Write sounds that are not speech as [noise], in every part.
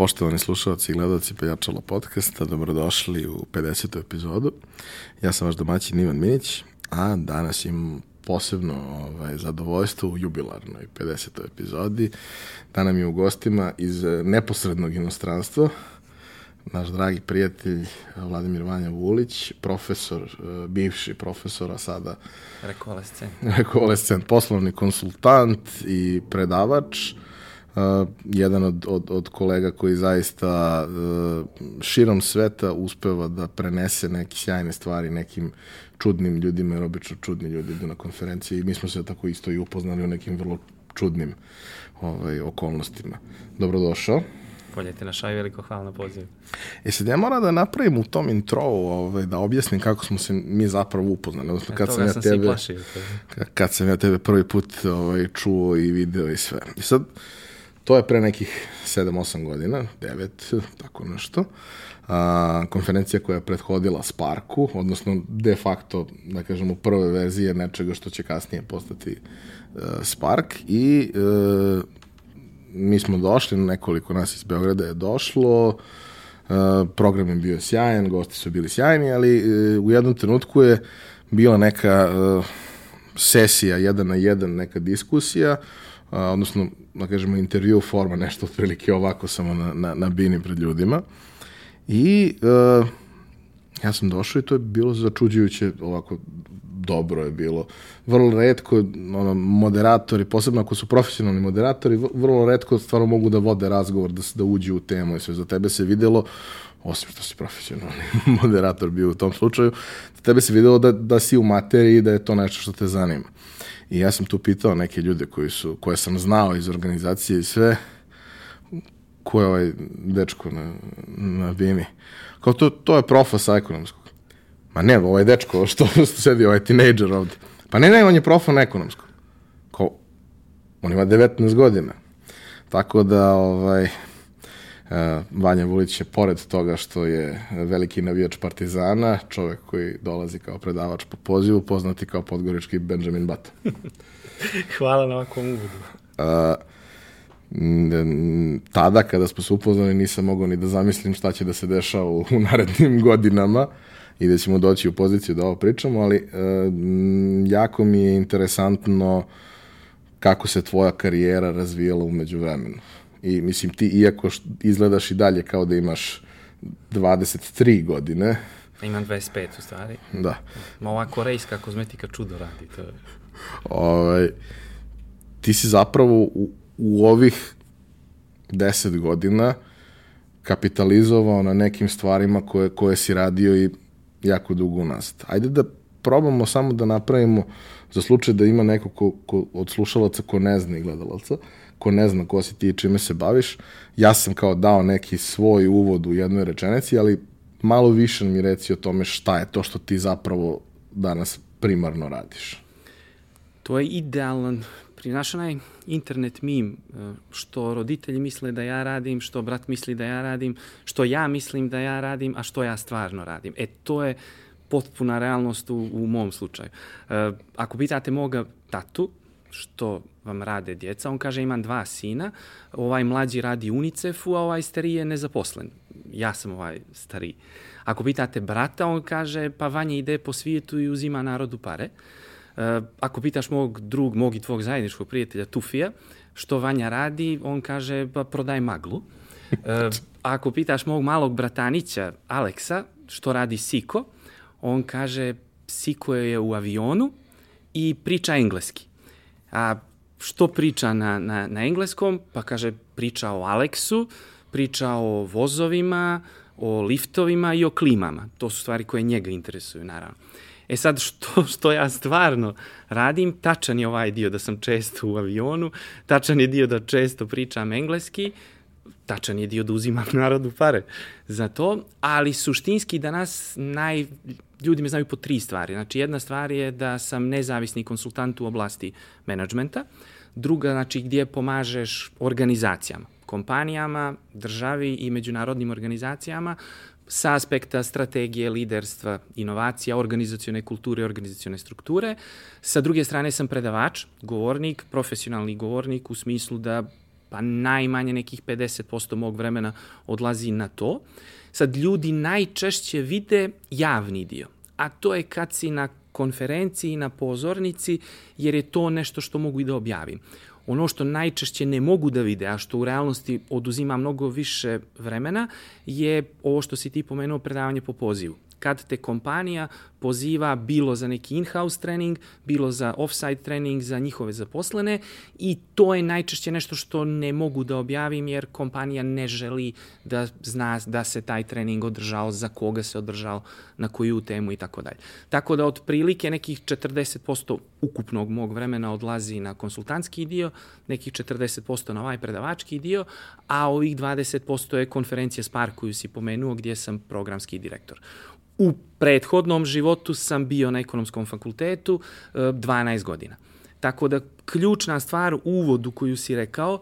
Poštovani slušalci i gledalci Pojačalo podcasta, dobrodošli u 50. epizodu. Ja sam vaš domaćin Ivan Minić, a danas imam posebno ovaj, zadovoljstvo u jubilarnoj 50. epizodi. Da nam je u gostima iz neposrednog inostranstva naš dragi prijatelj Vladimir Vanja Vulić, profesor, eh, bivši profesor, a sada rekolescent, [laughs] rekolescent poslovni konsultant i predavač. Uh, jedan od, od, od kolega koji zaista uh, širom sveta uspeva da prenese neke sjajne stvari nekim čudnim ljudima, jer obično čudni ljudi idu na konferencije i mi smo se tako isto i upoznali u nekim vrlo čudnim ovaj, okolnostima. Dobrodošao. Poljete na šaj, veliko hvala na pozivu. E sad ja moram da napravim u tom intro, ovaj, da objasnim kako smo se mi zapravo upoznali. Odnosno, kad sam, ja sam tebe, plašio, kad sam ja tebe prvi put ovaj, čuo i video i sve. I sad, to je pre nekih 7-8 godina, 9, tako nešto. A, konferencija koja je prethodila Sparku, odnosno de facto, da kažemo, prve verzije nečega što će kasnije postati uh, Spark i uh, mi smo došli, nekoliko nas iz Beograda je došlo, uh, program je bio sjajan, gosti su bili sjajni, ali uh, u jednom trenutku je bila neka uh, sesija, jedan na jedan, neka diskusija, uh, odnosno, da kažemo, intervju forma, nešto otprilike ovako samo na, na, na bini pred ljudima. I uh, ja sam došao i to je bilo začuđujuće ovako dobro je bilo. Vrlo redko, ono, moderatori, posebno ako su profesionalni moderatori, vrlo redko stvarno mogu da vode razgovor, da, da uđu u temu i sve. Za tebe se videlo, osim što si profesionalni [laughs] moderator bio u tom slučaju, za tebe se videlo da, da si u materiji i da je to nešto što te zanima. I ja sam tu pitao neke ljude koji su, koje sam znao iz organizacije i sve, ko je ovaj dečko na, na Bini? Kao to, to je profa sa ekonomskog. Ma ne, ovaj dečko što, što [laughs] sedi, ovaj tinejdžer ovde. Pa ne, ne, on je profa na ekonomskom. Kao, on ima 19 godina. Tako da, ovaj, Vanja Vulić je pored toga što je veliki navijač Partizana, čovek koji dolazi kao predavač po pozivu, poznati kao podgorički Benjamin Button. [laughs] Hvala na ovakvom uvodu. Uh, tada kada smo se upoznali nisam mogao ni da zamislim šta će da se dešava u, u narednim [laughs] godinama i da ćemo doći u poziciju da ovo pričamo, ali e, jako mi je interesantno kako se tvoja karijera razvijala umeđu vremenu. I mislim ti, iako izgledaš i dalje kao da imaš 23 godine, Imam 25 u stvari. Da. Ma ova korejska kozmetika čudo radi. To je. Ovaj, ti si zapravo u, u ovih 10 godina kapitalizovao na nekim stvarima koje, koje si radio i jako dugo unazad. Ajde da probamo samo da napravimo za slučaj da ima neko ko, ko, od slušalaca ko ne zna i gledalaca, ko ne zna ko si ti i čime se baviš. Ja sam kao dao neki svoj uvod u jednoj rečenici, ali malo više mi reci o tome šta je to što ti zapravo danas primarno radiš. To je idealan naš onaj internet mim, e, što roditelji misle da ja radim, što brat misli da ja radim, što ja mislim da ja radim, a što ja stvarno radim. E, to je potpuna realnost u, u mom slučaju. E, ako pitate moga tatu, što vam rade djeca, on kaže imam dva sina, ovaj mlađi radi UNICEF-u, a ovaj stariji je nezaposlen. Ja sam ovaj stariji. Ako pitate brata, on kaže pa Vanja ide po svijetu i uzima narodu pare. Uh, ako pitaš mog drug, mog i tvog zajedničkog prijatelja Tufija, što Vanja radi, on kaže pa prodaj maglu. Uh, ako pitaš mog malog bratanića Aleksa, što radi Siko, on kaže Siko je u avionu i priča engleski. A što priča na, na, na engleskom? Pa kaže priča o Aleksu, priča o vozovima, o liftovima i o klimama. To su stvari koje njega interesuju, naravno. E sad, [laughs] što, što ja stvarno radim, tačan je ovaj dio da sam često u avionu, tačan je dio da često pričam engleski, tačan je dio da uzimam [laughs] narodu pare za to, ali suštinski danas naj, ljudi me znaju po tri stvari. Znači, jedna stvar je da sam nezavisni konsultant u oblasti menadžmenta, druga, znači, gdje pomažeš organizacijama, kompanijama, državi i međunarodnim organizacijama sa aspekta strategije, liderstva, inovacija, organizacione kulture, organizacione strukture. Sa druge strane sam predavač, govornik, profesionalni govornik u smislu da pa najmanje nekih 50% mog vremena odlazi na to. Sad, ljudi najčešće vide javni dio, a to je kad si na konferenciji, na pozornici, jer je to nešto što mogu i da objavim. Ono što najčešće ne mogu da vide, a što u realnosti oduzima mnogo više vremena, je ovo što si ti pomenuo predavanje po pozivu kad te kompanija poziva bilo za neki in-house trening, bilo za off-site trening za njihove zaposlene i to je najčešće nešto što ne mogu da objavim jer kompanija ne želi da zna da se taj trening održao, za koga se održao, na koju temu i tako dalje. Tako da otprilike nekih 40% ukupnog mog vremena odlazi na konsultantski dio, nekih 40% na ovaj predavački dio, a ovih 20% je konferencija Spark koju si pomenuo gdje sam programski direktor. U prethodnom životu sam bio na ekonomskom fakultetu 12 e, godina. Tako da ključna stvar u uvodu koju si rekao,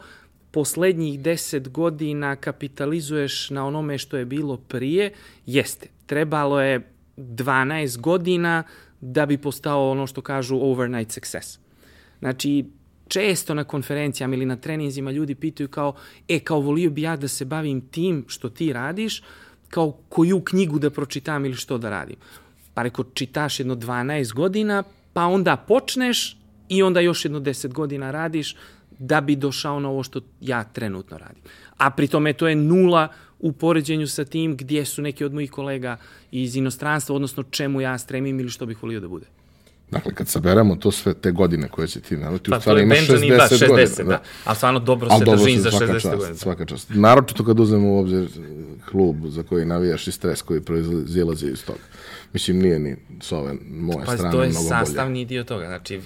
poslednjih 10 godina kapitalizuješ na onome što je bilo prije, jeste. Trebalo je 12 godina da bi postao ono što kažu overnight success. Znači, često na konferencijama ili na treninzima ljudi pitaju kao, e, kao volio bi ja da se bavim tim što ti radiš, kao koju knjigu da pročitam ili što da radim. Pa reko, čitaš jedno 12 godina, pa onda počneš i onda još jedno 10 godina radiš da bi došao na ovo što ja trenutno radim. A pri tome to je nula u poređenju sa tim gdje su neki od mojih kolega iz inostranstva, odnosno čemu ja stremim ili što bih volio da bude. Dakle, kad saberemo to sve te godine koje će ti navrati, pa, u stvari imaš 60, da, 60 godina. Da. da. Ali stvarno dobro se držim za 60 godina. Svaka čast. Naročito kad uzmemo u obzir klub za koji navijaš i stres koji proizilazi iz toga. Mislim, nije ni s ove moje pa, strane mnogo bolje. Pa to je sastavni dio toga. Znači,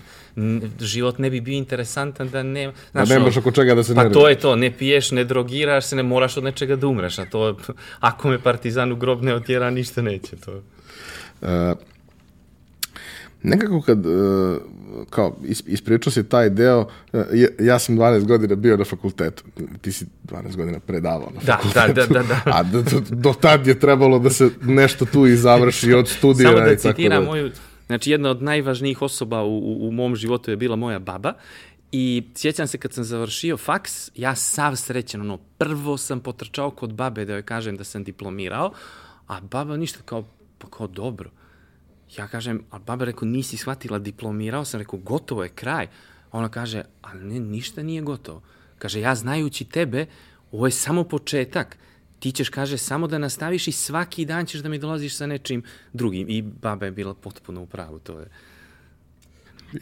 život ne bi bio interesantan da ne... Znaš, da nemaš oko čega da se pa ne... Pa to je to, ne piješ, ne drogiraš se, ne moraš od nečega da umreš, a to, [laughs] ako me partizan u grob ne otjera, ništa neće to. Uh, nekako kad, uh, kao, ispričao si taj deo, uh, ja sam 12 godina bio na fakultetu, ti si 12 godina predavao na da, fakultetu. Da, da, da, da. [laughs] A do, do tad je trebalo da se nešto tu i završi od studija. Samo da citiram da. moju, znači jedna od najvažnijih osoba u, u, u mom životu je bila moja baba I sjećam se kad sam završio faks, ja sav srećan, ono, prvo sam potrčao kod babe da joj kažem da sam diplomirao, a baba ništa kao, pa kao dobro. Ja kažem, a baba rekao, nisi shvatila, diplomirao sam, rekao, gotovo je kraj. Ona kaže, ali ne, ništa nije gotovo. Kaže, ja znajući tebe, ovo je samo početak. Ti ćeš, kaže, samo da nastaviš i svaki dan ćeš da mi dolaziš sa nečim drugim. I baba je bila potpuno u pravu, to je.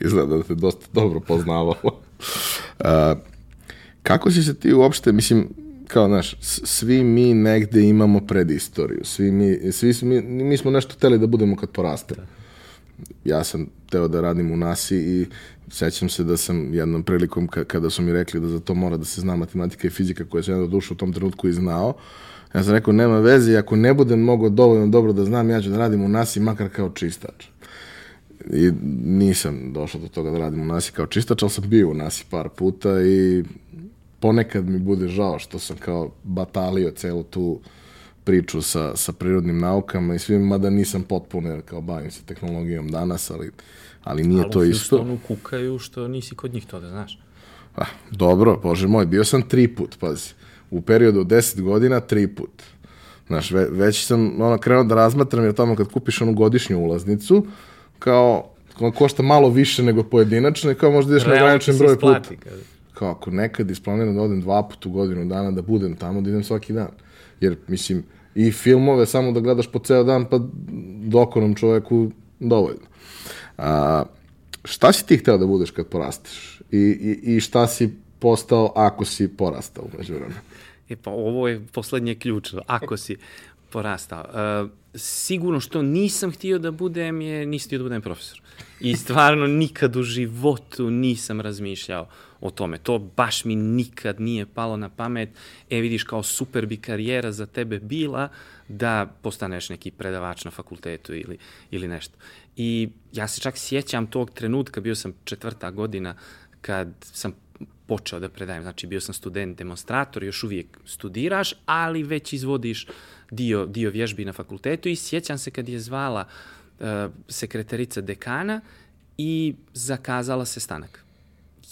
Izgleda da te dosta dobro poznavalo. uh, [laughs] kako si se ti uopšte, mislim, kao, znaš, svi mi negde imamo predistoriju, svi mi, svi mi, mi smo nešto teli da budemo kad porastemo. Ja sam teo da radim u NASI i sećam se da sam jednom prilikom kada su mi rekli da za to mora da se zna matematika i fizika koja sam jedno dušu u tom trenutku i znao, ja sam rekao nema veze, ako ne budem mogo dovoljno dobro da znam, ja ću da radim u NASI makar kao čistač. I nisam došao do toga da radim u NASI kao čistač, ali sam bio u NASI par puta i ponekad mi bude žao što sam kao batalio celu tu priču sa, sa prirodnim naukama i svim, mada nisam potpuno, jer kao bavim se tehnologijom danas, ali, ali nije ali to isto. Ali u kukaju što nisi kod njih to da znaš. Ah, dobro, bože moj, bio sam tri put, pazi. U periodu od deset godina tri put. Znaš, ve, već sam ono, krenuo da razmatram, jer tamo kad kupiš onu godišnju ulaznicu, kao, košta malo više nego pojedinačno i kao možda ideš na ograničen broj puta. Kada kao ako nekad isplaniram da odem dva puta u godinu dana, da budem tamo, da idem svaki dan. Jer, mislim, i filmove samo da gledaš po ceo dan, pa dokonom čoveku dovoljno. A, šta si ti hteo da budeš kad porasteš? I, i, i šta si postao ako si porastao umeđu vremena? E pa ovo je poslednje ključno, ako si porastao. Uh, sigurno što nisam htio da budem je, nisam htio da budem profesor. I stvarno nikad u životu nisam razmišljao o tome. To baš mi nikad nije palo na pamet. E, vidiš, kao super bi karijera za tebe bila da postaneš neki predavač na fakultetu ili, ili nešto. I ja se čak sjećam tog trenutka, bio sam četvrta godina kad sam počeo da predajem. Znači, bio sam student demonstrator, još uvijek studiraš, ali već izvodiš dio, dio vježbi na fakultetu i sjećam se kad je zvala uh, sekretarica dekana i zakazala se stanak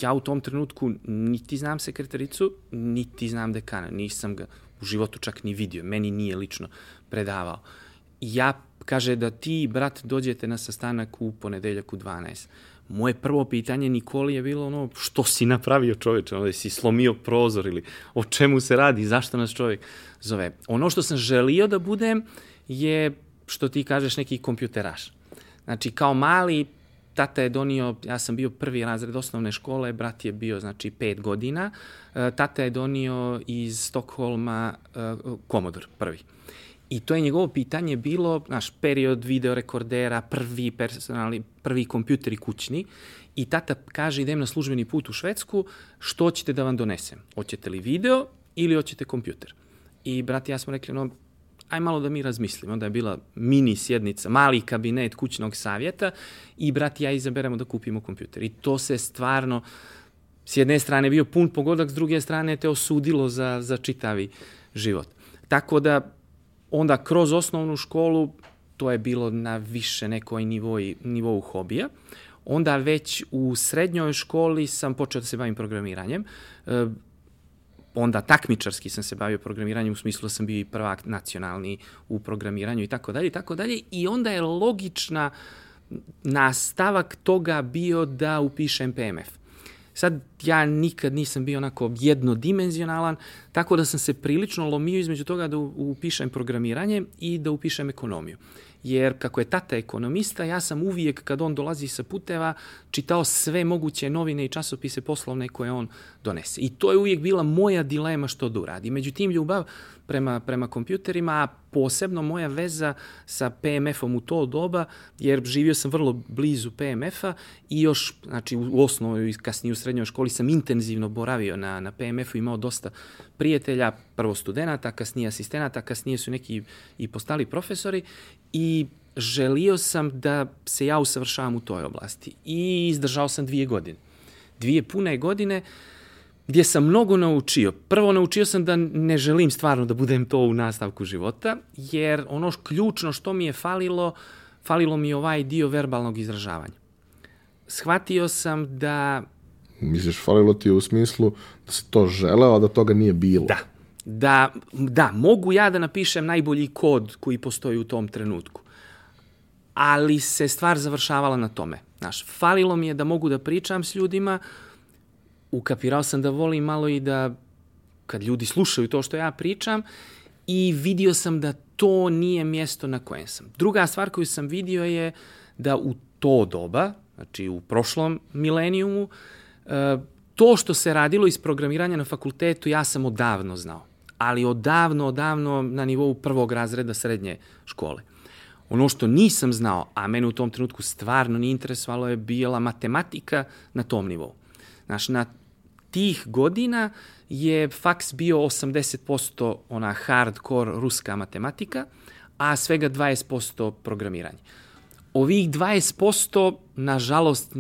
ja u tom trenutku niti znam sekretaricu, niti znam dekana. Nisam ga u životu čak ni vidio. Meni nije lično predavao. Ja kaže da ti, brat, dođete na sastanak u ponedeljak u 12. Moje prvo pitanje Nikoli je bilo ono, što si napravio čoveče, ono, si slomio prozor ili o čemu se radi, zašto nas čovjek zove. Ono što sam želio da budem je, što ti kažeš, neki kompjuteraš. Znači, kao mali, tata je donio, ja sam bio prvi razred osnovne škole, brat je bio, znači, pet godina. E, tata je donio iz Stokholma Commodore, prvi. I to je njegovo pitanje bilo, naš period videorekordera, prvi personalni, prvi kompjuteri kućni. I tata kaže idem na službeni put u Švedsku, što ćete da vam donesem? Hoćete li video ili hoćete kompjuter? I brat i ja smo rekli, no, aj malo da mi razmislimo. Onda je bila mini sjednica, mali kabinet kućnog savjeta i brat i ja izaberemo da kupimo kompjuter. I to se stvarno, s jedne strane bio pun pogodak, s druge strane te osudilo za, za čitavi život. Tako da onda kroz osnovnu školu to je bilo na više nekoj nivou, nivou hobija. Onda već u srednjoj školi sam počeo da se bavim programiranjem. Onda takmičarski sam se bavio programiranjem u smislu da sam bio i prvak nacionalni u programiranju i tako dalje i tako dalje i onda je logična nastavak toga bio da upišem PMF. Sad, ja nikad nisam bio onako jednodimenzionalan, tako da sam se prilično lomio između toga da upišem programiranje i da upišem ekonomiju jer kako je tata ekonomista, ja sam uvijek kad on dolazi sa puteva čitao sve moguće novine i časopise poslovne koje on donese. I to je uvijek bila moja dilema što da uradi. Međutim, ljubav prema, prema kompjuterima, a posebno moja veza sa PMF-om u to doba, jer živio sam vrlo blizu PMF-a i još, znači u osnovoj i kasnije u srednjoj školi sam intenzivno boravio na, na PMF-u, imao dosta prijatelja, prvo studenta, kasnije asistenata, kasnije su neki i postali profesori i želio sam da se ja usavršavam u toj oblasti. I izdržao sam dvije godine. Dvije pune godine gdje sam mnogo naučio. Prvo naučio sam da ne želim stvarno da budem to u nastavku života, jer ono ključno što mi je falilo, falilo mi je ovaj dio verbalnog izražavanja. Shvatio sam da... Misliš, falilo ti je u smislu da se to želeo, a da toga nije bilo? Da. Da, da, mogu ja da napišem najbolji kod koji postoji u tom trenutku ali se stvar završavala na tome. Znaš, falilo mi je da mogu da pričam s ljudima, ukapirao sam da volim malo i da kad ljudi slušaju to što ja pričam i vidio sam da to nije mjesto na kojem sam. Druga stvar koju sam vidio je da u to doba, znači u prošlom milenijumu, e, to što se radilo iz programiranja na fakultetu ja sam odavno znao. Ali odavno, odavno na nivou prvog razreda srednje škole. Ono što nisam znao, a mene u tom trenutku stvarno nije interesovalo, je bila matematika na tom nivou. Znaš, na tih godina je faks bio 80% ona hardcore ruska matematika, a svega 20% programiranje. Ovih 20%, nažalost,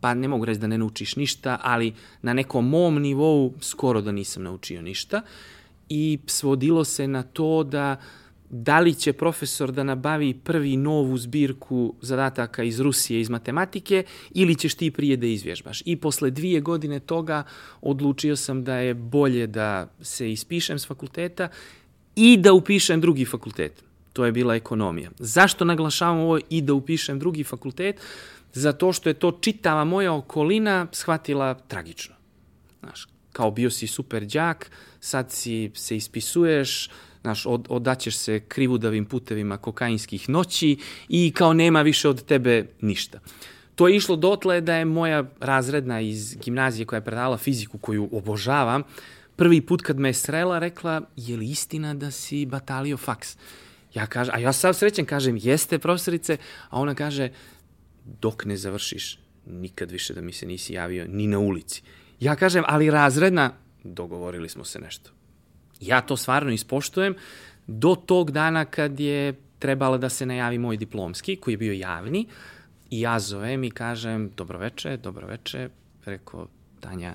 pa ne mogu reći da ne naučiš ništa, ali na nekom mom nivou skoro da nisam naučio ništa. I svodilo se na to da da li će profesor da nabavi prvi novu zbirku zadataka iz Rusije, iz matematike, ili ćeš ti prije da izvježbaš. I posle dvije godine toga odlučio sam da je bolje da se ispišem s fakulteta i da upišem drugi fakultet. To je bila ekonomija. Zašto naglašavam ovo i da upišem drugi fakultet? Zato što je to čitava moja okolina shvatila tragično. Znaš, kao bio si super đak, sad si se ispisuješ, znaš, od, odaćeš se krivudavim putevima kokainskih noći i kao nema više od tebe ništa. To je išlo dotle da je moja razredna iz gimnazije koja je predala fiziku, koju obožavam, prvi put kad me je srela rekla, je li istina da si batalio faks? Ja kažem, a ja sam srećen kažem, jeste profesorice, a ona kaže, dok ne završiš, nikad više da mi se nisi javio ni na ulici. Ja kažem, ali razredna, dogovorili smo se nešto. Ja to stvarno ispoštujem. Do tog dana kad je trebala da se najavi moj diplomski, koji je bio javni, i ja zovem i kažem, dobroveče, dobroveče, rekao Tanja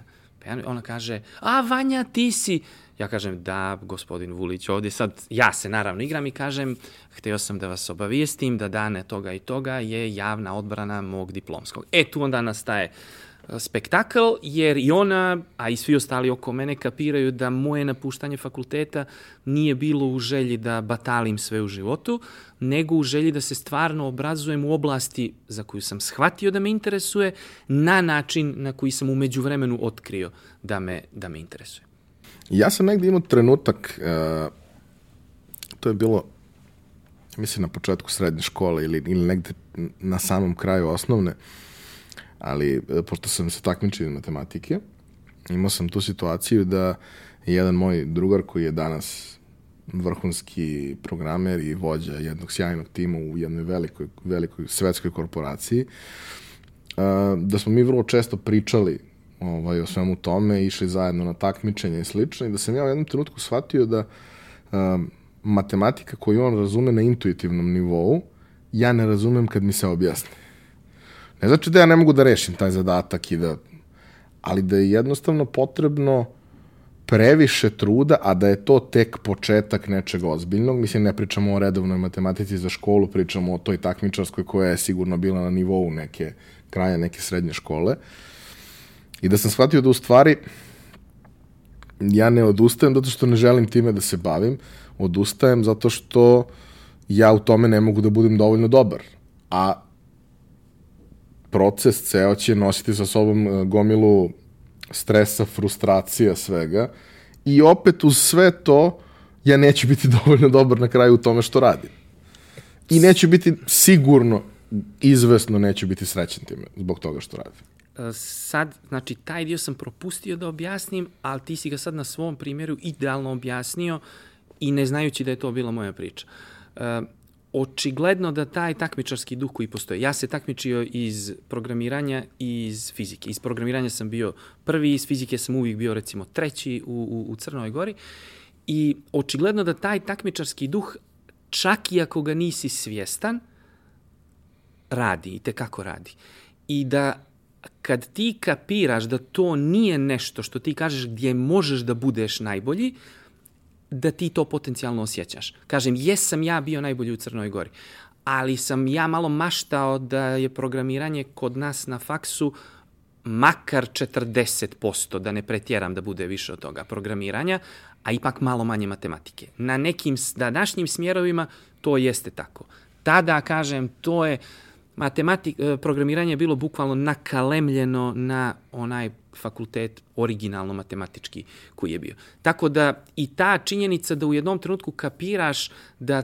ona kaže, a Vanja, ti si, ja kažem, da, gospodin Vulić, ovdje sad, ja se naravno igram i kažem, hteo sam da vas obavijestim da dane toga i toga je javna odbrana mog diplomskog. E, tu onda nastaje spektakl, jer i ona, a i svi ostali oko mene kapiraju da moje napuštanje fakulteta nije bilo u želji da batalim sve u životu, nego u želji da se stvarno obrazujem u oblasti za koju sam shvatio da me interesuje, na način na koji sam umeđu vremenu otkrio da me, da me interesuje. Ja sam negde imao trenutak, uh, to je bilo, mislim na početku srednje škole ili, ili negde na samom kraju osnovne, ali e, pošto sam se takmičio iz matematike, imao sam tu situaciju da jedan moj drugar koji je danas vrhunski programer i vođa jednog sjajnog tima u jednoj velikoj, velikoj svetskoj korporaciji, da smo mi vrlo često pričali ovaj, o svemu tome, išli zajedno na takmičenje i slično, i da sam ja u jednom trenutku shvatio da um, matematika koju on razume na intuitivnom nivou, ja ne razumem kad mi se objasni. Ne znači da ja ne mogu da rešim taj zadatak i da, ali da je jednostavno potrebno previše truda, a da je to tek početak nečeg ozbiljnog. Mislim, ne pričamo o redovnoj matematici za školu, pričamo o toj takmičarskoj koja je sigurno bila na nivou neke kraja neke srednje škole. I da sam shvatio da u stvari ja ne odustajem zato što ne želim time da se bavim, odustajem zato što ja u tome ne mogu da budem dovoljno dobar. A proces ceo će nositi sa sobom e, gomilu stresa, frustracija, svega. I opet uz sve to, ja neću biti [laughs] dovoljno dobar na kraju u tome što radim. I neću biti sigurno, izvesno neću biti srećen time zbog toga što radim. E, sad, znači, taj dio sam propustio da objasnim, ali ti si ga sad na svom primjeru idealno objasnio i ne znajući da je to bila moja priča. Uh, očigledno da taj takmičarski duh koji postoje. Ja se takmičio iz programiranja i iz fizike. Iz programiranja sam bio prvi, iz fizike sam uvijek bio recimo treći u, u, u Crnoj Gori. I očigledno da taj takmičarski duh, čak i ako ga nisi svjestan, radi i tekako radi. I da kad ti kapiraš da to nije nešto što ti kažeš gdje možeš da budeš najbolji, da ti to potencijalno osjećaš. Kažem, jesam ja bio najbolji u Crnoj Gori, ali sam ja malo maštao da je programiranje kod nas na faksu makar 40%, da ne pretjeram da bude više od toga programiranja, a ipak malo manje matematike. Na nekim današnjim smjerovima to jeste tako. Tada, kažem, to je matematik, e, programiranje je bilo bukvalno nakalemljeno na onaj fakultet originalno matematički koji je bio. Tako da i ta činjenica da u jednom trenutku kapiraš da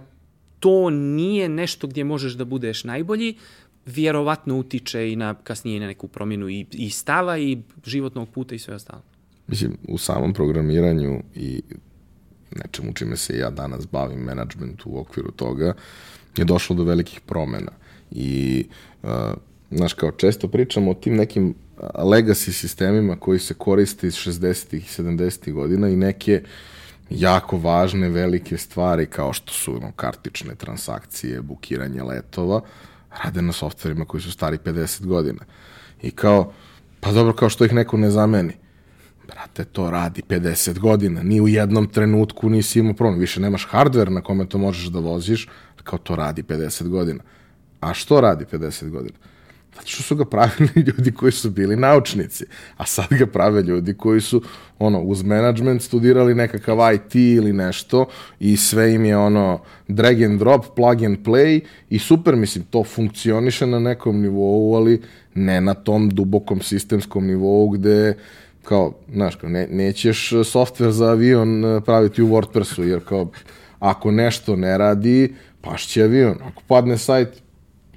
to nije nešto gdje možeš da budeš najbolji, vjerovatno utiče i na kasnije na neku promjenu i, i stava i životnog puta i sve ostalo. Mislim, u samom programiranju i nečemu čime se ja danas bavim, menadžmentu u okviru toga, je došlo do velikih promena. I, uh, znaš, kao često pričamo o tim nekim legacy sistemima koji se koriste iz 60. i 70. godina i neke jako važne, velike stvari kao što su no, kartične transakcije, bukiranje letova, rade na softverima koji su stari 50 godina. I kao, pa dobro, kao što ih neko ne zameni. Brate, to radi 50 godina. Ni u jednom trenutku nisi imao problem. Više nemaš hardware na kome to možeš da voziš, kao to radi 50 godina. A što radi 50 godina? Zato što su ga pravili [laughs] ljudi koji su bili naučnici, a sad ga prave ljudi koji su ono, uz management studirali nekakav IT ili nešto i sve im je ono drag and drop, plug and play i super, mislim, to funkcioniše na nekom nivou, ali ne na tom dubokom sistemskom nivou gde kao, znaš, kao, ne, nećeš software za avion eh, praviti u WordPressu, jer kao, ako nešto ne radi, pašće avion. Ako padne sajt,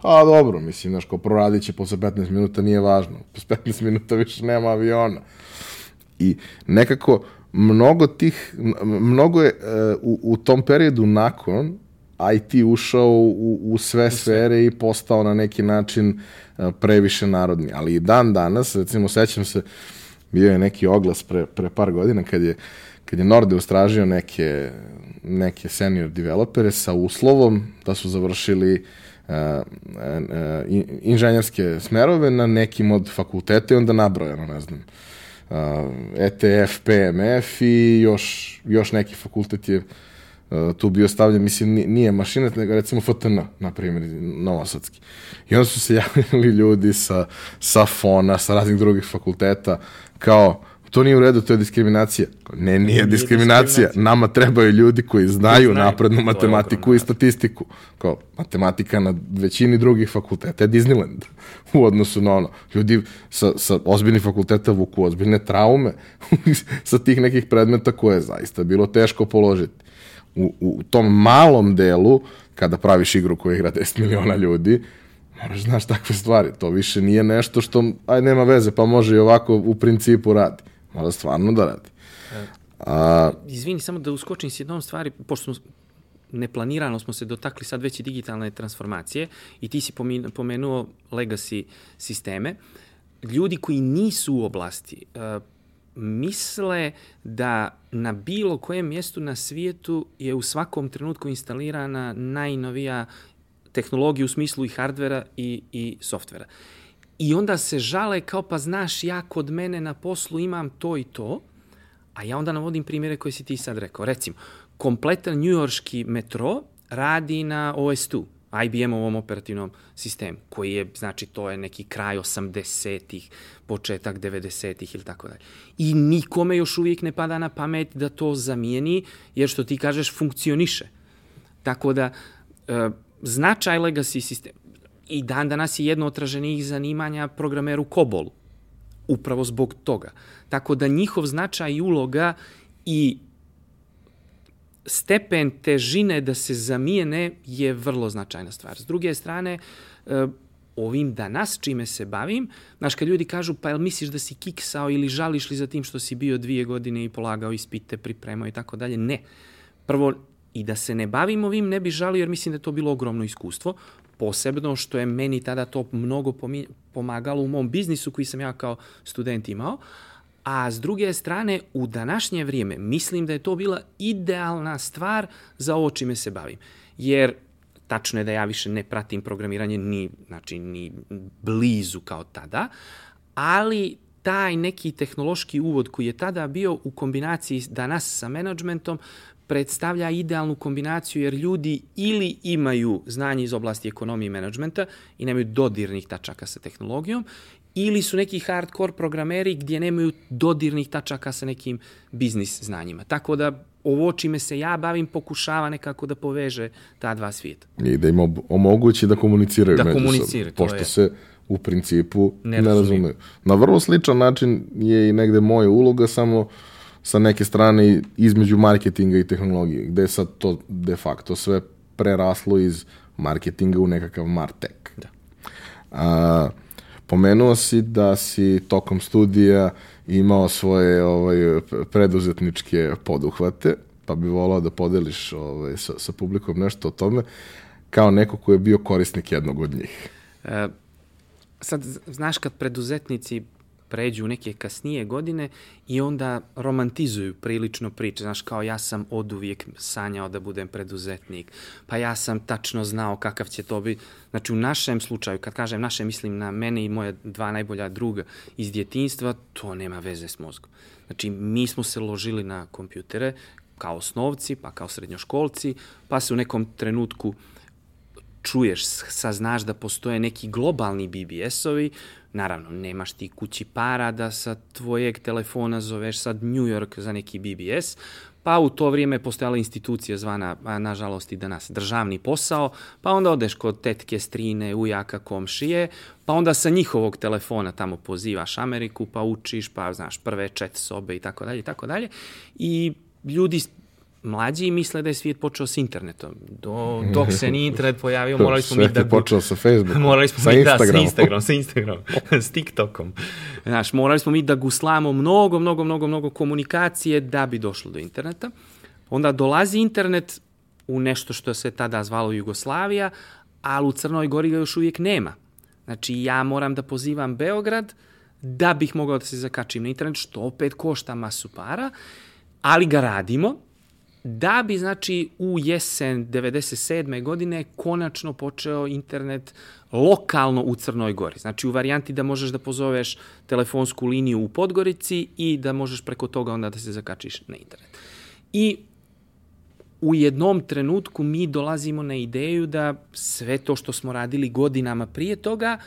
A dobro, mislim, znaš, ko proradit će posle 15 minuta, nije važno. [laughs] Posle 15 minuta više nema aviona. I nekako, mnogo tih, mnogo je uh, u, u tom periodu nakon IT ušao u, u sve sfere i postao na neki način uh, previše narodni. Ali i dan danas, recimo, sećam se, bio je neki oglas pre, pre par godina kad je, kad je Norde ustražio neke, neke senior developere sa uslovom da su završili uh, inženjerske smerove na nekim od fakulteta i onda nabrojano, ne znam, ETF, PMF i još, još neki fakultet je uh, tu bio stavljen, mislim, nije mašinet, nego recimo FTN, na primjer, Novosadski. I onda su se [laughs] javili ljudi sa, sa FONA, sa raznih drugih fakulteta, kao, to nije u redu, to je diskriminacija. Ne, nije, nije diskriminacija. diskriminacija. Nama trebaju ljudi koji znaju, znaju. naprednu matematiku i statistiku. Kao, matematika na većini drugih fakulteta je Disneyland [laughs] u odnosu na ono. Ljudi sa, sa ozbiljnih fakulteta vuku ozbiljne traume [laughs] sa tih nekih predmeta koje je zaista bilo teško položiti. U, u tom malom delu, kada praviš igru koja igra 10 miliona ljudi, moraš znaš takve stvari. To više nije nešto što, aj, nema veze, pa može i ovako u principu radi. Mora stvarno da radi. A... Izvini, samo da uskočim s jednom stvari, pošto smo neplanirano smo se dotakli sad već i digitalne transformacije i ti si pomenuo legacy sisteme. Ljudi koji nisu u oblasti uh, misle da na bilo kojem mjestu na svijetu je u svakom trenutku instalirana najnovija tehnologija u smislu i hardvera i, i softvera. I onda se žale kao pa znaš ja kod mene na poslu imam to i to, a ja onda navodim primjere koje si ti sad rekao. Recimo, kompletan njujorski metro radi na OS2, IBM-ovom operativnom sistemu, koji je, znači, to je neki kraj 80-ih, početak 90-ih ili tako dalje. I nikome još uvijek ne pada na pamet da to zamijeni, jer što ti kažeš, funkcioniše. Tako da, e, značaj legacy sistema, i dan danas je jedno od zanimanja programer u Kobolu. Upravo zbog toga. Tako da njihov značaj i uloga i stepen težine da se zamijene je vrlo značajna stvar. S druge strane, e, ovim danas čime se bavim, znaš, kad ljudi kažu, pa jel misliš da si kiksao ili žališ li za tim što si bio dvije godine i polagao ispite, pripremao i tako dalje? Ne. Prvo, i da se ne bavim ovim ne bi žalio jer mislim da je to bilo ogromno iskustvo posebno što je meni tada to mnogo pomagalo u mom biznisu koji sam ja kao student imao. A s druge strane, u današnje vrijeme mislim da je to bila idealna stvar za ovo čime se bavim. Jer tačno je da ja više ne pratim programiranje ni, znači, ni blizu kao tada, ali taj neki tehnološki uvod koji je tada bio u kombinaciji danas sa menadžmentom predstavlja idealnu kombinaciju jer ljudi ili imaju znanje iz oblasti ekonomije i menadžmenta i nemaju dodirnih tačaka sa tehnologijom, ili su neki hardcore programeri gdje nemaju dodirnih tačaka sa nekim biznis znanjima. Tako da ovo čime se ja bavim pokušava nekako da poveže ta dva svijeta. I da im omogući da komuniciraju da komuniciraju, pošto je. se u principu ne, ne razumeju. Na vrlo sličan način je i negde moja uloga, samo sa neke strane između marketinga i tehnologije, gde je sad to de facto sve preraslo iz marketinga u nekakav martek. Da. A, pomenuo si da si tokom studija imao svoje ovaj, preduzetničke poduhvate, pa bi volao da podeliš ovaj, sa, sa publikom nešto o tome, kao neko ko je bio korisnik jednog od njih. E, sad, znaš, kad preduzetnici pređu u neke kasnije godine i onda romantizuju prilično priče. Znaš, kao ja sam od uvijek sanjao da budem preduzetnik, pa ja sam tačno znao kakav će to biti. Znači, u našem slučaju, kad kažem naše, mislim na mene i moje dva najbolja druga iz djetinstva, to nema veze s mozgom. Znači, mi smo se ložili na kompjutere kao osnovci, pa kao srednjoškolci, pa se u nekom trenutku čuješ, saznaš da postoje neki globalni BBS-ovi, Naravno, nemaš ti kući para da sa tvojeg telefona zoveš sad New York za neki BBS, pa u to vrijeme postojala institucija zvana, a nažalost i danas, državni posao, pa onda odeš kod tetke, strine, ujaka, komšije, pa onda sa njihovog telefona tamo pozivaš Ameriku, pa učiš, pa znaš, prve čet sobe i tako dalje i tako dalje. I ljudi mlađi misle da je svijet počeo s internetom. Do, [laughs] dok se ni internet pojavio, morali smo mi da... Svijet počeo sa Facebookom, [laughs] morali smo sa mi Instagramom. Da, sa Instagramom, sa Instagramom, [laughs] s TikTokom. Znaš, morali smo mi da guslamo mnogo, mnogo, mnogo, mnogo komunikacije da bi došlo do interneta. Onda dolazi internet u nešto što se tada zvalo Jugoslavija, ali u Crnoj Gori ga još uvijek nema. Znači, ja moram da pozivam Beograd da bih mogao da se zakačim na internet, što opet košta masu para, ali ga radimo, da bi, znači, u jesen 97. godine konačno počeo internet lokalno u Crnoj Gori. Znači, u varijanti da možeš da pozoveš telefonsku liniju u Podgorici i da možeš preko toga onda da se zakačiš na internet. I u jednom trenutku mi dolazimo na ideju da sve to što smo radili godinama prije toga,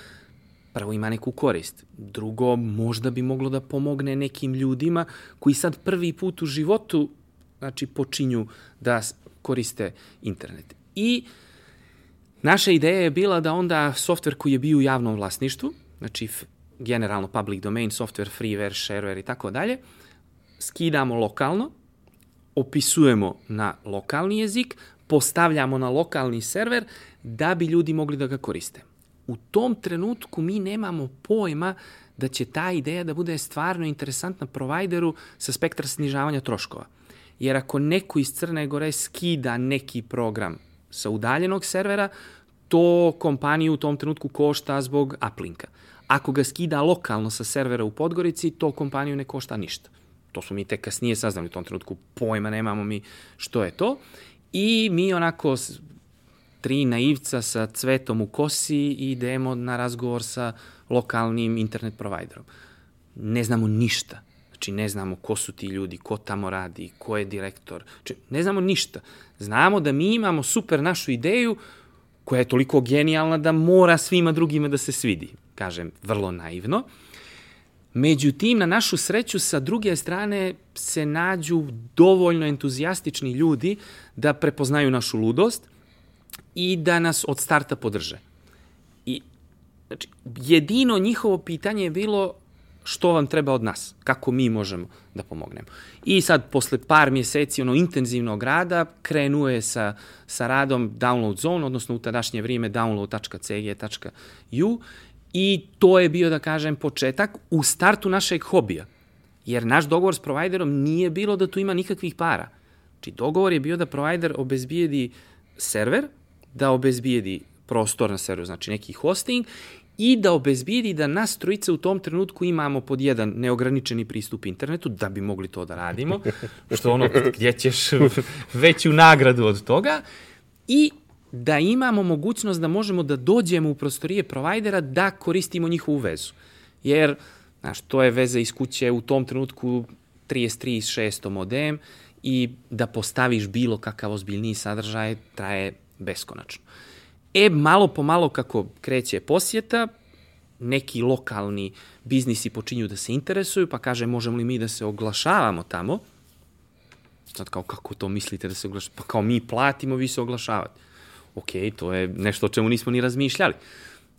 prvo ima neku korist. Drugo, možda bi moglo da pomogne nekim ljudima koji sad prvi put u životu znači, počinju da koriste internet. I naša ideja je bila da onda softver koji je bio u javnom vlasništvu, znači generalno public domain, software, freeware, shareware i tako dalje, skidamo lokalno, opisujemo na lokalni jezik, postavljamo na lokalni server da bi ljudi mogli da ga koriste. U tom trenutku mi nemamo pojma da će ta ideja da bude stvarno interesantna provajderu sa spektra snižavanja troškova. Jer ako neko iz Crne Gore skida neki program sa udaljenog servera, to kompaniju u tom trenutku košta zbog uplinka. Ako ga skida lokalno sa servera u Podgorici, to kompaniju ne košta ništa. To smo mi tek kasnije saznali u tom trenutku, pojma nemamo mi što je to. I mi onako tri naivca sa cvetom u kosi i idemo na razgovor sa lokalnim internet providerom. Ne znamo ništa. Znači, ne znamo ko su ti ljudi, ko tamo radi, ko je direktor. Znači, ne znamo ništa. Znamo da mi imamo super našu ideju koja je toliko genijalna da mora svima drugima da se svidi. Kažem, vrlo naivno. Međutim, na našu sreću, sa druge strane se nađu dovoljno entuzijastični ljudi da prepoznaju našu ludost i da nas od starta podrže. I, znači, jedino njihovo pitanje je bilo što vam treba od nas, kako mi možemo da pomognemo. I sad, posle par mjeseci ono intenzivnog rada, krenuo je sa, sa radom Download Zone, odnosno u tadašnje vrijeme download.cg.ju i to je bio, da kažem, početak u startu našeg hobija. Jer naš dogovor s providerom nije bilo da tu ima nikakvih para. Znači, dogovor je bio da provider obezbijedi server, da obezbijedi prostor na serveru, znači neki hosting i da obezbijedi da nas trojice u tom trenutku imamo pod jedan neograničeni pristup internetu, da bi mogli to da radimo, što ono gdje ćeš [laughs] veću nagradu od toga, i da imamo mogućnost da možemo da dođemo u prostorije provajdera da koristimo njihovu vezu. Jer, znaš, to je veza iz kuće u tom trenutku 33.600 modem i da postaviš bilo kakav ozbiljniji sadržaj traje beskonačno. E, malo po malo kako kreće posjeta, neki lokalni biznisi počinju da se interesuju, pa kaže možemo li mi da se oglašavamo tamo. Sad kao kako to mislite da se oglašavamo? Pa kao mi platimo, vi se oglašavate. Ok, to je nešto o čemu nismo ni razmišljali.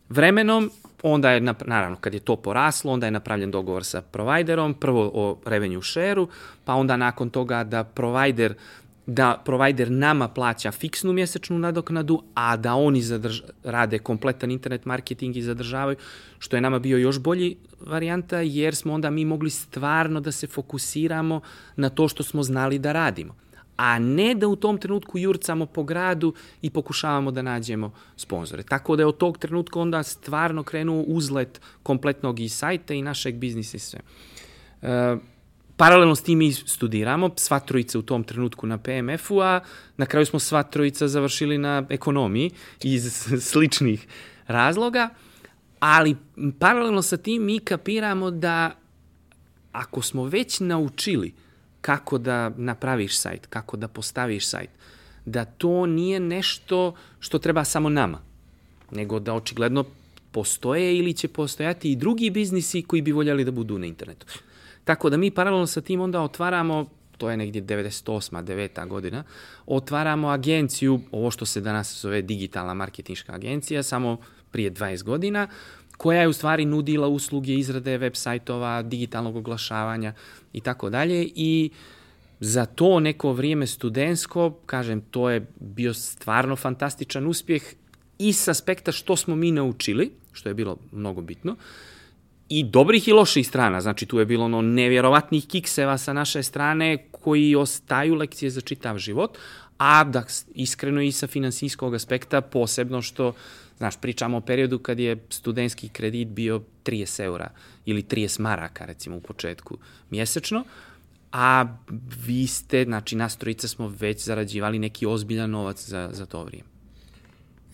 Vremenom, onda je, naravno, kad je to poraslo, onda je napravljen dogovor sa providerom, prvo o revenue share-u, pa onda nakon toga da provider da provider nama plaća fiksnu mjesečnu nadoknadu, a da oni zadrž, rade kompletan internet marketing i zadržavaju, što je nama bio još bolji varijanta, jer smo onda mi mogli stvarno da se fokusiramo na to što smo znali da radimo a ne da u tom trenutku jurcamo po gradu i pokušavamo da nađemo sponzore. Tako da je od tog trenutka onda stvarno krenuo uzlet kompletnog i sajta i našeg biznisa i sve. E, Paralelno s tim mi studiramo, sva trojica u tom trenutku na PMF-u, a na kraju smo sva trojica završili na ekonomiji iz [laughs] sličnih razloga, ali paralelno sa tim mi kapiramo da ako smo već naučili kako da napraviš sajt, kako da postaviš sajt, da to nije nešto što treba samo nama, nego da očigledno postoje ili će postojati i drugi biznisi koji bi voljeli da budu na internetu. Tako da mi paralelno sa tim onda otvaramo, to je negdje 98. 9. godina, otvaramo agenciju, ovo što se danas zove digitalna marketinška agencija, samo prije 20 godina, koja je u stvari nudila usluge izrade web sajtova, digitalnog oglašavanja i tako dalje i za to neko vrijeme studensko, kažem, to je bio stvarno fantastičan uspjeh i s aspekta što smo mi naučili, što je bilo mnogo bitno, i dobrih i loših strana. Znači, tu je bilo ono nevjerovatnih kikseva sa naše strane koji ostaju lekcije za čitav život, a da iskreno i sa finansijskog aspekta posebno što, znaš, pričamo o periodu kad je studentski kredit bio 30 eura ili 30 maraka, recimo, u početku mjesečno, a vi ste, znači, nas trojica smo već zarađivali neki ozbiljan novac za, za to vrijeme.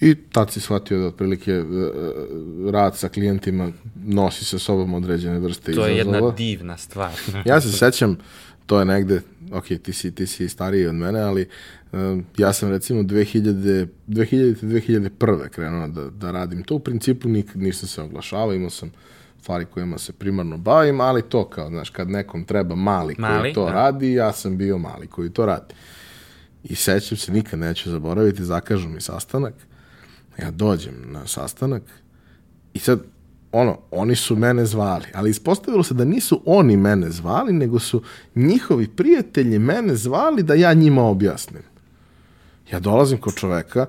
I tad si shvatio da otprilike e, e, rad sa klijentima nosi sa sobom određene vrste izazova. To je jedna divna stvar. [laughs] ja se sećam, to je negde ok, ti si, ti si stariji od mene, ali uh, ja sam recimo 2000, 2000 2001. krenuo da, da radim to. U principu nik, nisam se oglašavao, imao sam stvari kojima se primarno bavim, ali to kao, znaš, kad nekom treba mali, mali koji to da. radi, ja sam bio mali koji to radi. I sećam se, nikad neću zaboraviti, zakažu mi sastanak, ja dođem na sastanak i sad ono, oni su mene zvali, ali ispostavilo se da nisu oni mene zvali, nego su njihovi prijatelji mene zvali da ja njima objasnim. Ja dolazim kod čoveka,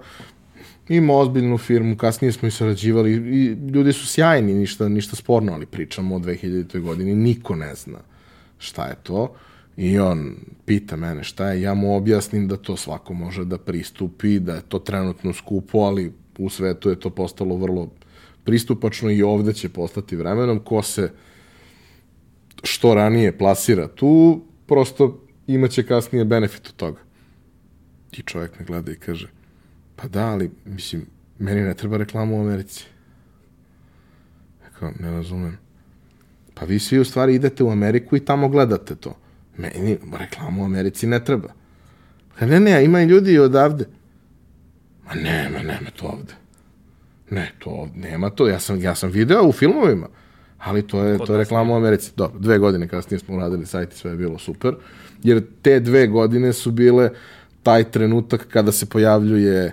ima ozbiljnu firmu, kasnije smo i sarađivali i ljudi su sjajni, ništa, ništa sporno, ali pričamo o 2000. godini, niko ne zna šta je to. I on pita mene šta je, ja mu objasnim da to svako može da pristupi, da je to trenutno skupo, ali u svetu je to postalo vrlo pristupačno i ovde će postati vremenom. Ko se što ranije plasira tu, prosto imaće kasnije benefit od toga. I čovjek me gleda i kaže, pa da, ali, mislim, meni ne treba reklama u Americi. Kao, ne razumem. Pa vi svi u stvari idete u Ameriku i tamo gledate to. Meni reklama u Americi ne treba. Ne, ne, ima i ljudi odavde. Ma nema, nema to ovde. Ne, to nema to. Ja sam, ja sam video u filmovima, ali to je, to je reklama u Americi. Dobro, dve godine kasnije smo uradili sajt i sve je bilo super, jer te dve godine su bile taj trenutak kada se pojavljuje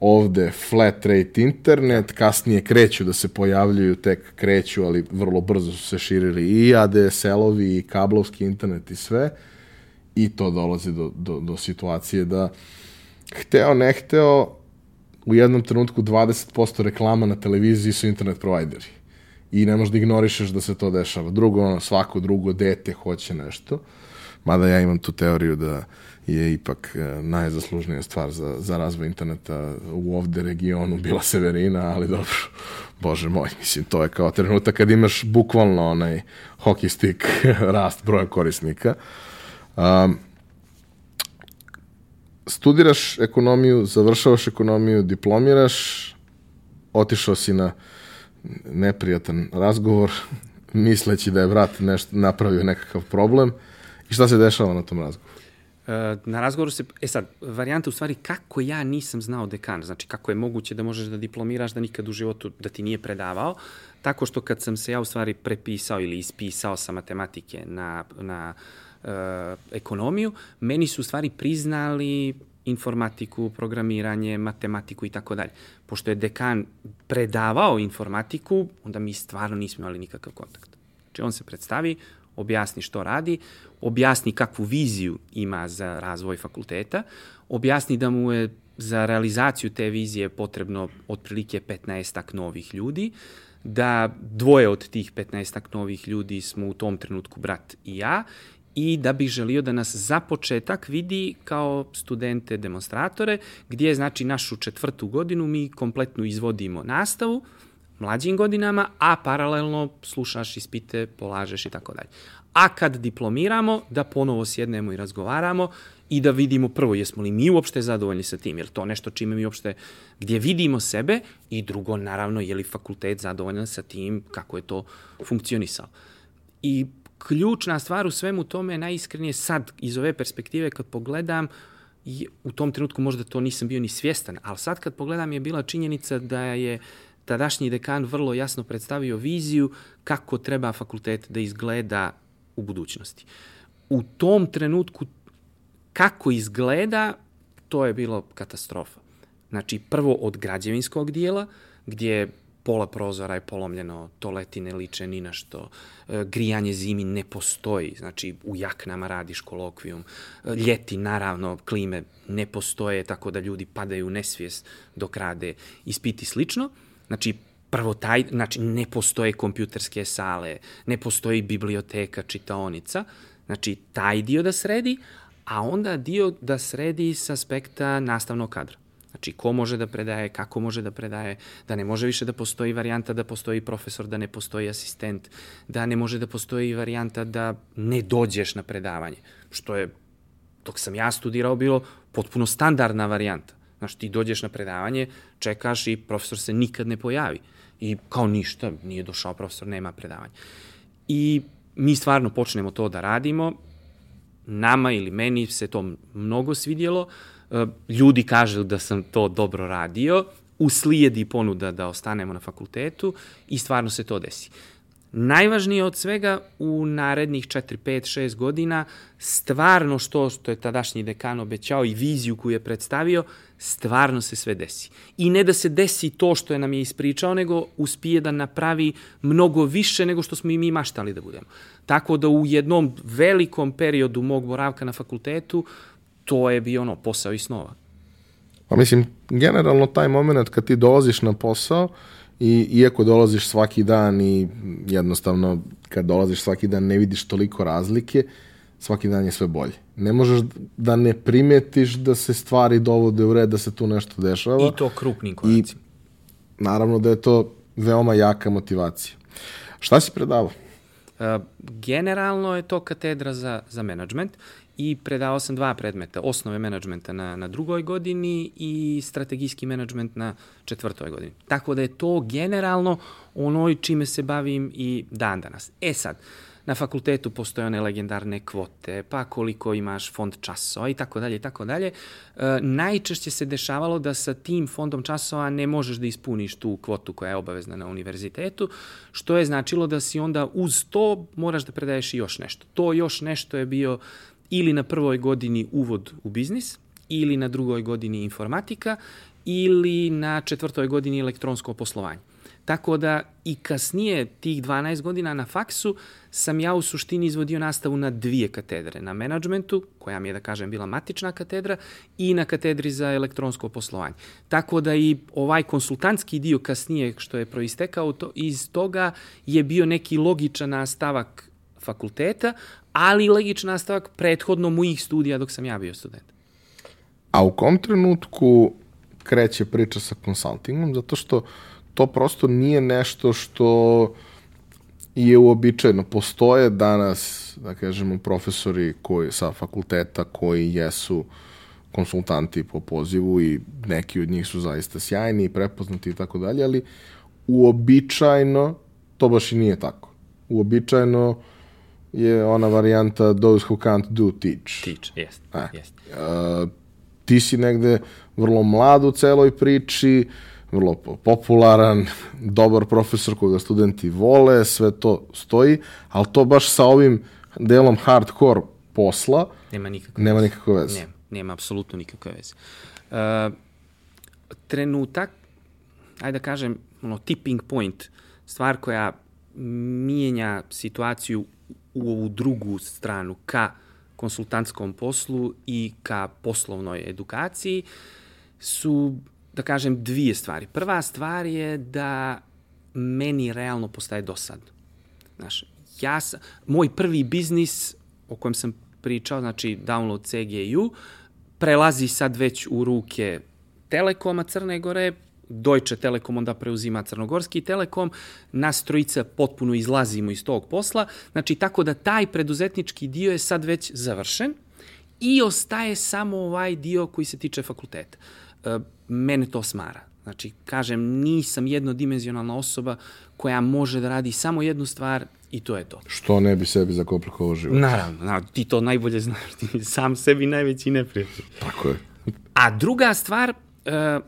ovde flat rate internet, kasnije kreću da se pojavljuju, tek kreću, ali vrlo brzo su se širili i ADSL-ovi i kablovski internet i sve i to dolazi do, do, do situacije da hteo, ne hteo, u jednom trenutku 20% reklama na televiziji su internet provajderi. I ne možeš da ignorišeš da se to dešava. Drugo, ono, svako drugo dete hoće nešto. Mada ja imam tu teoriju da je ipak e, najzaslužnija stvar za, za razvoj interneta u ovde regionu bila Severina, ali dobro, [laughs] bože moj, mislim, to je kao trenutak kad imaš bukvalno onaj hockey stick [laughs] rast broja korisnika. Um, studiraš ekonomiju, završavaš ekonomiju, diplomiraš, otišao si na neprijatan razgovor, [laughs] misleći da je brat nešto napravio nekakav problem. I šta se dešava na tom razgovoru? E, na razgovoru se, e sad, varijanta u stvari kako ja nisam znao dekan, znači kako je moguće da možeš da diplomiraš da nikad u životu da ti nije predavao, tako što kad sam se ja u stvari prepisao ili ispisao sa matematike na, na uh, ekonomiju, meni su u stvari priznali informatiku, programiranje, matematiku i tako dalje. Pošto je dekan predavao informatiku, onda mi stvarno nismo imali nikakav kontakt. Znači on se predstavi, objasni što radi, objasni kakvu viziju ima za razvoj fakulteta, objasni da mu je za realizaciju te vizije potrebno otprilike 15 novih ljudi, da dvoje od tih 15 novih ljudi smo u tom trenutku brat i ja i da bih želio da nas za početak vidi kao studente demonstratore, gdje znači našu četvrtu godinu mi kompletno izvodimo nastavu, mlađim godinama, a paralelno slušaš ispite, polažeš i tako dalje. A kad diplomiramo, da ponovo sjednemo i razgovaramo i da vidimo prvo jesmo li mi uopšte zadovoljni sa tim, jer to nešto čime mi uopšte, gdje vidimo sebe i drugo, naravno, je li fakultet zadovoljan sa tim kako je to funkcionisalo. I ključna stvar u svemu tome je najiskrenije sad iz ove perspektive kad pogledam i u tom trenutku možda to nisam bio ni svjestan, ali sad kad pogledam je bila činjenica da je tadašnji dekan vrlo jasno predstavio viziju kako treba fakultet da izgleda u budućnosti. U tom trenutku kako izgleda, to je bilo katastrofa. Znači, prvo od građevinskog dijela, gdje pola prozora je polomljeno, toleti ne liče ni na što, e, grijanje zimi ne postoji, znači u jaknama radiš kolokvijum, e, ljeti naravno klime ne postoje, tako da ljudi padaju u nesvijest dok rade ispiti slično. Znači, prvo taj, znači ne postoje kompjuterske sale, ne postoji biblioteka, čitaonica, znači taj dio da sredi, a onda dio da sredi s aspekta nastavnog kadra. Znači, ko može da predaje, kako može da predaje, da ne može više da postoji varijanta da postoji profesor, da ne postoji asistent, da ne može da postoji varijanta da ne dođeš na predavanje, što je, dok sam ja studirao, bilo potpuno standardna varijanta. Znaš, ti dođeš na predavanje, čekaš i profesor se nikad ne pojavi. I kao ništa, nije došao profesor, nema predavanja. I mi stvarno počnemo to da radimo, nama ili meni se to mnogo svidjelo. E, ljudi kažu da sam to dobro radio, uslijedi ponuda da ostanemo na fakultetu i stvarno se to desi. Najvažnije od svega u narednih 4, 5, 6 godina, stvarno što, što je tadašnji dekan obećao i viziju koju je predstavio, stvarno se sve desi. I ne da se desi to što je nam je ispričao, nego uspije da napravi mnogo više nego što smo i mi maštali da budemo. Tako da u jednom velikom periodu mog boravka na fakultetu, to je bio ono posao i snova. Pa mislim, generalno taj moment kad ti dolaziš na posao, i iako dolaziš svaki dan i jednostavno kad dolaziš svaki dan ne vidiš toliko razlike, svaki dan je sve bolje. Ne možeš da ne primetiš da se stvari dovode u red, da se tu nešto dešava. I to krupnim koracima. I naravno da je to veoma jaka motivacija. Šta si predavao? Uh, generalno je to katedra za, za management i predavao sam dva predmeta, osnove menadžmenta na, na drugoj godini i strategijski menadžment na četvrtoj godini. Tako da je to generalno ono čime se bavim i dan danas. E sad, na fakultetu postoje one legendarne kvote, pa koliko imaš fond časova i tako dalje i tako dalje. E, najčešće se dešavalo da sa tim fondom časova ne možeš da ispuniš tu kvotu koja je obavezna na univerzitetu, što je značilo da si onda uz to moraš da predaješ još nešto. To još nešto je bio ili na prvoj godini uvod u biznis, ili na drugoj godini informatika, ili na četvrtoj godini elektronsko poslovanje. Tako da i kasnije tih 12 godina na faksu sam ja u suštini izvodio nastavu na dvije katedre. Na menadžmentu, koja mi je da kažem bila matična katedra, i na katedri za elektronsko poslovanje. Tako da i ovaj konsultantski dio kasnije što je proistekao to, iz toga je bio neki logičan nastavak fakulteta, ali logičan nastavak prethodno mojih studija dok sam ja bio student. A u kom trenutku kreće priča sa konsultingom? Zato što to prosto nije nešto što je uobičajeno. Postoje danas, da kažemo, profesori koji, sa fakulteta koji jesu konsultanti po pozivu i neki od njih su zaista sjajni i prepoznati i tako dalje, ali uobičajno to baš i nije tako. Uobičajeno je ona varijanta those who can't do teach. Teach, jest, e, jest. Uh, ti si negde vrlo mlad u celoj priči, vrlo popularan, [laughs] dobar profesor koga studenti vole, sve to stoji, ali to baš sa ovim delom hardcore posla nema nikakve, nema nikakve veze. Nema, nema apsolutno nikakve veze. Uh, trenutak, ajde da kažem, ono, tipping point, stvar koja mijenja situaciju u ovu drugu stranu ka konsultantskom poslu i ka poslovnoj edukaciji su, da kažem, dvije stvari. Prva stvar je da meni realno postaje dosadno. Znaš, ja sam, moj prvi biznis o kojem sam pričao, znači download CGU, prelazi sad već u ruke Telekoma Crne Gore, Deutsche Telekom onda preuzima Crnogorski Telekom, nas trojica potpuno izlazimo iz tog posla, znači tako da taj preduzetnički dio je sad već završen i ostaje samo ovaj dio koji se tiče fakulteta. E, mene to smara. Znači, kažem, nisam jednodimenzionalna osoba koja može da radi samo jednu stvar i to je to. Što ne bi sebi zakomplikovao život? Naravno, naravno, ti to najbolje znaš, ti sam sebi najveći neprijatelj. Tako je. A druga stvar, uh,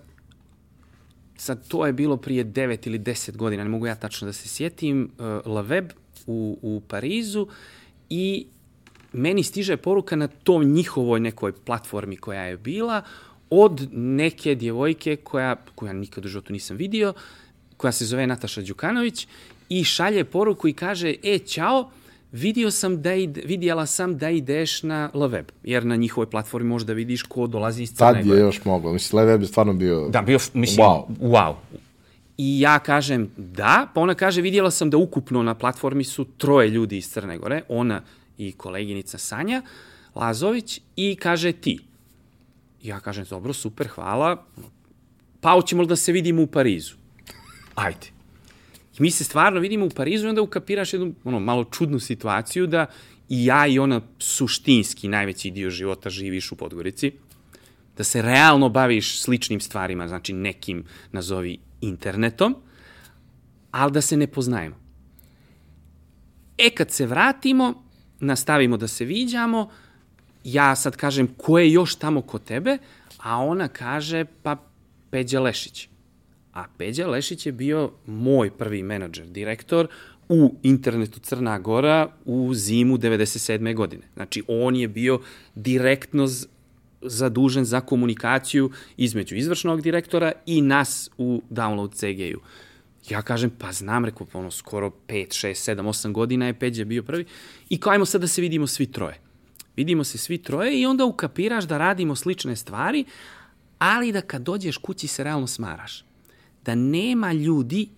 sad to je bilo prije 9 ili 10 godina, ne mogu ja tačno da se sjetim, uh, La Web u, u Parizu i meni stiže poruka na tom njihovoj nekoj platformi koja je bila od neke djevojke koja, koja nikad u životu nisam vidio, koja se zove Nataša Đukanović i šalje poruku i kaže, e, čao, vidio sam da ide, vidjela sam da ideš na LaWeb, jer na njihovoj platformi možeš da vidiš ko dolazi iz Crne Tad je još moglo, mislim, LaWeb je stvarno bio... Da, bio, mislim, wow. wow. I ja kažem da, pa ona kaže vidjela sam da ukupno na platformi su troje ljudi iz Crne Gore, ona i koleginica Sanja Lazović i kaže ti. Ja kažem, dobro, super, hvala. Pa hoćemo da se vidimo u Parizu? Ajde. Mi se stvarno vidimo u Parizu i onda ukapiraš jednu ono, malo čudnu situaciju da i ja i ona suštinski najveći dio života živiš u Podgorici, da se realno baviš sličnim stvarima, znači nekim, nazovi, internetom, ali da se ne poznajemo. E, kad se vratimo, nastavimo da se viđamo, ja sad kažem ko je još tamo kod tebe, a ona kaže pa Peđa Lešić. A Peđa Lešić je bio moj prvi menadžer, direktor u internetu Crna Gora u zimu 97. godine. Znači, on je bio direktno zadužen za komunikaciju između izvršnog direktora i nas u Download CG-u. Ja kažem, pa znam, rekao, ono, skoro 5, 6, 7, 8 godina je Peđa bio prvi. I kao, ajmo sad da se vidimo svi troje. Vidimo se svi troje i onda ukapiraš da radimo slične stvari, ali da kad dođeš kući se realno smaraš. Da nema ljudi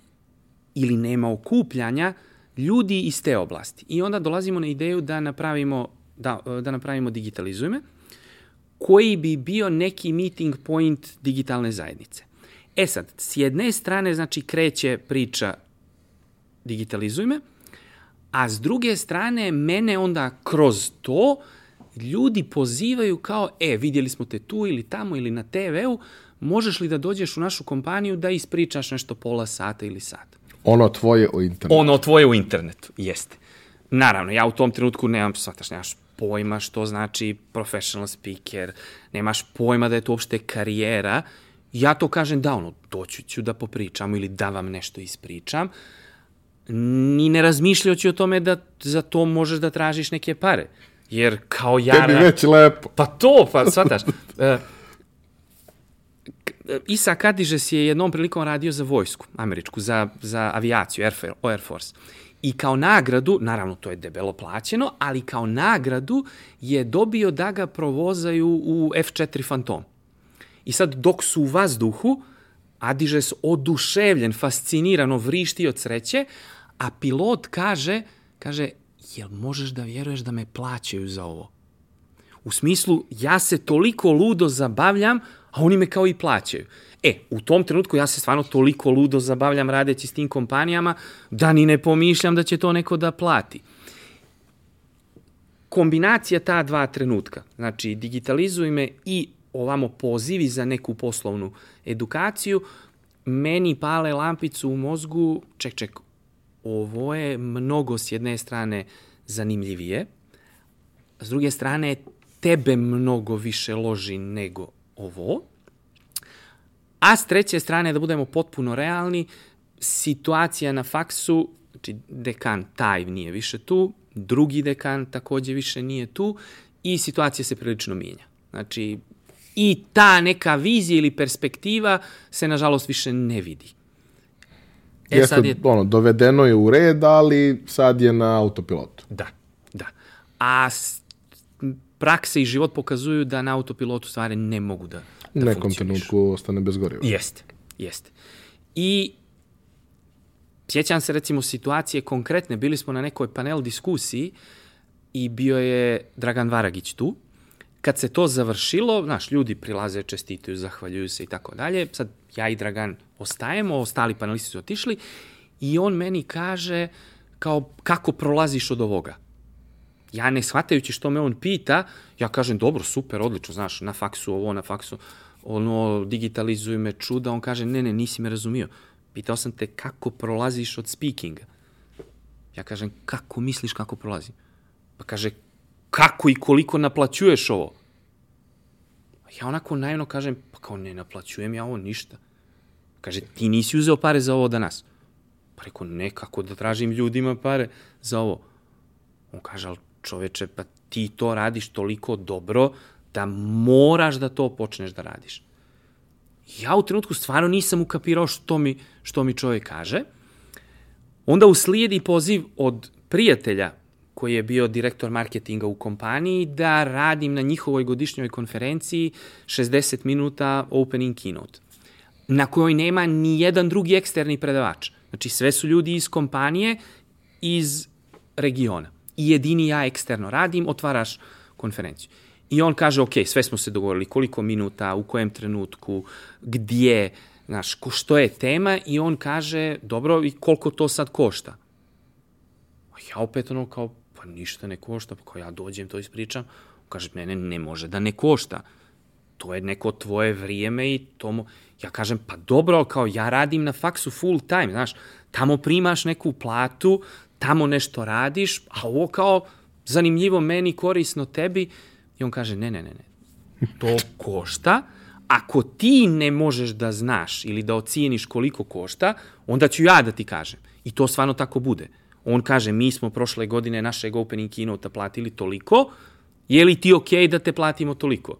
ili nema okupljanja ljudi iz te oblasti. I onda dolazimo na ideju da napravimo, da, da napravimo digitalizume, koji bi bio neki meeting point digitalne zajednice. E sad, s jedne strane, znači, kreće priča digitalizuj me, a s druge strane, mene onda kroz to ljudi pozivaju kao, e, vidjeli smo te tu ili tamo ili na TV-u, možeš li da dođeš u našu kompaniju da ispričaš nešto pola sata ili sat? Ono tvoje u internetu. Ono tvoje u internetu, jeste. Naravno, ja u tom trenutku nemam, shvataš, nemaš pojma što znači professional speaker, nemaš pojma da je to uopšte karijera. Ja to kažem da, ono, doću ću da popričam ili da vam nešto ispričam. Ni ne razmišljajući o tome da za to možeš da tražiš neke pare. Jer kao ja... Tebi već lepo. Pa to, pa shvataš. Uh, [laughs] Isa Kadižes je jednom prilikom radio za vojsku američku, za, za avijaciju, Air, Air Force. I kao nagradu, naravno to je debelo plaćeno, ali kao nagradu je dobio da ga provozaju u F4 Phantom. I sad dok su u vazduhu, Adižes oduševljen, fascinirano vrišti od sreće, a pilot kaže, kaže, jel možeš da vjeruješ da me plaćaju za ovo? U smislu, ja se toliko ludo zabavljam, a oni me kao i plaćaju. E, u tom trenutku ja se stvarno toliko ludo zabavljam radeći s tim kompanijama, da ni ne pomišljam da će to neko da plati. Kombinacija ta dva trenutka, znači digitalizuj me i ovamo pozivi za neku poslovnu edukaciju, meni pale lampicu u mozgu, ček, ček, ovo je mnogo s jedne strane zanimljivije, s druge strane tebe mnogo više loži nego ovo, a s treće strane, da budemo potpuno realni, situacija na faksu, znači dekan taj nije više tu, drugi dekan takođe više nije tu i situacija se prilično mijenja. Znači, i ta neka vizija ili perspektiva se, nažalost, više ne vidi. E, Jeste, sad je... ono, dovedeno je u red, ali sad je na autopilotu. Da, da. A prakse i život pokazuju da na autopilotu stvari ne mogu da, da U nekom trenutku ostane bez goriva. Jeste, jeste. I sjećam se recimo situacije konkretne, bili smo na nekoj panel diskusiji i bio je Dragan Varagić tu. Kad se to završilo, naš ljudi prilaze, čestitaju, zahvaljuju se i tako dalje. Sad ja i Dragan ostajemo, ostali panelisti su otišli i on meni kaže kao kako prolaziš od ovoga ja ne shvatajući što me on pita, ja kažem, dobro, super, odlično, znaš, na faksu ovo, na faksu, ono, digitalizuj me čuda, on kaže, ne, ne, nisi me razumio. Pitao sam te kako prolaziš od speakinga. Ja kažem, kako misliš kako prolazim? Pa kaže, kako i koliko naplaćuješ ovo? Ja onako naivno kažem, pa kao ne naplaćujem ja ovo ništa. Kaže, ti nisi uzeo pare za ovo danas. Pa rekao, ne, kako da tražim ljudima pare za ovo. On kaže, ali čoveče, pa ti to radiš toliko dobro da moraš da to počneš da radiš. Ja u trenutku stvarno nisam ukapirao što mi, što mi čovjek kaže. Onda uslijedi poziv od prijatelja koji je bio direktor marketinga u kompaniji, da radim na njihovoj godišnjoj konferenciji 60 minuta opening keynote, na kojoj nema ni jedan drugi eksterni predavač. Znači, sve su ljudi iz kompanije, iz regiona i jedini ja eksterno radim, otvaraš konferenciju. I on kaže, ok, sve smo se dogovorili, koliko minuta, u kojem trenutku, gdje, znaš, ko, što je tema i on kaže, dobro, i koliko to sad košta? A ja opet ono kao, pa ništa ne košta, pa kao ja dođem, to ispričam. On kaže, ne, ne, ne može da ne košta. To je neko tvoje vrijeme i tomu... Ja kažem, pa dobro, kao ja radim na faksu full time, znaš, tamo primaš neku platu, tamo nešto radiš, a ovo kao zanimljivo meni, korisno tebi, I on kaže, ne, ne, ne, ne, to košta, ako ti ne možeš da znaš ili da ocijeniš koliko košta, onda ću ja da ti kažem. I to stvarno tako bude. On kaže, mi smo prošle godine našeg opening keynote platili toliko, je li ti okej okay da te platimo toliko?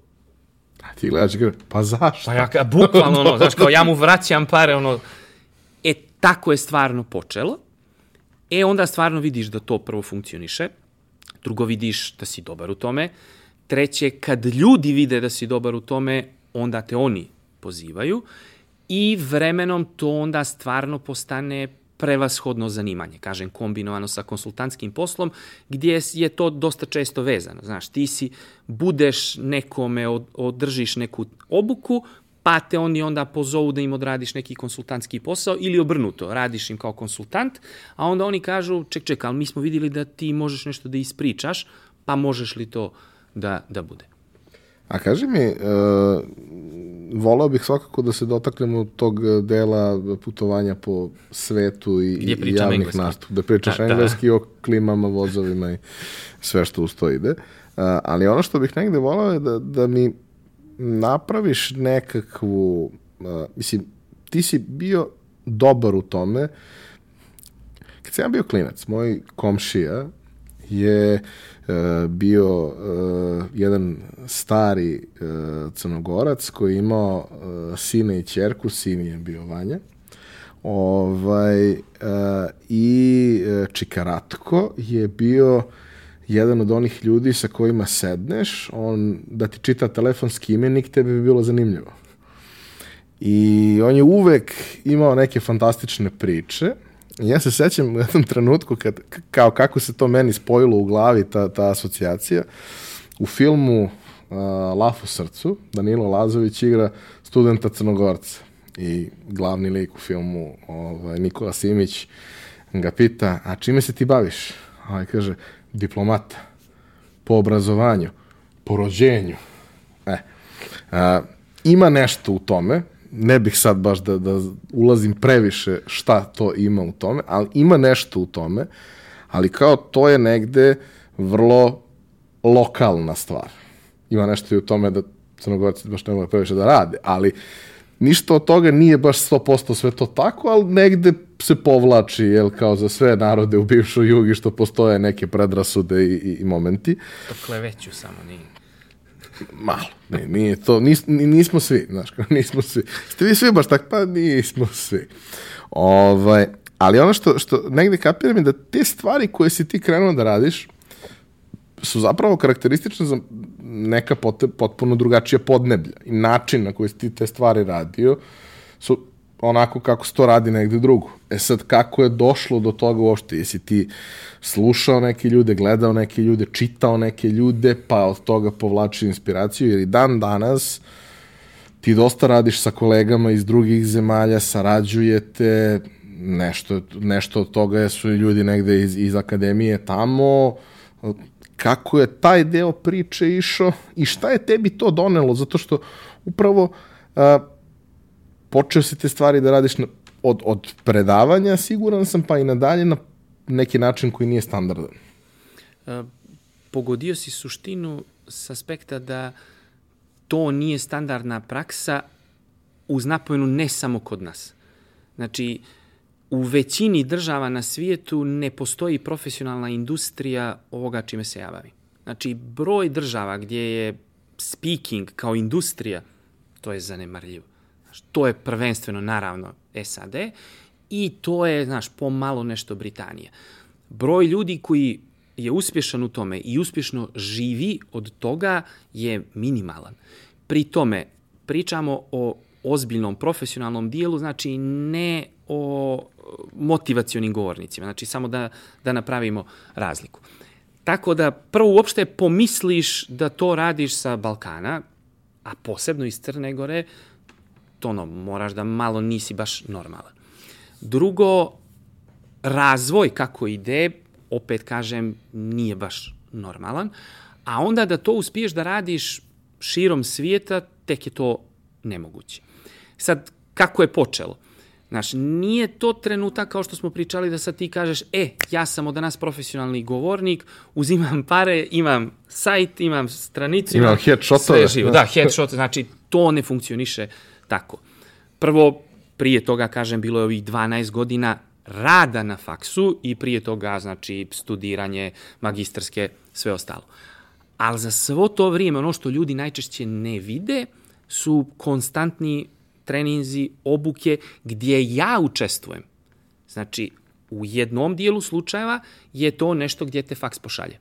A ti gledaš i pa zašto? Pa ja, bukvalno, ono, [laughs] znaš, kao ja mu vraćam pare, ono, e, tako je stvarno počelo. E, onda stvarno vidiš da to prvo funkcioniše, drugo vidiš da si dobar u tome, treće, kad ljudi vide da si dobar u tome, onda te oni pozivaju i vremenom to onda stvarno postane prevashodno zanimanje, kažem kombinovano sa konsultantskim poslom, gdje je to dosta često vezano. Znaš, ti si, budeš nekome, održiš neku obuku, pa te oni onda pozovu da im odradiš neki konsultantski posao ili obrnuto, radiš im kao konsultant, a onda oni kažu, ček, ček, ali mi smo videli da ti možeš nešto da ispričaš, pa možeš li to da, da bude. A kaži mi, uh, volao bih svakako da se dotaknemo tog dela putovanja po svetu i, i javnih engleski. nastup. Da pričaš da, engleski da. o klimama, vozovima i sve što uz to ide. Uh, ali ono što bih negde volao je da, da mi napraviš nekakvu, uh, mislim, ti si bio dobar u tome. Kad sam bio klinac, moj komšija je uh, bio uh, jedan stari uh, crnogorac koji je imao uh, sina i čerku, sin je bio Vanja. Ovaj, uh, I uh, Čikaratko je bio jedan od onih ljudi sa kojima sedneš, on da ti čita telefonski imenik, tebi bi bilo zanimljivo. I on je uvek imao neke fantastične priče Ja se sećam u jednom trenutku kad, kao kako se to meni spojilo u glavi ta, ta asocijacija. U filmu uh, Laf u srcu Danilo Lazović igra studenta Crnogorca i glavni lik u filmu ovaj, Nikola Simić ga pita, a čime se ti baviš? A ovaj kaže, diplomata, po obrazovanju, po rođenju. E, a, ima nešto u tome, ne bih sad baš da, da ulazim previše šta to ima u tome, ali ima nešto u tome, ali kao to je negde vrlo lokalna stvar. Ima nešto i u tome da crnogorci baš ne mogu previše da rade, ali ništa od toga nije baš 100% sve to tako, ali negde se povlači, jel, kao za sve narode u bivšoj jugi što postoje neke predrasude i, i, i momenti. To kleveću samo, nije. Malo, ne, nije to, nis, nismo svi, znaš, nismo svi. Ste vi svi baš tak, pa nismo svi. Ovaj, ali ono što, što negde kapiram je da te stvari koje si ti krenuo da radiš su zapravo karakteristične za neka pot, potpuno drugačija podneblja i način na koji si ti te stvari radio su onako kako se to radi negde drugo. E sad, kako je došlo do toga uopšte? Jesi ti slušao neke ljude, gledao neke ljude, čitao neke ljude, pa od toga povlačio inspiraciju, jer i dan danas ti dosta radiš sa kolegama iz drugih zemalja, sarađujete, nešto, nešto od toga su ljudi negde iz, iz akademije tamo, kako je taj deo priče išao i šta je tebi to donelo, zato što upravo uh, počeo si te stvari da radiš na, od, od predavanja, siguran sam, pa i nadalje na neki način koji nije standardan. Uh, pogodio si suštinu s aspekta da to nije standardna praksa uz napojenu ne samo kod nas. Znači, u većini država na svijetu ne postoji profesionalna industrija ovoga čime se ja bavim. Znači, broj država gdje je speaking kao industrija, to je zanemarljivo. To je prvenstveno, naravno, SAD i to je, znaš, pomalo nešto Britanija. Broj ljudi koji je uspješan u tome i uspješno živi od toga je minimalan. Pri tome pričamo o ozbiljnom profesionalnom dijelu, znači ne o motivacionim govornicima, znači samo da, da napravimo razliku. Tako da prvo uopšte pomisliš da to radiš sa Balkana, a posebno iz Crne Gore, ono, moraš da malo nisi baš normalan. Drugo, razvoj kako ide, opet kažem, nije baš normalan, a onda da to uspiješ da radiš širom svijeta, tek je to nemoguće. Sad, kako je počelo? Znaš, nije to trenutak kao što smo pričali da sad ti kažeš, e, ja sam od danas profesionalni govornik, uzimam pare, imam sajt, imam stranicu, imam, headshotove. Sve živo, da, headshot, znači to ne funkcioniše tako. Prvo, prije toga, kažem, bilo je ovih 12 godina rada na faksu i prije toga, znači, studiranje, magistarske, sve ostalo. Ali za svo to vrijeme, ono što ljudi najčešće ne vide, su konstantni treninzi, obuke, gdje ja učestvujem. Znači, u jednom dijelu slučajeva je to nešto gdje te faks pošalje.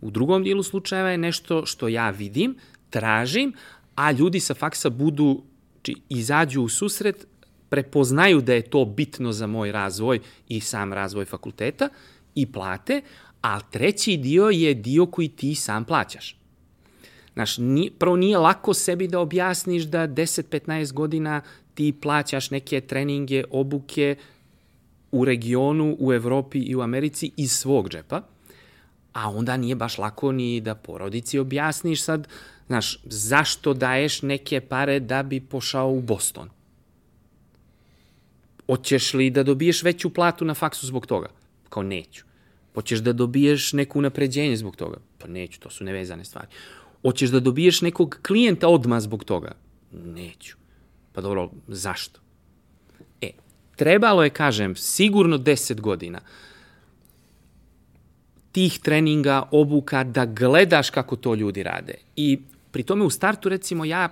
U drugom dijelu slučajeva je nešto što ja vidim, tražim, a ljudi sa faksa budu, či, izađu u susret, prepoznaju da je to bitno za moj razvoj i sam razvoj fakulteta i plate, a treći dio je dio koji ti sam plaćaš. Znaš, nije, prvo nije lako sebi da objasniš da 10-15 godina ti plaćaš neke treninge, obuke u regionu, u Evropi i u Americi iz svog džepa, a onda nije baš lako ni da porodici objasniš sad, znaš, zašto daješ neke pare da bi pošao u Boston? Hoćeš li da dobiješ veću platu na faksu zbog toga? Kao neću. Hoćeš da dobiješ neko unapređenje zbog toga? Pa neću, to su nevezane stvari. Hoćeš da dobiješ nekog klijenta odma zbog toga? Neću. Pa dobro, zašto? E, trebalo je, kažem, sigurno 10 godina tih treninga, obuka, da gledaš kako to ljudi rade. I pri tome u startu, recimo, ja,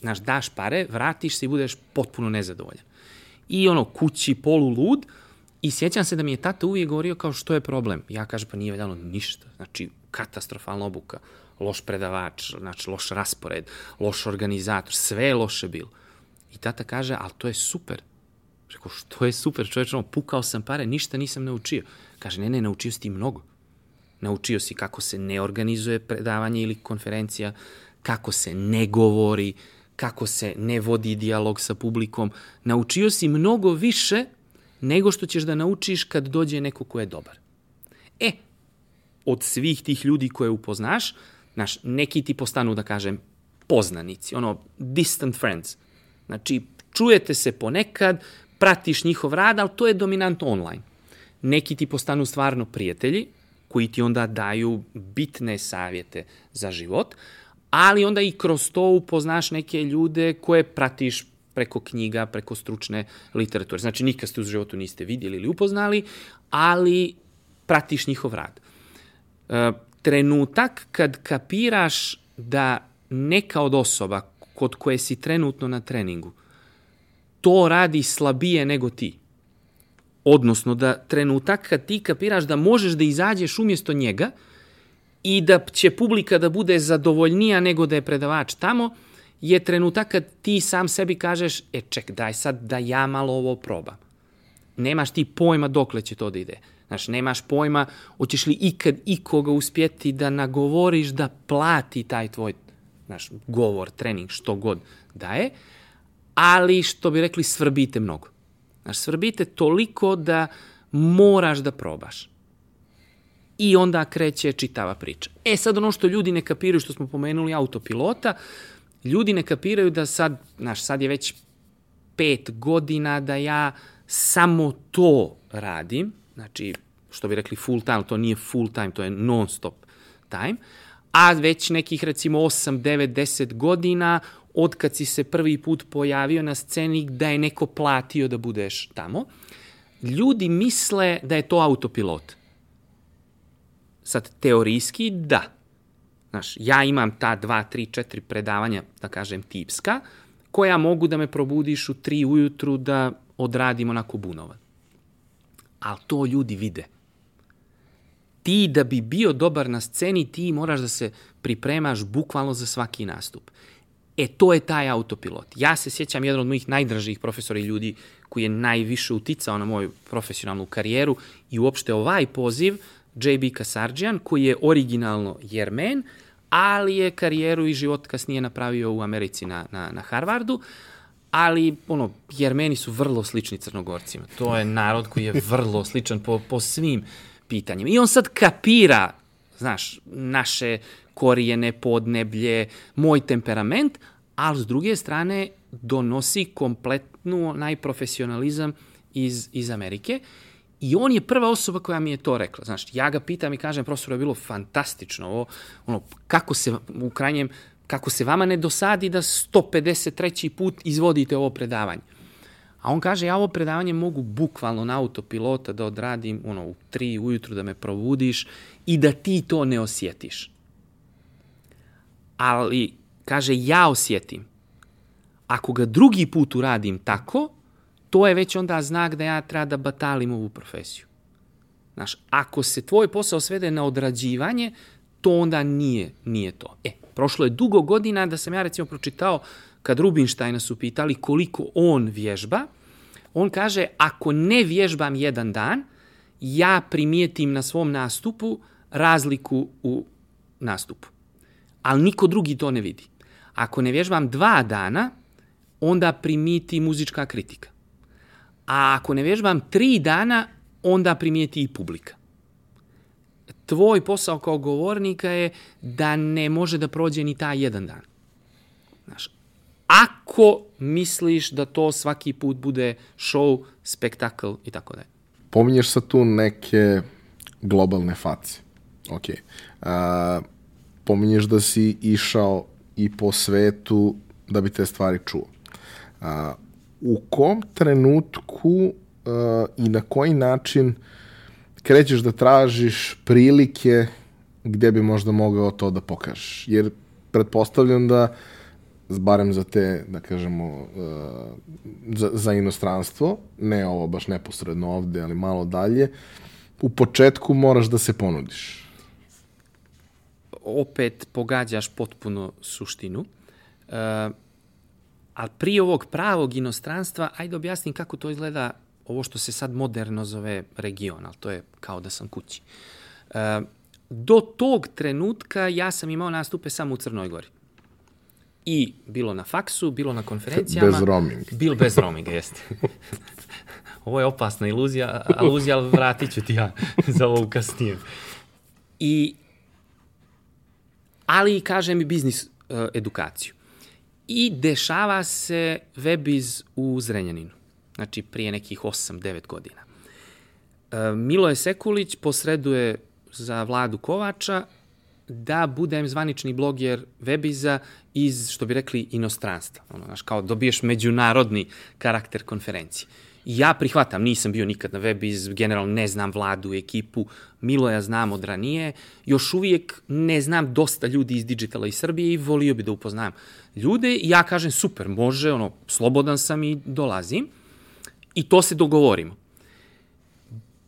znaš, daš pare, vratiš se i budeš potpuno nezadovoljan. I ono, kući, polu lud, i sjećam se da mi je tata uvijek govorio kao što je problem. Ja kažem, pa nije valjano ništa. Znači, katastrofalna obuka loš predavač, znači loš raspored, loš organizator, sve je loše bilo. I tata kaže, ali to je super. Rekao, što je super, čovječ, ono, pukao sam pare, ništa nisam naučio. Kaže, ne, ne, naučio si ti mnogo. Naučio si kako se ne organizuje predavanje ili konferencija, kako se ne govori, kako se ne vodi dijalog sa publikom. Naučio si mnogo više nego što ćeš da naučiš kad dođe neko ko je dobar. E, od svih tih ljudi koje upoznaš, Znaš, neki ti postanu, da kažem, poznanici, ono, distant friends. Znači, čujete se ponekad, pratiš njihov rad, ali to je dominant online. Neki ti postanu stvarno prijatelji, koji ti onda daju bitne savjete za život, ali onda i kroz to upoznaš neke ljude koje pratiš preko knjiga, preko stručne literature. Znači, nikad ste u životu niste vidjeli ili upoznali, ali pratiš njihov rad. E, trenutak kad kapiraš da neka od osoba kod koje si trenutno na treningu to radi slabije nego ti. Odnosno da trenutak kad ti kapiraš da možeš da izađeš umjesto njega i da će publika da bude zadovoljnija nego da je predavač tamo, je trenutak kad ti sam sebi kažeš, e ček, daj sad da ja malo ovo probam. Nemaš ti pojma dokle će to da ide. Znaš, nemaš pojma, hoćeš li ikad ikoga uspjeti da nagovoriš da plati taj tvoj znaš, govor, trening, što god da je, ali što bi rekli, svrbite mnogo. Znaš, svrbite toliko da moraš da probaš. I onda kreće čitava priča. E sad ono što ljudi ne kapiraju, što smo pomenuli autopilota, ljudi ne kapiraju da sad, znaš, sad je već pet godina da ja samo to radim, znači, što bi rekli full time, to nije full time, to je non stop time, a već nekih recimo 8, 9, 10 godina od kad si se prvi put pojavio na sceni da je neko platio da budeš tamo, ljudi misle da je to autopilot. Sad, teorijski, da. Znaš, ja imam ta dva, tri, četiri predavanja, da kažem, tipska, koja mogu da me probudiš u tri ujutru da odradim onako bunovan ali to ljudi vide. Ti da bi bio dobar na sceni, ti moraš da se pripremaš bukvalno za svaki nastup. E, to je taj autopilot. Ja se sjećam jedan od mojih najdražih profesora i ljudi koji je najviše uticao na moju profesionalnu karijeru i uopšte ovaj poziv, J.B. Kasarđian, koji je originalno jermen, ali je karijeru i život kasnije napravio u Americi na, na, na Harvardu. Uh, ali ono, Jermeni su vrlo slični Crnogorcima. To je narod koji je vrlo sličan po, po svim pitanjima. I on sad kapira, znaš, naše korijene, podneblje, moj temperament, ali s druge strane donosi komplet, nametnuo najprofesionalizam iz, iz Amerike. I on je prva osoba koja mi je to rekla. Znaš, ja ga pitam i kažem, profesor, je bilo fantastično ovo, ono, kako se u krajnjem, kako se vama ne dosadi da 153. put izvodite ovo predavanje. A on kaže, ja ovo predavanje mogu bukvalno na autopilota da odradim ono, u tri ujutru da me probudiš i da ti to ne osjetiš. Ali, kaže, ja osjetim. Ako ga drugi put uradim tako, to je već onda znak da ja treba da batalim ovu profesiju. Znaš, ako se tvoj posao svede na odrađivanje, to onda nije, nije to. E, prošlo je dugo godina da sam ja recimo pročitao kad Rubinštajna su pitali koliko on vježba, on kaže ako ne vježbam jedan dan, ja primijetim na svom nastupu razliku u nastupu. Ali niko drugi to ne vidi. Ako ne vježbam dva dana, onda primiti muzička kritika. A ako ne vježbam tri dana, onda primijeti i publika. Tvoj posao kao govornika je da ne može da prođe ni taj jedan dan. Znaš, ako misliš da to svaki put bude show, spektakl i tako dalje. Pominješ sa tu neke globalne face. Ok. A, pominješ da si išao i po svetu da bi te stvari čuo. A, u kom trenutku uh, i na koji način krećeš da tražiš prilike gdje bi možda mogao to da pokažeš? Jer pretpostavljam da barem za te, da kažemo, uh, za, za inostranstvo, ne ovo baš neposredno ovde, ali malo dalje, u početku moraš da se ponudiš. Opet pogađaš potpuno suštinu. Uh, Ali prije ovog pravog inostranstva, ajde objasnim kako to izgleda ovo što se sad moderno zove region, ali to je kao da sam kući. E, do tog trenutka ja sam imao nastupe samo u Crnoj Gori. I bilo na faksu, bilo na konferencijama. Bez roaminga. Bilo bez roaminga, jeste. [laughs] ovo je opasna iluzija, aluzija, ali vratit ću ti ja za ovo kasnije. I, ali kažem i biznis uh, edukaciju. I dešava se Webiz u Zrenjaninu, znači prije nekih 8-9 godina. E, Miloje Sekulić posreduje za Vladu Kovača da budem zvanični bloger Webiza iz, što bi rekli, inostranstva. Ono, znaš, kao dobiješ međunarodni karakter konferencije. Ja prihvatam, nisam bio nikad na Webiz, generalno ne znam vladu, ekipu, Miloja znam od ranije, još uvijek ne znam dosta ljudi iz digitala iz Srbije i volio bi da upoznam ljude i ja kažem super, može, ono, slobodan sam i dolazim i to se dogovorimo.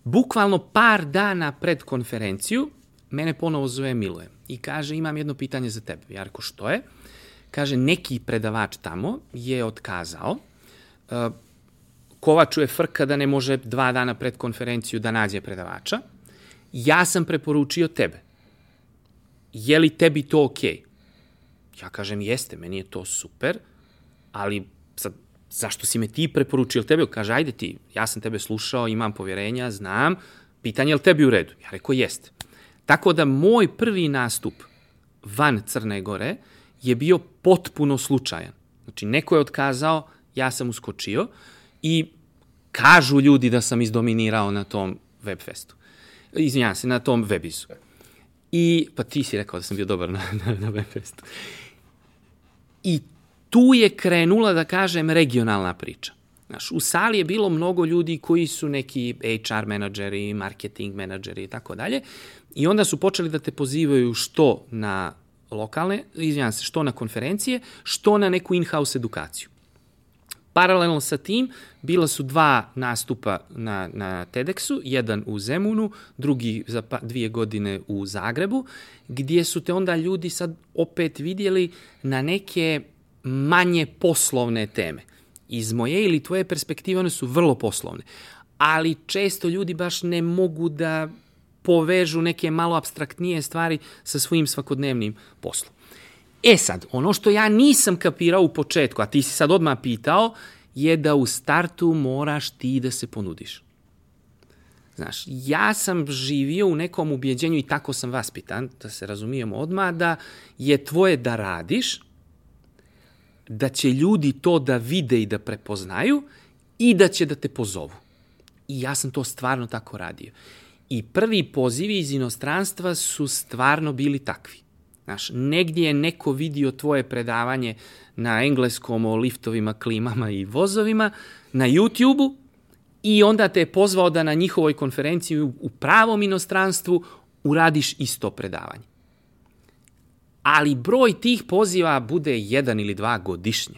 Bukvalno par dana pred konferenciju mene ponovo zove Miloje i kaže imam jedno pitanje za tebe. Ja reko što je? Kaže neki predavač tamo je otkazao, uh, Kovaču je frka da ne može dva dana pred konferenciju da nađe predavača. Ja sam preporučio tebe. Je li tebi to okej? Okay? Ja kažem, jeste, meni je to super, ali zašto si me ti preporučio tebe? Kaže, ajde ti, ja sam tebe slušao, imam povjerenja, znam, pitanje je li tebi u redu? Ja rekao, jeste. Tako da moj prvi nastup van Crne Gore je bio potpuno slučajan. Znači, neko je otkazao, ja sam uskočio i kažu ljudi da sam izdominirao na tom webfestu. Izvinjam se, na tom webizu. I, pa ti si rekao da sam bio dobar na, na, na webfestu. I tu je krenula, da kažem, regionalna priča. Znaš, u sali je bilo mnogo ljudi koji su neki HR menadžeri, marketing menadžeri i tako dalje. I onda su počeli da te pozivaju što na lokalne, izvinjam se, što na konferencije, što na neku in-house edukaciju. Paralelno sa tim, bila su dva nastupa na, na TEDxu, jedan u Zemunu, drugi za pa, dvije godine u Zagrebu, gdje su te onda ljudi sad opet vidjeli na neke manje poslovne teme. Iz moje ili tvoje perspektive one su vrlo poslovne, ali često ljudi baš ne mogu da povežu neke malo abstraktnije stvari sa svojim svakodnevnim poslom. E sad, ono što ja nisam kapirao u početku, a ti si sad odmah pitao, je da u startu moraš ti da se ponudiš. Znaš, ja sam živio u nekom ubjeđenju i tako sam vaspitan, da se razumijemo odmah, da je tvoje da radiš, da će ljudi to da vide i da prepoznaju i da će da te pozovu. I ja sam to stvarno tako radio. I prvi pozivi iz inostranstva su stvarno bili takvi. Znaš, negdje je neko vidio tvoje predavanje na engleskom o liftovima, klimama i vozovima na YouTube-u i onda te je pozvao da na njihovoj konferenciji u pravom inostranstvu uradiš isto predavanje. Ali broj tih poziva bude jedan ili dva godišnje.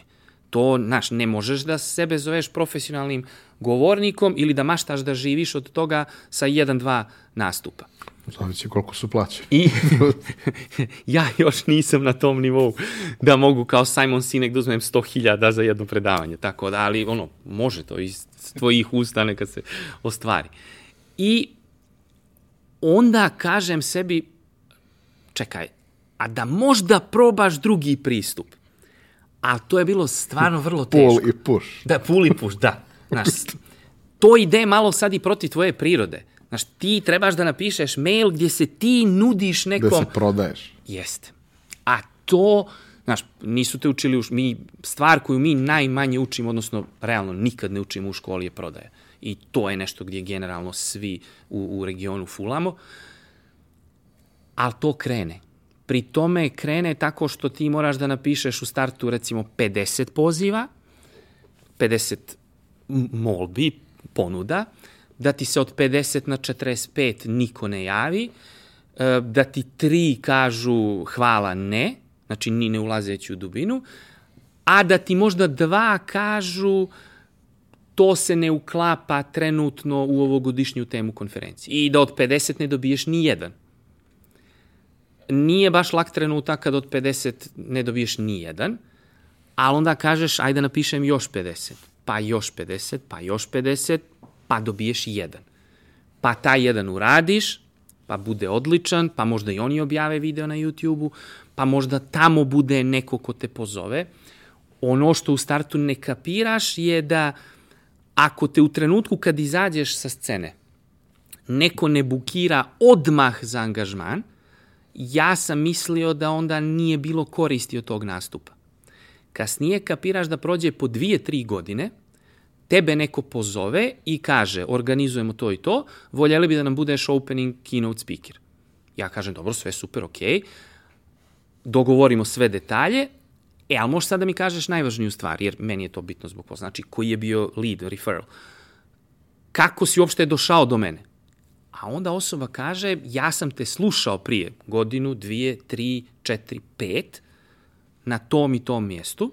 To, znaš, ne možeš da sebe zoveš profesionalnim govornikom ili da maštaš da živiš od toga sa jedan, dva nastupa. Zavisi koliko su plaće. I [laughs] ja još nisam na tom nivou da mogu kao Simon Sinek da uzmem 100.000 za jedno predavanje, tako da, ali ono, može to iz tvojih usta neka se ostvari. I onda kažem sebi, čekaj, a da možda probaš drugi pristup. A to je bilo stvarno vrlo teško. Pull i push. Da, pull i push, da. Znaš, to ide malo sad i protiv tvoje prirode. Znaš, ti trebaš da napišeš mail gdje se ti nudiš nekom... Da se prodaješ. Jeste. A to, znaš, nisu te učili, u, mi, stvar koju mi najmanje učimo, odnosno realno nikad ne učimo u školi je prodaja. I to je nešto gdje generalno svi u, u regionu fulamo. Ali to krene. Pri tome krene tako što ti moraš da napišeš u startu recimo 50 poziva, 50 molbi, ponuda, da ti se od 50 na 45 niko ne javi, e, da ti tri kažu hvala ne, znači ni ne ulazeći u dubinu, a da ti možda dva kažu to se ne uklapa trenutno u ovogodišnju temu konferencije. I da od 50 ne dobiješ ni jedan. Nije baš lak trenutak kad od 50 ne dobiješ ni jedan, ali onda kažeš ajde napišem još 50, pa još 50, pa još 50, pa dobiješ jedan. Pa taj jedan uradiš, pa bude odličan, pa možda i oni objave video na YouTube-u, pa možda tamo bude neko ko te pozove. Ono što u startu ne kapiraš je da ako te u trenutku kad izađeš sa scene neko ne bukira odmah za angažman, ja sam mislio da onda nije bilo koristi od tog nastupa. Kasnije kapiraš da prođe po dvije, tri godine – tebe neko pozove i kaže organizujemo to i to, voljeli bi da nam budeš opening keynote speaker. Ja kažem, dobro, sve super, ok, dogovorimo sve detalje, e, ali možeš sad da mi kažeš najvažniju stvar, jer meni je to bitno zbog posla. Znači, koji je bio lead, referral? Kako si uopšte došao do mene? A onda osoba kaže, ja sam te slušao prije godinu, dvije, tri, četiri, pet, na tom i tom mjestu,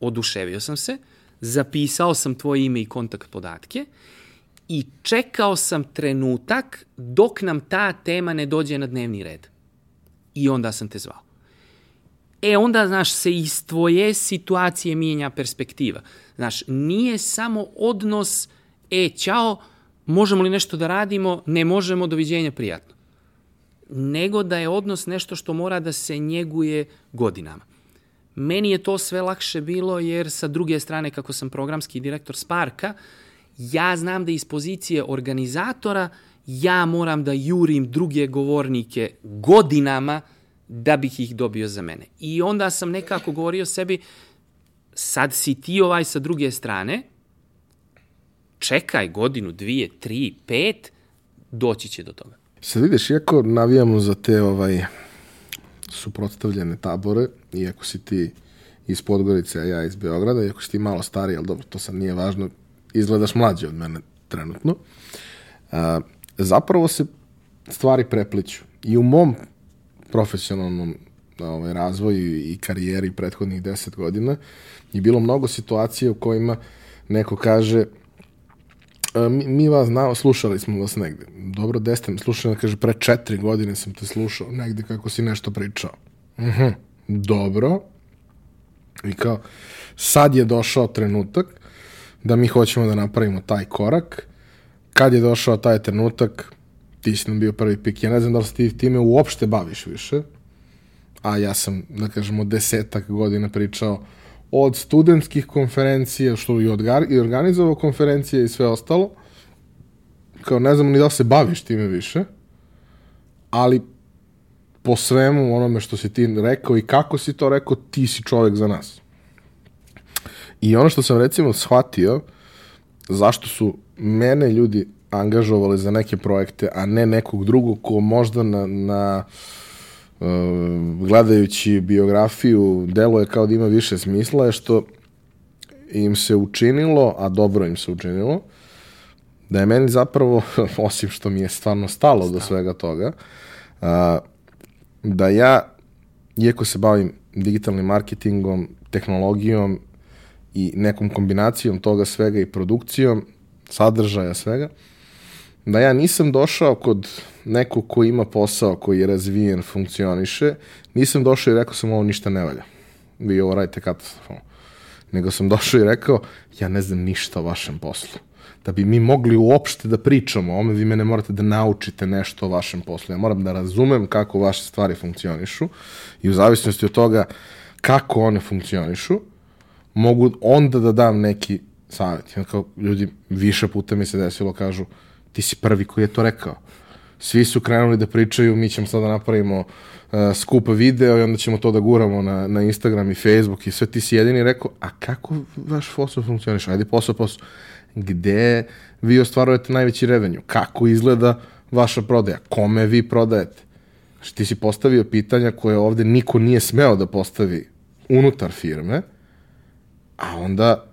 oduševio sam se, zapisao sam tvoje ime i kontakt podatke i čekao sam trenutak dok nam ta tema ne dođe na dnevni red. I onda sam te zvao. E onda, znaš, se iz tvoje situacije mijenja perspektiva. Znaš, nije samo odnos, e, čao, možemo li nešto da radimo, ne možemo, doviđenja, prijatno. Nego da je odnos nešto što mora da se njeguje godinama. Meni je to sve lakše bilo jer sa druge strane, kako sam programski direktor Sparka, ja znam da iz pozicije organizatora ja moram da jurim druge govornike godinama da bih ih dobio za mene. I onda sam nekako govorio sebi, sad si ti ovaj sa druge strane, čekaj godinu, dvije, tri, pet, doći će do toga. Sad vidiš, iako navijamo za te ovaj, suprotstavljene tabore, iako si ti iz Podgorice, a ja iz Beograda, iako si ti malo stariji, ali dobro, to sad nije važno, izgledaš mlađi od mene trenutno, a, zapravo se stvari prepliću. I u mom profesionalnom ovaj, razvoju i karijeri prethodnih deset godina je bilo mnogo situacija u kojima neko kaže mi, mi vas znao, slušali smo vas negde. Dobro, gde ste me slušali? Kaže, pre četiri godine sam te slušao negde kako si nešto pričao. Uh mhm. -huh. Dobro. I kao, sad je došao trenutak da mi hoćemo da napravimo taj korak. Kad je došao taj trenutak, ti si nam bio prvi pik. Ja ne znam da li se ti time uopšte baviš više, a ja sam, da kažemo, desetak godina pričao od studentskih konferencija, što i, odgar, i organizovao konferencije i sve ostalo, kao ne znam ni da se baviš time više, ali po svemu onome što si ti rekao i kako si to rekao, ti si čovek za nas. I ono što sam recimo shvatio, zašto su mene ljudi angažovali za neke projekte, a ne nekog drugog ko možda na, na uh, gledajući biografiju deluje kao da ima više smisla, je što im se učinilo, a dobro im se učinilo, da je meni zapravo, [laughs] osim što mi je stvarno stalo Stav. do svega toga, uh, da ja, iako se bavim digitalnim marketingom, tehnologijom i nekom kombinacijom toga svega i produkcijom, sadržaja svega, da ja nisam došao kod nekog ko ima posao koji je razvijen, funkcioniše, nisam došao i rekao sam ovo ništa ne valja. Vi ovo radite katastrofalno. Nego sam [laughs] došao i rekao, ja ne znam ništa o vašem poslu. Da bi mi mogli uopšte da pričamo o ome, vi mene morate da naučite nešto o vašem poslu. Ja moram da razumem kako vaše stvari funkcionišu i u zavisnosti od toga kako one funkcionišu, mogu onda da dam neki savjet. Kao ljudi više puta mi se desilo kažu, ti si prvi koji je to rekao. Svi su krenuli da pričaju, mi ćemo sada da napravimo uh, skup video i onda ćemo to da guramo na, na Instagram i Facebook i sve ti si jedini rekao, a kako vaš posao funkcioniš? Ajde posao, posao. Gde vi ostvarujete najveći revenju? Kako izgleda vaša prodaja? Kome vi prodajete? Znači, ti si postavio pitanja koje ovde niko nije smeo da postavi unutar firme, a onda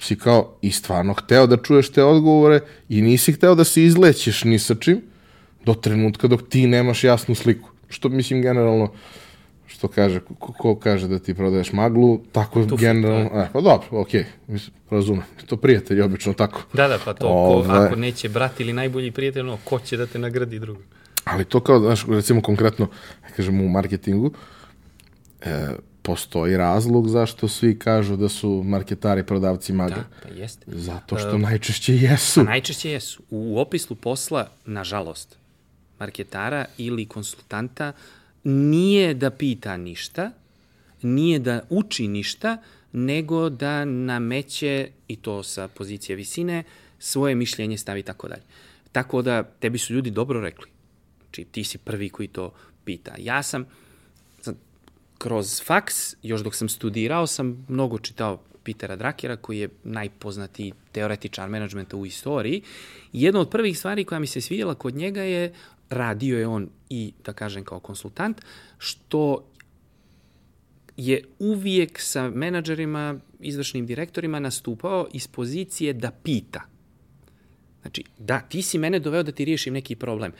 si kao i stvarno hteo da čuješ te odgovore i nisi hteo da se izlećeš ni sa čim do trenutka dok ti nemaš jasnu sliku. Što mislim generalno što kaže, ko, ko kaže da ti prodaješ maglu, tako Tuf, generalno, da. e, pa dobro, okej, okay, razumem, to prijatelji obično tako. Da, da, pa to, Ove, ko, ako neće brat ili najbolji prijatelj, no, ko će da te nagradi drugo? Ali to kao, znaš, recimo konkretno, kažemo u marketingu, e, postoji razlog zašto svi kažu da su marketari prodavci maga. Da, pa jeste. Zato što uh, najčešće jesu. Pa najčešće jesu. U opislu posla, nažalost, marketara ili konsultanta nije da pita ništa, nije da uči ništa, nego da nameće, i to sa pozicije visine, svoje mišljenje stavi tako dalje. Tako da, tebi su ljudi dobro rekli. Znači, ti si prvi koji to pita. Ja sam, kroz faks, još dok sam studirao, sam mnogo čitao Pitera Drakera, koji je najpoznatiji teoretičar menadžmenta u istoriji. Jedna od prvih stvari koja mi se svidjela kod njega je, radio je on i, da kažem, kao konsultant, što je uvijek sa menadžerima, izvršnim direktorima nastupao iz pozicije da pita. Znači, da, ti si mene doveo da ti riješim neki problem,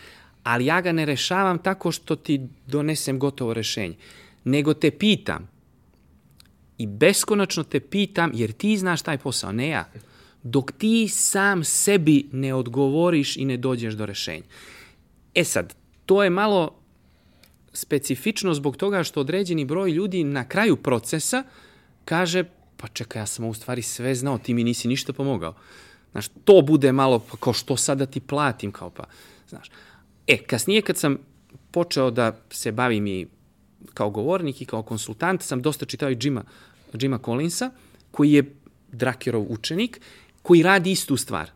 ali ja ga ne rešavam tako što ti donesem gotovo rešenje nego te pitam. I beskonačno te pitam, jer ti znaš taj posao, ne ja. Dok ti sam sebi ne odgovoriš i ne dođeš do rešenja. E sad, to je malo specifično zbog toga što određeni broj ljudi na kraju procesa kaže, pa čekaj, ja sam u stvari sve znao, ti mi nisi ništa pomogao. Znaš, to bude malo, pa kao što sada ti platim, kao pa, znaš. E, kasnije kad sam počeo da se bavim i kao govornik i kao konsultant sam dosta čitao i Jima, Jima Collinsa, koji je Drakerov učenik, koji radi istu stvar.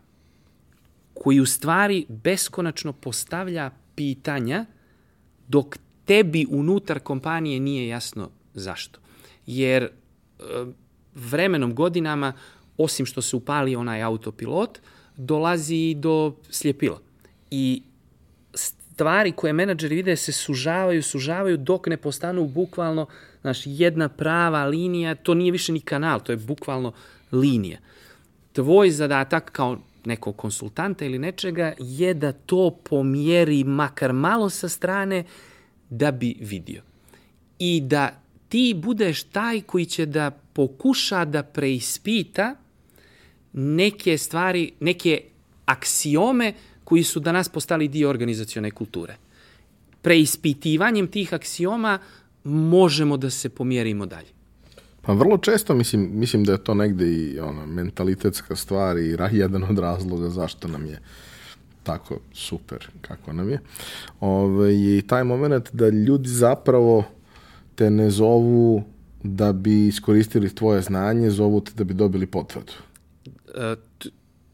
Koji u stvari beskonačno postavlja pitanja dok tebi unutar kompanije nije jasno zašto. Jer e, vremenom, godinama, osim što se upali onaj autopilot, dolazi do sljepila. I stvari koje menadžeri vide se sužavaju, sužavaju dok ne postanu bukvalno znaš, jedna prava linija, to nije više ni kanal, to je bukvalno linija. Tvoj zadatak kao nekog konsultanta ili nečega je da to pomjeri makar malo sa strane da bi vidio. I da ti budeš taj koji će da pokuša da preispita neke stvari, neke aksiome koji su danas postali dio organizacione kulture. Preispitivanjem tih aksioma možemo da se pomjerimo dalje. Pa vrlo često mislim, mislim da je to negde i ona, mentalitetska stvar i jedan od razloga zašto nam je tako super kako nam je. Ove, I taj moment da ljudi zapravo te ne zovu da bi iskoristili tvoje znanje, zovu te da bi dobili potvrdu. E,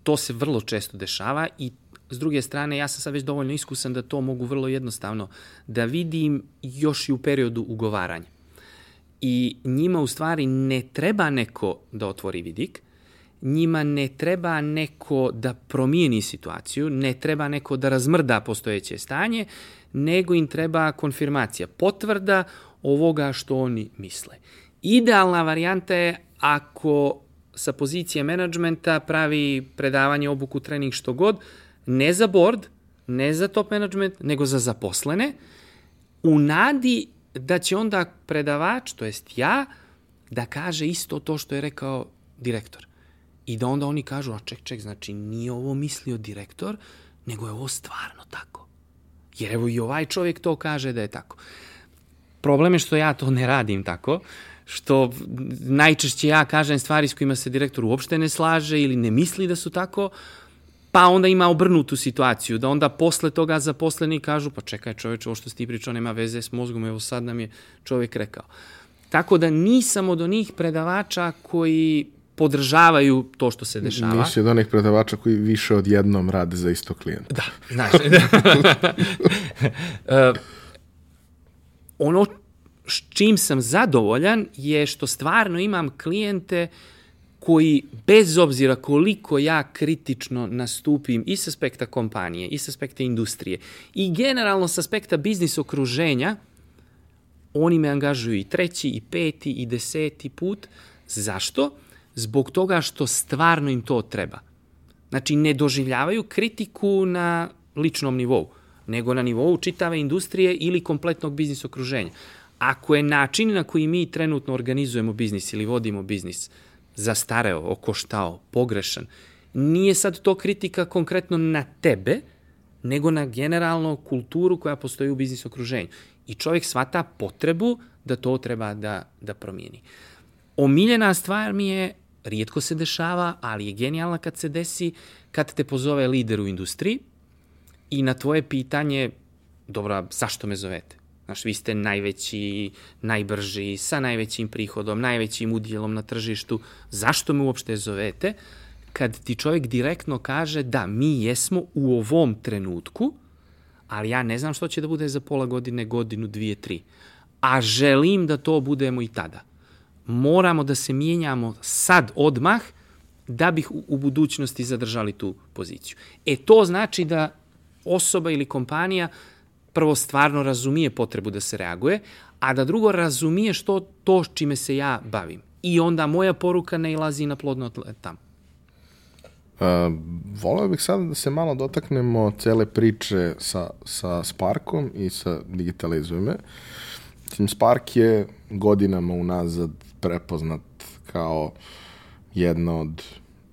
to se vrlo često dešava i S druge strane, ja sam sad već dovoljno iskusan da to mogu vrlo jednostavno da vidim još i u periodu ugovaranja. I njima u stvari ne treba neko da otvori vidik, njima ne treba neko da promijeni situaciju, ne treba neko da razmrda postojeće stanje, nego im treba konfirmacija, potvrda ovoga što oni misle. Idealna varijanta je ako sa pozicije menadžmenta pravi predavanje, obuku, trening, što god, ne za board, ne za top management, nego za zaposlene, u nadi da će onda predavač, to jest ja, da kaže isto to što je rekao direktor. I da onda oni kažu, a ček, ček, znači nije ovo mislio direktor, nego je ovo stvarno tako. Jer evo i ovaj čovjek to kaže da je tako. Problem je što ja to ne radim tako, što najčešće ja kažem stvari s kojima se direktor uopšte ne slaže ili ne misli da su tako, pa onda ima obrnutu situaciju, da onda posle toga zaposleni kažu, pa čekaj čoveče, ovo što si ti pričao nema veze s mozgom, evo sad nam je čovjek rekao. Tako da nisam od onih predavača koji podržavaju to što se dešava. Nisi od onih predavača koji više od jednom rade za isto klijenta. Da, znaš. Da. [laughs] uh, ono s čim sam zadovoljan je što stvarno imam klijente koji, bez obzira koliko ja kritično nastupim i sa aspekta kompanije, i sa aspekta industrije, i generalno sa aspekta biznis okruženja, oni me angažuju i treći, i peti, i deseti put. Zašto? Zbog toga što stvarno im to treba. Znači, ne doživljavaju kritiku na ličnom nivou, nego na nivou čitave industrije ili kompletnog biznis okruženja. Ako je način na koji mi trenutno organizujemo biznis ili vodimo biznis zastareo, okoštao, pogrešan, nije sad to kritika konkretno na tebe, nego na generalno kulturu koja postoji u biznis okruženju. I čovjek svata potrebu da to treba da, da promijeni. Omiljena stvar mi je, rijetko se dešava, ali je genijalna kad se desi, kad te pozove lider u industriji i na tvoje pitanje, dobro, zašto me zovete? Znaš, vi ste najveći, najbrži, sa najvećim prihodom, najvećim udjelom na tržištu. Zašto me uopšte zovete? Kad ti čovjek direktno kaže da mi jesmo u ovom trenutku, ali ja ne znam što će da bude za pola godine, godinu, dvije, tri. A želim da to budemo i tada. Moramo da se mijenjamo sad odmah da bih u budućnosti zadržali tu poziciju. E to znači da osoba ili kompanija prvo stvarno razumije potrebu da se reaguje, a da drugo razumije što to čime se ja bavim. I onda moja poruka ne ilazi na plodno tamo. Uh, voleo bih sada da se malo dotaknemo cele priče sa, sa Sparkom i sa Digitalizujem Mislim, Spark je godinama unazad prepoznat kao jedna od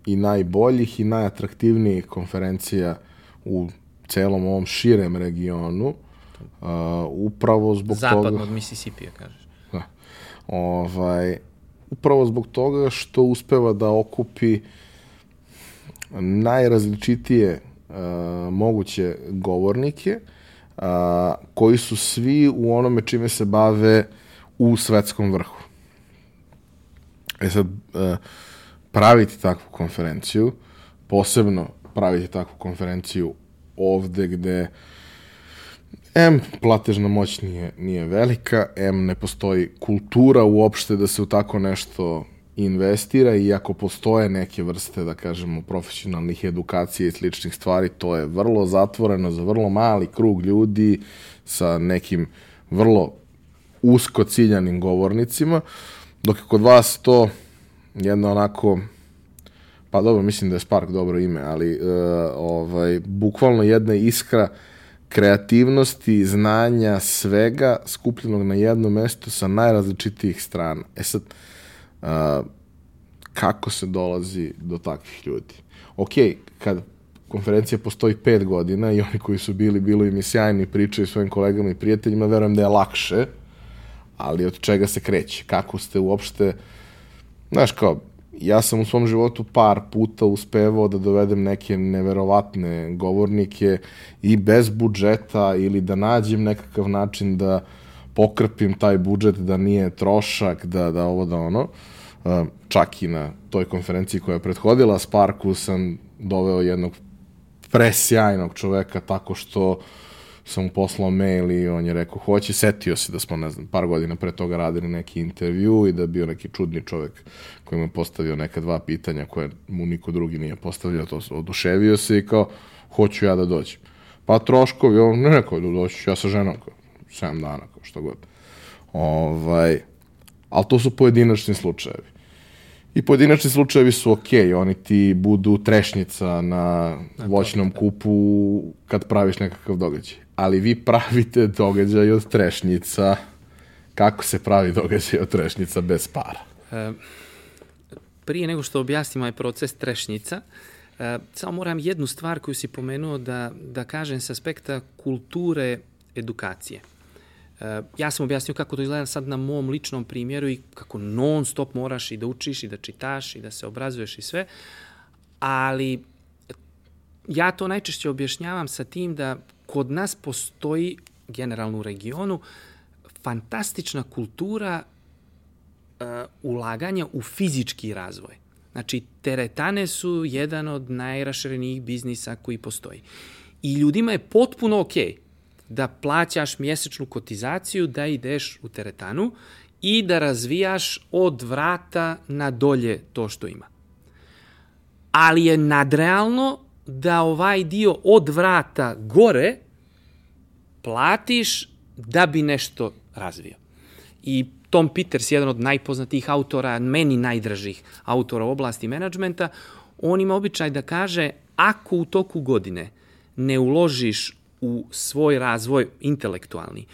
i najboljih i najatraktivnijih konferencija u celom ovom širem regionu Uh, upravo zbog Zapadno toga... Zapadno od Mississippi, kažeš. Da. Ovaj, upravo zbog toga što uspeva da okupi najrazličitije uh, moguće govornike uh, koji su svi u onome čime se bave u svetskom vrhu. E sad, uh, praviti takvu konferenciju, posebno praviti takvu konferenciju ovde gde uh, M, platežna moć nije, nije velika, M, ne postoji kultura uopšte da se u tako nešto investira i ako postoje neke vrste, da kažemo, profesionalnih edukacija i sličnih stvari, to je vrlo zatvoreno za vrlo mali krug ljudi sa nekim vrlo usko ciljanim govornicima, dok je kod vas to jedna onako pa dobro, mislim da je Spark dobro ime, ali uh, ovaj, bukvalno jedna iskra uh, kreativnosti, znanja, svega skupljenog na jedno mesto sa najrazličitijih strana. E sad, a, kako se dolazi do takvih ljudi? Ok, kad konferencija postoji pet godina i oni koji su bili, bilo im je sjajni pričaju svojim kolegama i prijateljima, verujem da je lakše, ali od čega se kreće? Kako ste uopšte, znaš kao, ja sam u svom životu par puta uspevao da dovedem neke neverovatne govornike i bez budžeta ili da nađem nekakav način da pokrpim taj budžet, da nije trošak, da, da ovo, da ono. Čak i na toj konferenciji koja je prethodila Sparku sam doveo jednog presjajnog čoveka tako što sam mu poslao mail i on je rekao, hoće, setio se da smo, ne znam, par godina pre toga radili neki intervju i da je bio neki čudni čovek koji mu je postavio neka dva pitanja koje mu niko drugi nije postavio, to oduševio se i kao, hoću ja da dođem. Pa troškovi, on ne rekao da doći, ja sa ženom, kao, 7 dana, kao što god. Ovaj, ali to su pojedinačni slučajevi. I pojedinačni slučajevi su ok, oni ti budu trešnica na voćnom kupu kad praviš nekakav događaj. Ali vi pravite događaj od trešnica. Kako se pravi događaj od trešnica bez para? E, prije nego što objasnim ovaj proces trešnica, e, samo moram jednu stvar koju si pomenuo da, da kažem s aspekta kulture edukacije. Eh, ja sam objasnio kako to izgleda sad na mom ličnom primjeru i kako non stop moraš i da učiš i da čitaš i da se obrazuješ i sve, ali ja to najčešće objašnjavam sa tim da kod nas postoji generalno u regionu fantastična kultura uh, ulaganja u fizički razvoj. Znači, teretane su jedan od najrašerenijih biznisa koji postoji. I ljudima je potpuno okej da plaćaš mjesečnu kotizaciju da ideš u teretanu i da razvijaš od vrata na dolje to što ima. Ali je nadrealno da ovaj dio od vrata gore platiš da bi nešto razvio. I Tom Peters, jedan od najpoznatijih autora, meni najdražih autora u oblasti menadžmenta, on ima običaj da kaže ako u toku godine ne uložiš u svoj razvoj intelektualni,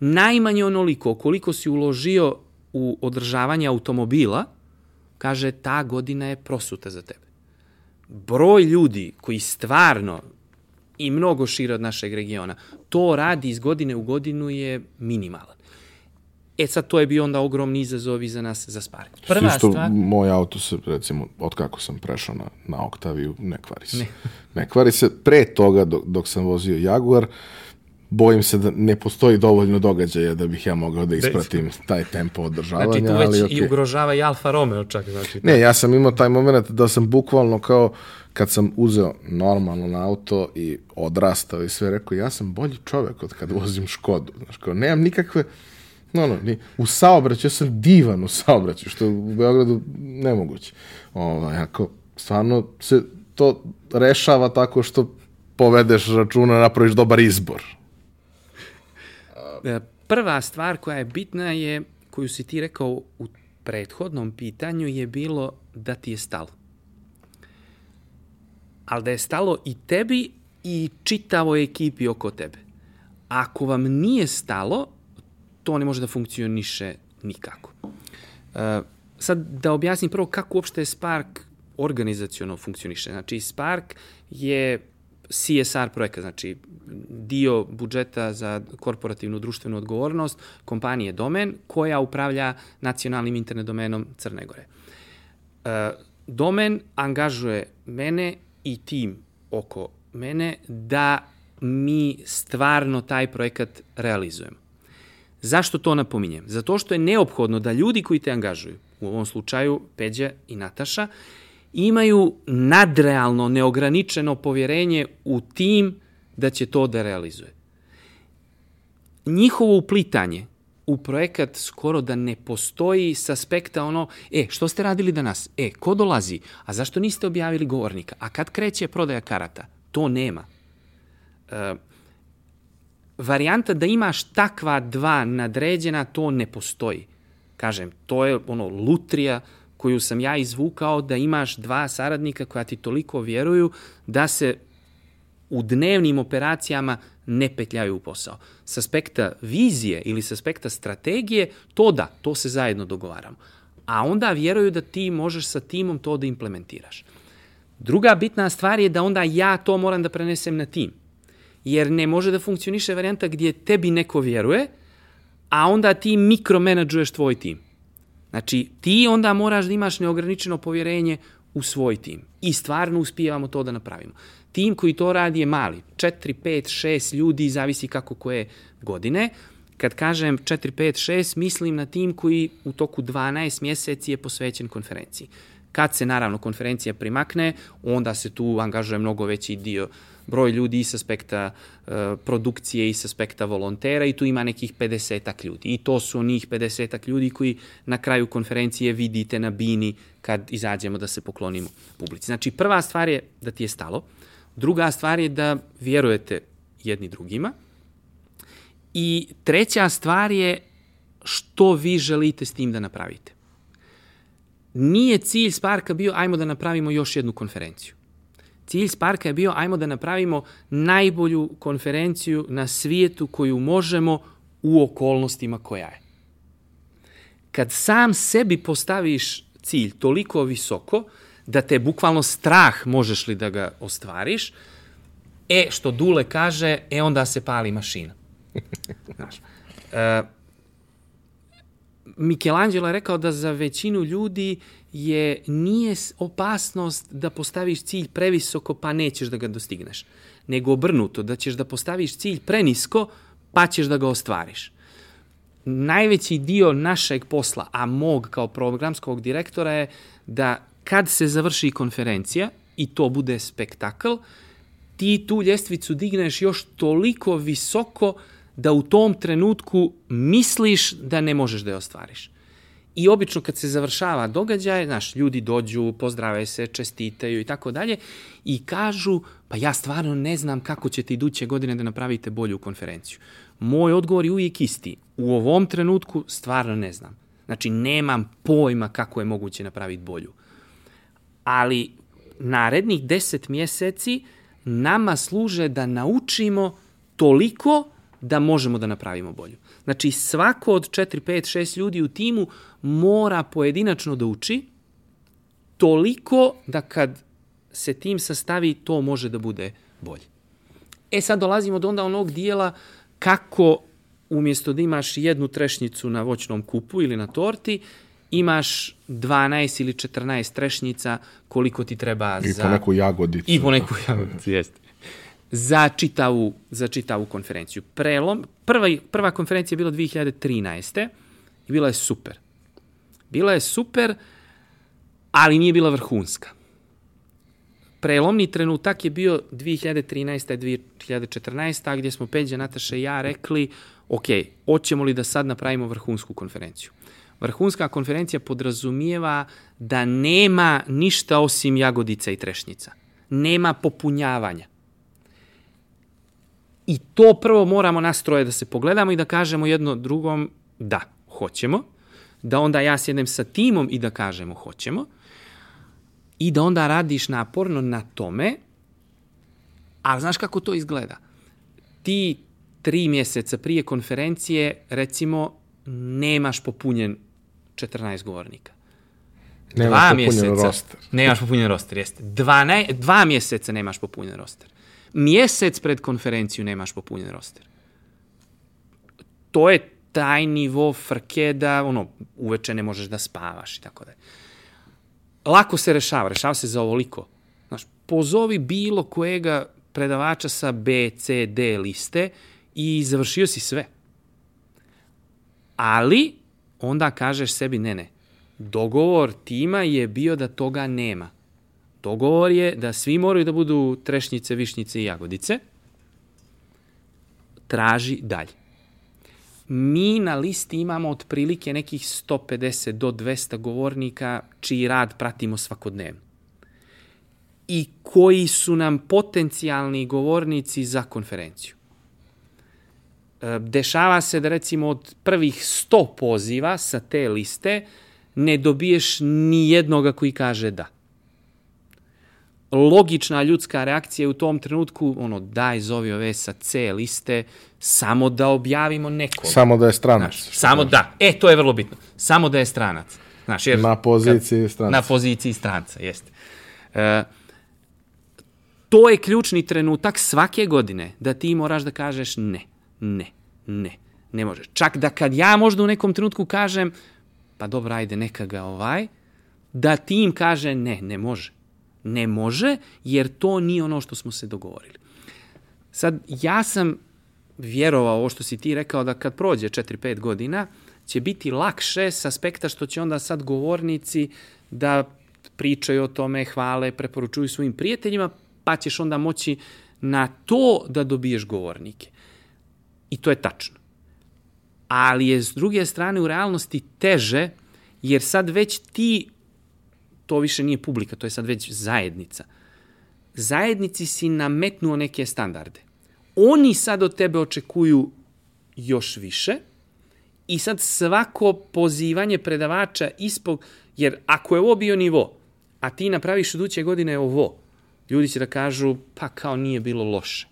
najmanje onoliko koliko si uložio u održavanje automobila, kaže ta godina je prosuta za tebe. Broj ljudi koji stvarno i mnogo šire od našeg regiona, to radi iz godine u godinu je minimalan. E sad, to je bio onda ogromni izazov i za nas za sparenje. Prva Isto, stvar... moj auto se, recimo, od kako sam prešao na, na Octaviju, ne kvari se. Ne. [laughs] ne kvari se. Pre toga, dok, dok sam vozio Jaguar, bojim se da ne postoji dovoljno događaja da bih ja mogao da ispratim taj tempo održavanja. Znači, tu već ali, okay. i ugrožava i Alfa Romeo čak. Znači, ne, ja sam imao taj moment da sam bukvalno kao kad sam uzeo normalno na auto i odrastao i sve, rekao, ja sam bolji čovek od kad vozim Škodu. Znaš, kao, nemam nikakve No, no, ni, u saobraćaju, ja sam divan u saobraćaju, što u Beogradu nemoguće. Ovaj, ako stvarno se to rešava tako što povedeš računa, napraviš dobar izbor. E, prva stvar koja je bitna je, koju si ti rekao u prethodnom pitanju, je bilo da ti je stalo. Ali da je stalo i tebi i čitavoj ekipi oko tebe. Ako vam nije stalo, to ne može da funkcioniše nikako. Uh, sad da objasnim prvo kako uopšte Spark organizacijono funkcioniše. Znači Spark je CSR projekat, znači dio budžeta za korporativnu društvenu odgovornost kompanije Domen koja upravlja nacionalnim internet domenom Crne Gore. Uh, Domen angažuje mene i tim oko mene da mi stvarno taj projekat realizujemo. Zašto to napominjem? Zato što je neophodno da ljudi koji te angažuju, u ovom slučaju Peđa i Nataša, imaju nadrealno, neograničeno povjerenje u tim da će to da realizuje. Njihovo uplitanje u projekat skoro da ne postoji s aspekta ono, e, što ste radili danas? E, ko dolazi? A zašto niste objavili govornika? A kad kreće prodaja karata? To nema. E, varijanta da imaš takva dva nadređena, to ne postoji. Kažem, to je ono lutrija koju sam ja izvukao da imaš dva saradnika koja ti toliko vjeruju da se u dnevnim operacijama ne petljaju u posao. S aspekta vizije ili s aspekta strategije, to da, to se zajedno dogovaramo. A onda vjeruju da ti možeš sa timom to da implementiraš. Druga bitna stvar je da onda ja to moram da prenesem na tim jer ne može da funkcioniše varijanta gdje tebi neko vjeruje, a onda ti mikromenadžuješ tvoj tim. Znači, ti onda moraš da imaš neograničeno povjerenje u svoj tim. I stvarno uspijevamo to da napravimo. Tim koji to radi je mali. 4, 5, 6 ljudi, zavisi kako koje godine. Kad kažem 4, 5, 6, mislim na tim koji u toku 12 mjeseci je posvećen konferenciji. Kad se naravno konferencija primakne, onda se tu angažuje mnogo veći dio broj ljudi i aspekta uh, produkcije i aspekta volontera i tu ima nekih 50 ljudi. I to su onih 50 ljudi koji na kraju konferencije vidite na bini kad izađemo da se poklonimo publici. Znači, prva stvar je da ti je stalo, druga stvar je da vjerujete jedni drugima i treća stvar je što vi želite s tim da napravite. Nije cilj Sparka bio ajmo da napravimo još jednu konferenciju. Cilj Sparka je bio ajmo da napravimo najbolju konferenciju na svijetu koju možemo u okolnostima koja je. Kad sam sebi postaviš cilj toliko visoko da te bukvalno strah možeš li da ga ostvariš, e, što Dule kaže, e onda se pali mašina. [laughs] Znaš, uh, Michelangelo je rekao da za većinu ljudi je nije opasnost da postaviš cilj previsoko pa nećeš da ga dostigneš, nego obrnuto, da ćeš da postaviš cilj prenisko pa ćeš da ga ostvariš. Najveći dio našeg posla, a mog kao programskog direktora je da kad se završi konferencija i to bude spektakl, ti tu ljestvicu digneš još toliko visoko da u tom trenutku misliš da ne možeš da je ostvariš. I obično kad se završava događaj, znaš, ljudi dođu, pozdrave se, čestitaju i tako dalje i kažu, pa ja stvarno ne znam kako ćete iduće godine da napravite bolju konferenciju. Moj odgovor je uvijek isti. U ovom trenutku stvarno ne znam. Znači, nemam pojma kako je moguće napraviti bolju. Ali narednih deset mjeseci nama služe da naučimo toliko da možemo da napravimo bolju. Znači, svako od 4, 5, 6 ljudi u timu mora pojedinačno da uči toliko da kad se tim sastavi, to može da bude bolje. E sad dolazimo do onda onog dijela kako umjesto da imaš jednu trešnjicu na voćnom kupu ili na torti, imaš 12 ili 14 trešnjica koliko ti treba I za... po neku jagodicu. I po neku jagodicu, jeste za čitavu, za čitavu konferenciju. Prelom, prva, prva konferencija je bila 2013. i bila je super. Bila je super, ali nije bila vrhunska. Prelomni trenutak je bio 2013. 2014. gdje smo Peđa, Nataša i ja rekli ok, hoćemo li da sad napravimo vrhunsku konferenciju. Vrhunska konferencija podrazumijeva da nema ništa osim jagodica i trešnjica. Nema popunjavanja. I to prvo moramo nastroje da se pogledamo i da kažemo jedno drugom da, hoćemo. Da onda ja sjednem sa timom i da kažemo hoćemo. I da onda radiš naporno na tome. A znaš kako to izgleda? Ti tri mjeseca prije konferencije, recimo, nemaš popunjen 14 govornika. Nemaš dva popunjen mjeseca, roster. Nemaš popunjen roster, jeste. Dva, ne, dva mjeseca nemaš popunjen roster mjesec pred konferenciju nemaš popunjen roster. To je taj nivo frke da ono, uveče ne možeš da spavaš i tako da. Lako se rešava, rešava se za ovoliko. Znaš, pozovi bilo kojega predavača sa B, C, D liste i završio si sve. Ali, onda kažeš sebi, ne, ne, dogovor tima je bio da toga nema. Dogovor je da svi moraju da budu trešnjice, višnjice i jagodice. Traži dalje. Mi na listi imamo otprilike nekih 150 do 200 govornika čiji rad pratimo svakodnevno. I koji su nam potencijalni govornici za konferenciju. E, dešava se da recimo od prvih 100 poziva sa te liste ne dobiješ ni jednoga koji kaže da logična ljudska reakcija u tom trenutku, ono, daj, zovi ove sa C liste, samo da objavimo neko. Samo da je stranac. Znaš, samo da. E, to je vrlo bitno. Samo da je stranac. Znaš, jer, Na poziciji stranca. Na poziciji stranca, jeste. E, to je ključni trenutak svake godine da ti moraš da kažeš ne, ne, ne, ne možeš. Čak da kad ja možda u nekom trenutku kažem, pa dobro, ajde, neka ga ovaj, da tim kaže ne, ne može Ne može, jer to nije ono što smo se dogovorili. Sad, ja sam vjerovao ovo što si ti rekao da kad prođe 4-5 godina će biti lakše s aspekta što će onda sad govornici da pričaju o tome, hvale, preporučuju svojim prijateljima, pa ćeš onda moći na to da dobiješ govornike. I to je tačno. Ali je s druge strane u realnosti teže, jer sad već ti, to više nije publika, to je sad već zajednica. Zajednici si nametnuo neke standarde. Oni sad od tebe očekuju još više i sad svako pozivanje predavača ispod, jer ako je ovo bio nivo, a ti napraviš iduće godine ovo, ljudi će da kažu, pa kao nije bilo loše.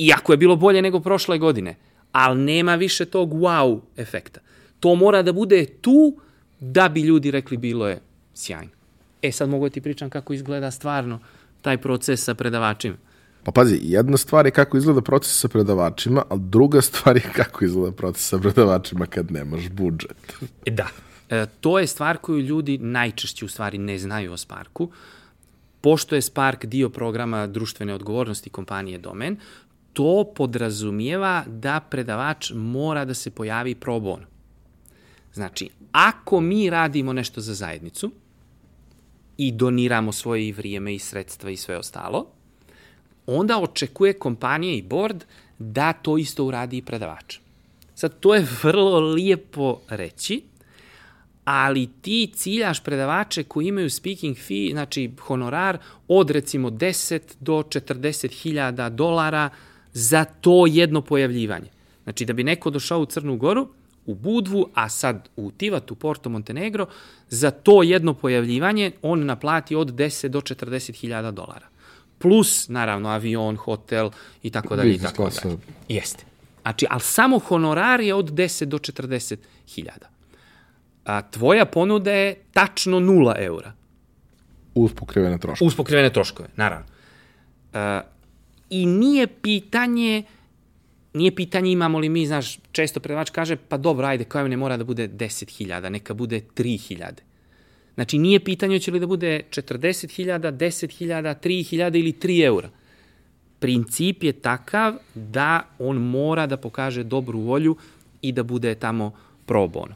Iako je bilo bolje nego prošle godine, ali nema više tog wow efekta. To mora da bude tu da bi ljudi rekli bilo je sjajno. E sad mogu da ti pričam kako izgleda stvarno taj proces sa predavačima. Pa pazi, jedna stvar je kako izgleda proces sa predavačima, a druga stvar je kako izgleda proces sa predavačima kad nemaš budžet. E, da. E, to je stvar koju ljudi najčešće u stvari ne znaju o Sparku. Pošto je Spark dio programa društvene odgovornosti kompanije Domen, to podrazumijeva da predavač mora da se pojavi pro bono. Znači, ako mi radimo nešto za zajednicu i doniramo svoje vrijeme i sredstva i sve ostalo, onda očekuje kompanija i board da to isto uradi i predavač. Sad, to je vrlo lijepo reći, ali ti ciljaš predavače koji imaju speaking fee, znači honorar od recimo 10 do 40 hiljada dolara za to jedno pojavljivanje. Znači da bi neko došao u Crnu Goru, u Budvu, a sad u Tivatu, Porto Montenegro, za to jedno pojavljivanje on naplati od 10 do 40 hiljada dolara. Plus, naravno, avion, hotel i tako dalje i tako dalje. Jeste. Znači, ali samo honorar je od 10 do 40 hiljada a tvoja ponuda je tačno 0 eura. Uz pokrivene troškove. Uz pokrivene troškove, naravno. A, I nije pitanje, nije pitanje imamo li mi, znaš, često predavač kaže, pa dobro, ajde, kao ne mora da bude 10.000, neka bude 3.000. Znači, nije pitanje će li da bude 40.000, 10.000, 3.000 ili 3 eura. Princip je takav da on mora da pokaže dobru volju i da bude tamo pro bono.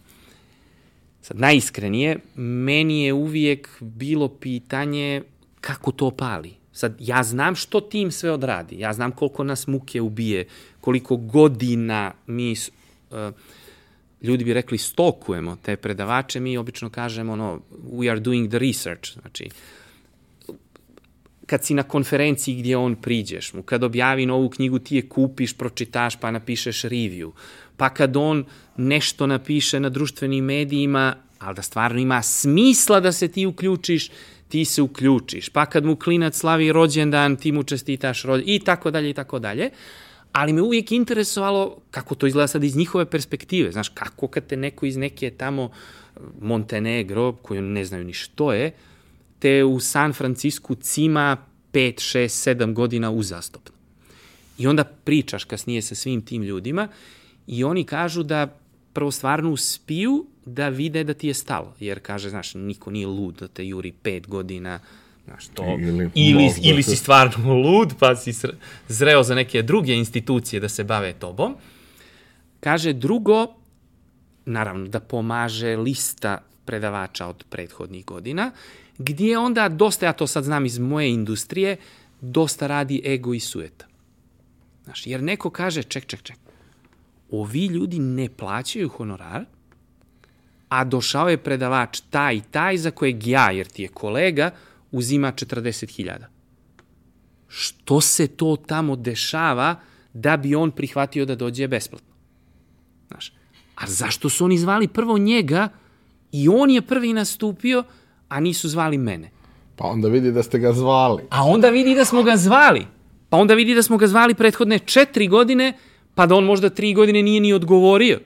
Sad, najiskrenije, meni je uvijek bilo pitanje kako to pali. Sad, ja znam što tim sve odradi. Ja znam koliko nas muke ubije, koliko godina mi, uh, ljudi bi rekli, stokujemo te predavače, mi obično kažemo, no, we are doing the research. Znači, kad si na konferenciji gdje on priđeš mu, kad objavi novu knjigu, ti je kupiš, pročitaš, pa napišeš review. Pa kad on nešto napiše na društvenim medijima, ali da stvarno ima smisla da se ti uključiš, ti se uključiš. Pa kad mu klinac slavi rođendan, ti mu čestitaš rođendan i tako dalje i tako dalje. Ali me uvijek interesovalo kako to izgleda sad iz njihove perspektive. Znaš, kako kad te neko iz neke tamo Montenegro, koju ne znaju ni što je, te u San Francisku cima 5, 6, 7 godina uzastopno. I onda pričaš kasnije sa svim tim ljudima i oni kažu da prvo stvarno uspiju da vide da ti je stalo. Jer kaže, znaš, niko nije lud da te juri pet godina, znaš, to, ili, ili, ili si stvarno [laughs] lud, pa si zreo za neke druge institucije da se bave tobom. Kaže, drugo, naravno, da pomaže lista predavača od prethodnih godina, gdje onda dosta, ja to sad znam iz moje industrije, dosta radi ego i sueta. Znaš, jer neko kaže, ček, ček, ček, ovi ljudi ne plaćaju honorar, a došao je predavač taj i taj za kojeg ja, jer ti je kolega, uzima 40.000. Što se to tamo dešava da bi on prihvatio da dođe besplatno? Znaš, a zašto su oni zvali prvo njega i on je prvi nastupio, a nisu zvali mene? Pa onda vidi da ste ga zvali. A onda vidi da smo ga zvali. Pa onda vidi da smo ga zvali prethodne četiri godine, pa da on možda tri godine nije ni odgovorio.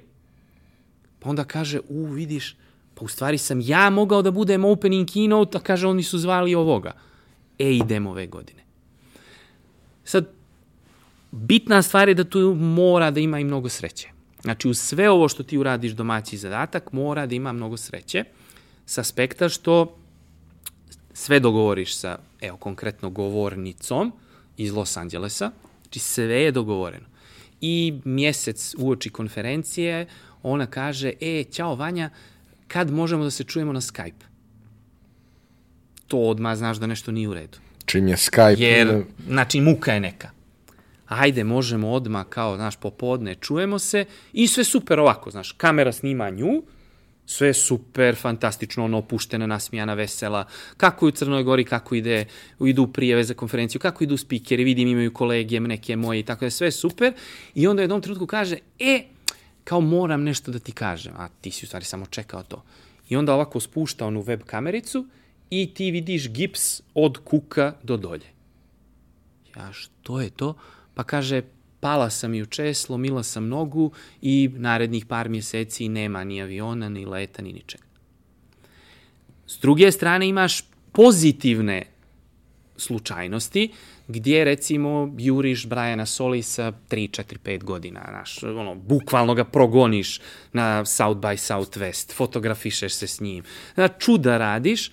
Pa onda kaže, u, vidiš, pa u stvari sam ja mogao da budem opening keynote, a kaže, oni su zvali ovoga. E, idemo ove godine. Sad, bitna stvar je da tu mora da ima i mnogo sreće. Znači, u sve ovo što ti uradiš domaći zadatak, mora da ima mnogo sreće, sa aspekta što sve dogovoriš sa, evo, konkretno govornicom iz Los Angelesa, znači sve je dogovoreno. I mjesec uoči konferencije ona kaže, e, ćao Vanja, kad možemo da se čujemo na Skype? To odmah znaš da nešto nije u redu. Čim je Skype... Jer, znači, muka je neka. Ajde, možemo odmah, kao, znaš, popodne, čujemo se i sve super ovako, znaš, kamera snima nju, sve super, fantastično, ono, opuštena, nasmijana, vesela, kako je u Crnoj Gori, kako ide, idu prijeve za konferenciju, kako idu spikeri, vidim imaju kolegije, neke moje, tako da sve super. I onda u jednom trenutku kaže, e, kao moram nešto da ti kažem, a ti si u stvari samo čekao to. I onda ovako spušta onu web kamericu i ti vidiš gips od kuka do dolje. Ja, što je to? Pa kaže, pala sam juče, slomila sam nogu i narednih par mjeseci nema ni aviona, ni leta, ni ničega. S druge strane imaš pozitivne slučajnosti, gdje recimo juriš Briana Solisa 3, 4, 5 godina, znaš, ono, bukvalno ga progoniš na South by Southwest, fotografišeš se s njim, znaš, čuda radiš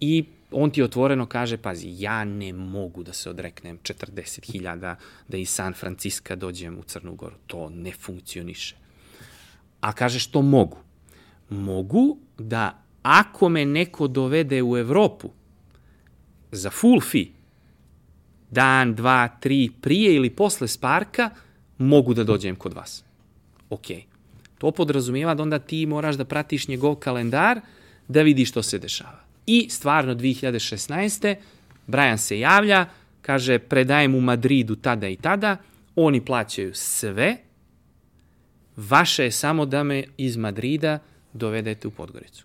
i on ti otvoreno kaže, pazi, ja ne mogu da se odreknem 40.000 da iz San Franciska dođem u Crnu Goru. To ne funkcioniše. A kaže što mogu? Mogu da ako me neko dovede u Evropu za full fee, dan, dva, tri, prije ili posle Sparka, mogu da dođem kod vas. Ok. To podrazumijeva da onda ti moraš da pratiš njegov kalendar da vidiš što se dešava. I stvarno 2016. Brian se javlja, kaže predajem u Madridu tada i tada, oni plaćaju sve, vaše je samo da me iz Madrida dovedete u Podgoricu.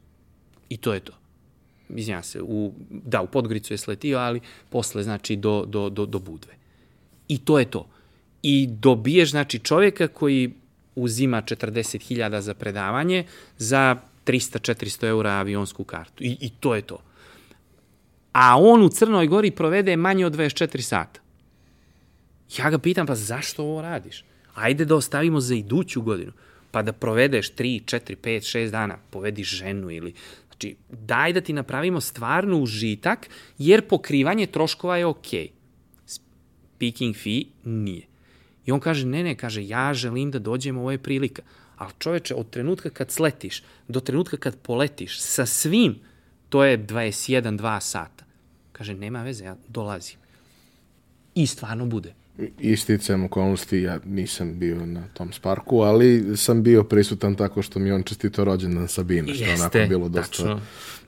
I to je to. Izvinjam se, u, da, u Podgoricu je sletio, ali posle, znači, do, do, do, do Budve. I to je to. I dobiješ, znači, čovjeka koji uzima 40.000 za predavanje za 300-400 eura avionsku kartu. I, I to je to. A on u Crnoj Gori provede manje od 24 sata. Ja ga pitam, pa zašto ovo radiš? Ajde da ostavimo za iduću godinu, pa da provedeš 3, 4, 5, 6 dana, povedi ženu ili... Znači, daj da ti napravimo stvarno užitak, jer pokrivanje troškova je okej. Okay. Speaking fee nije. I on kaže, ne, ne, kaže, ja želim da dođem, ovo je prilika. Ali čoveče, od trenutka kad sletiš do trenutka kad poletiš sa svim, to je 21-2 sata. Kaže, nema veze, ja dolazim. I stvarno bude. Isticajem okolnosti, ja nisam bio na tom sparku, ali sam bio prisutan tako što mi on čestito rođendan Sabine, što Jeste, onako bilo dosta, tačno.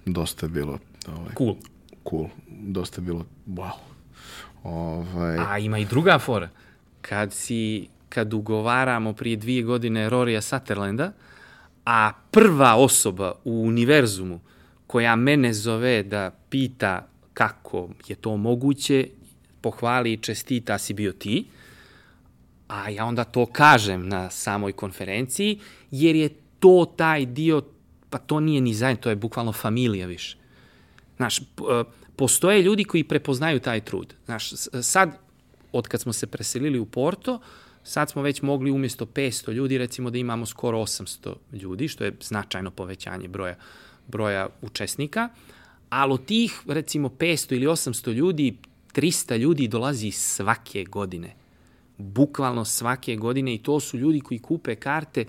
dosta je bilo ovaj, Cool. cool, dosta bilo wow. Ovaj, A ima i druga fora. Kad si, kad ugovaramo prije dvije godine Rorija Sutherlanda, a prva osoba u univerzumu koja mene zove da pita kako je to moguće, pohvali i čestita si bio ti, a ja onda to kažem na samoj konferenciji, jer je to taj dio, pa to nije ni zajedno, to je bukvalno familija više. Znaš, e, postoje ljudi koji prepoznaju taj trud. Znaš, sad, od kad smo se preselili u Porto, sad smo već mogli umjesto 500 ljudi, recimo da imamo skoro 800 ljudi, što je značajno povećanje broja, broja učesnika, ali od tih, recimo, 500 ili 800 ljudi, 300 ljudi dolazi svake godine. Bukvalno svake godine i to su ljudi koji kupe karte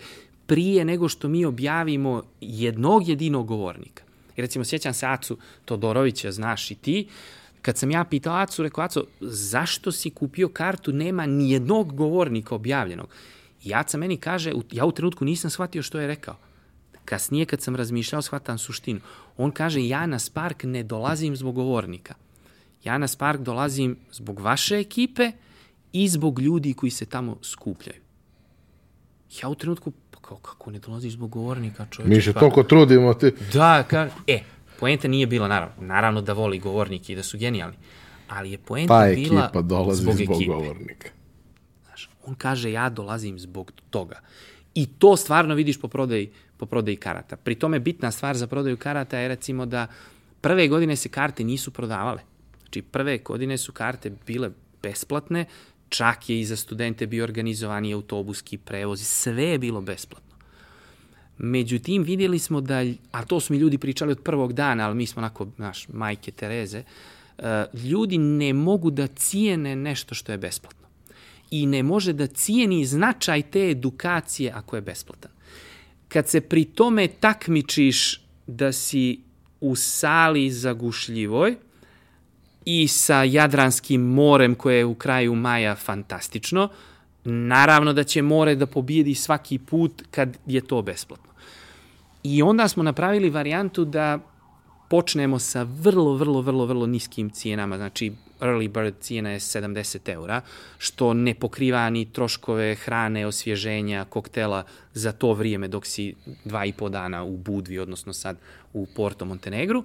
prije nego što mi objavimo jednog jedinog govornika. I recimo, sjećam se Acu Todorovića, znaš i ti, kad sam ja pitao Acu, rekao, Aco, zašto si kupio kartu, nema ni jednog govornika objavljenog. I Aca meni kaže, ja u trenutku nisam shvatio što je rekao. Kasnije kad sam razmišljao, shvatam suštinu. On kaže, ja na Spark ne dolazim zbog govornika. Ja na Spark dolazim zbog vaše ekipe i zbog ljudi koji se tamo skupljaju. Ja u trenutku, pa kao, kako ne dolaziš zbog govornika, čovječe? mi se pa, toliko trudimo, ti, Da, ka, e, poenta nije bila, naravno, naravno da voli govornike i da su genijalni, ali je poenta pa bila ekipa dolazi zbog, zbog, ekipe. govornika. Znaš, on kaže ja dolazim zbog toga. I to stvarno vidiš po prodaji, po prodaji karata. Pri tome bitna stvar za prodaju karata je recimo da prve godine se karte nisu prodavale. Znači prve godine su karte bile besplatne, čak je i za studente bio organizovani autobuski prevoz, sve je bilo besplatno. Međutim, vidjeli smo da, a to su mi ljudi pričali od prvog dana, ali mi smo onako, naš, majke Tereze, eh, ljudi ne mogu da cijene nešto što je besplatno. I ne može da cijeni značaj te edukacije ako je besplatan. Kad se pri tome takmičiš da si u sali zagušljivoj, i sa Jadranskim morem koje je u kraju maja fantastično. Naravno da će more da pobijedi svaki put kad je to besplatno. I onda smo napravili varijantu da počnemo sa vrlo, vrlo, vrlo, vrlo niskim cijenama, znači early bird cijena je 70 eura, što ne pokriva ni troškove hrane, osvježenja, koktela za to vrijeme dok si dva i po dana u Budvi, odnosno sad u Porto Montenegru,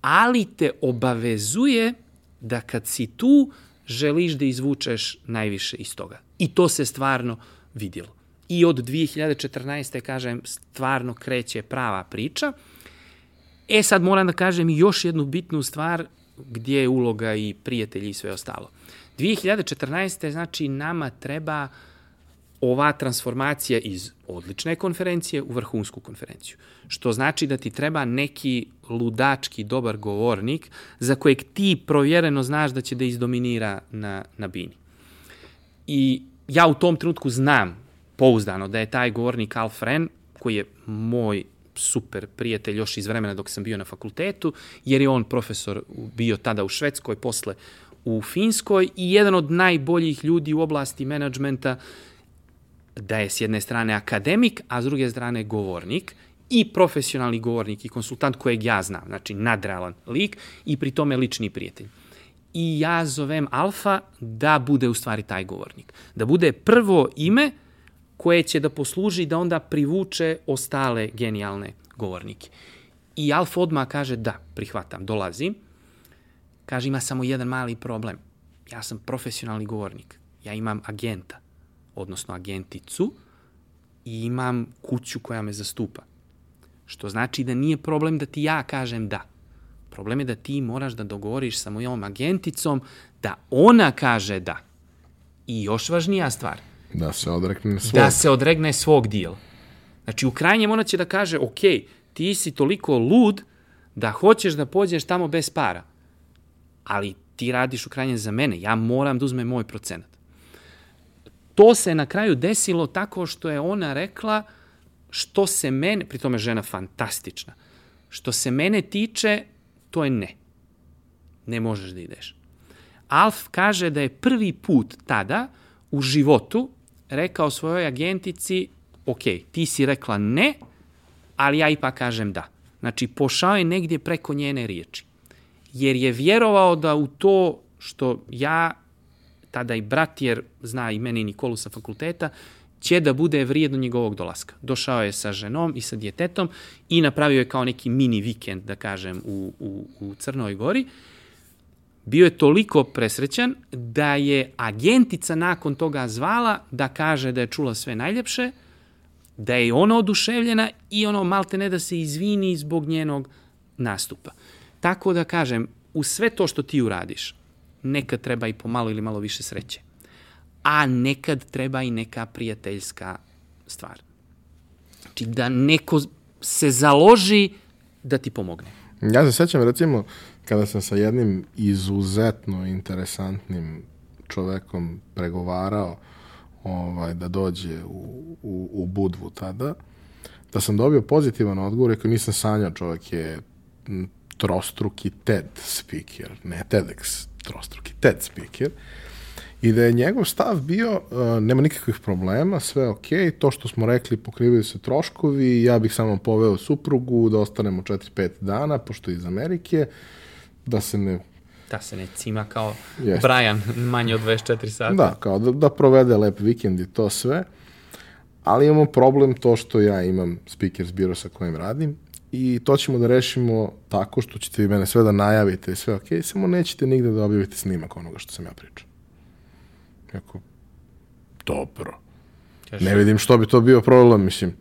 ali te obavezuje da kad si tu, želiš da izvučeš najviše iz toga. I to se stvarno vidjelo. I od 2014. kažem, stvarno kreće prava priča. E sad moram da kažem još jednu bitnu stvar gdje je uloga i prijatelji i sve ostalo. 2014. znači nama treba ova transformacija iz odlične konferencije u vrhunsku konferenciju. Što znači da ti treba neki ludački dobar govornik za kojeg ti provjereno znaš da će da izdominira na, na bini. I ja u tom trenutku znam pouzdano da je taj govornik Al Fren, koji je moj super prijatelj još iz vremena dok sam bio na fakultetu, jer je on profesor bio tada u Švedskoj, posle u Finskoj i jedan od najboljih ljudi u oblasti menadžmenta da je s jedne strane akademik, a s druge strane govornik i profesionalni govornik i konsultant kojeg ja znam, znači nadrealan lik i pri tome lični prijatelj. I ja zovem Alfa da bude u stvari taj govornik. Da bude prvo ime koje će da posluži da onda privuče ostale genijalne govornike. I Alfa odmah kaže da, prihvatam, dolazim. Kaže ima samo jedan mali problem. Ja sam profesionalni govornik. Ja imam agenta, odnosno agenticu i imam kuću koja me zastupa. Što znači da nije problem da ti ja kažem da. Problem je da ti moraš da dogovoriš sa mojom agenticom da ona kaže da. I još važnija stvar – Da se odrekne svog. Da se odregne svog dijela. Znači, u krajnjem ona će da kaže, ok, ti si toliko lud da hoćeš da pođeš tamo bez para. Ali ti radiš u krajnjem za mene. Ja moram da uzmem moj procenat. To se na kraju desilo tako što je ona rekla što se mene, pri tome žena fantastična, što se mene tiče, to je ne. Ne možeš da ideš. Alf kaže da je prvi put tada u životu rekao svojoj agentici, ok, ti si rekla ne, ali ja ipak kažem da. Znači, pošao je negdje preko njene riječi. Jer je vjerovao da u to što ja, tada i brat, jer zna i meni i Nikolu sa fakulteta, će da bude vrijedno njegovog dolaska. Došao je sa ženom i sa djetetom i napravio je kao neki mini vikend, da kažem, u, u, u Crnoj Gori bio je toliko presrećan da je agentica nakon toga zvala da kaže da je čula sve najljepše, da je ona oduševljena i ono malte ne da se izvini zbog njenog nastupa. Tako da kažem, u sve to što ti uradiš, nekad treba i pomalo ili malo više sreće. A nekad treba i neka prijateljska stvar. Znači da neko se založi da ti pomogne. Ja se sećam recimo kada sam sa jednim izuzetno interesantnim čovekom pregovarao ovaj, da dođe u, u, u Budvu tada, da sam dobio pozitivan odgovor, koji nisam sanjao, čovek je trostruki TED speaker, ne TEDx, trostruki TED speaker, i da je njegov stav bio, uh, nema nikakvih problema, sve ok, to što smo rekli, pokrivaju se troškovi, ja bih samo poveo suprugu, da ostanemo 4-5 dana, pošto je iz Amerike, da se ne da se ne cima kao Jest. Brian manje od 24 sata. Da, kao da, da provede lep vikend i to sve. Ali imamo problem to što ja imam speakers biro sa kojim radim i to ćemo da rešimo tako što ćete vi mene sve da najavite i sve ok, samo nećete nigde da objavite snimak onoga što sam ja pričao. Jako, dobro. Kaži. Ne vidim što bi to bio problem, mislim.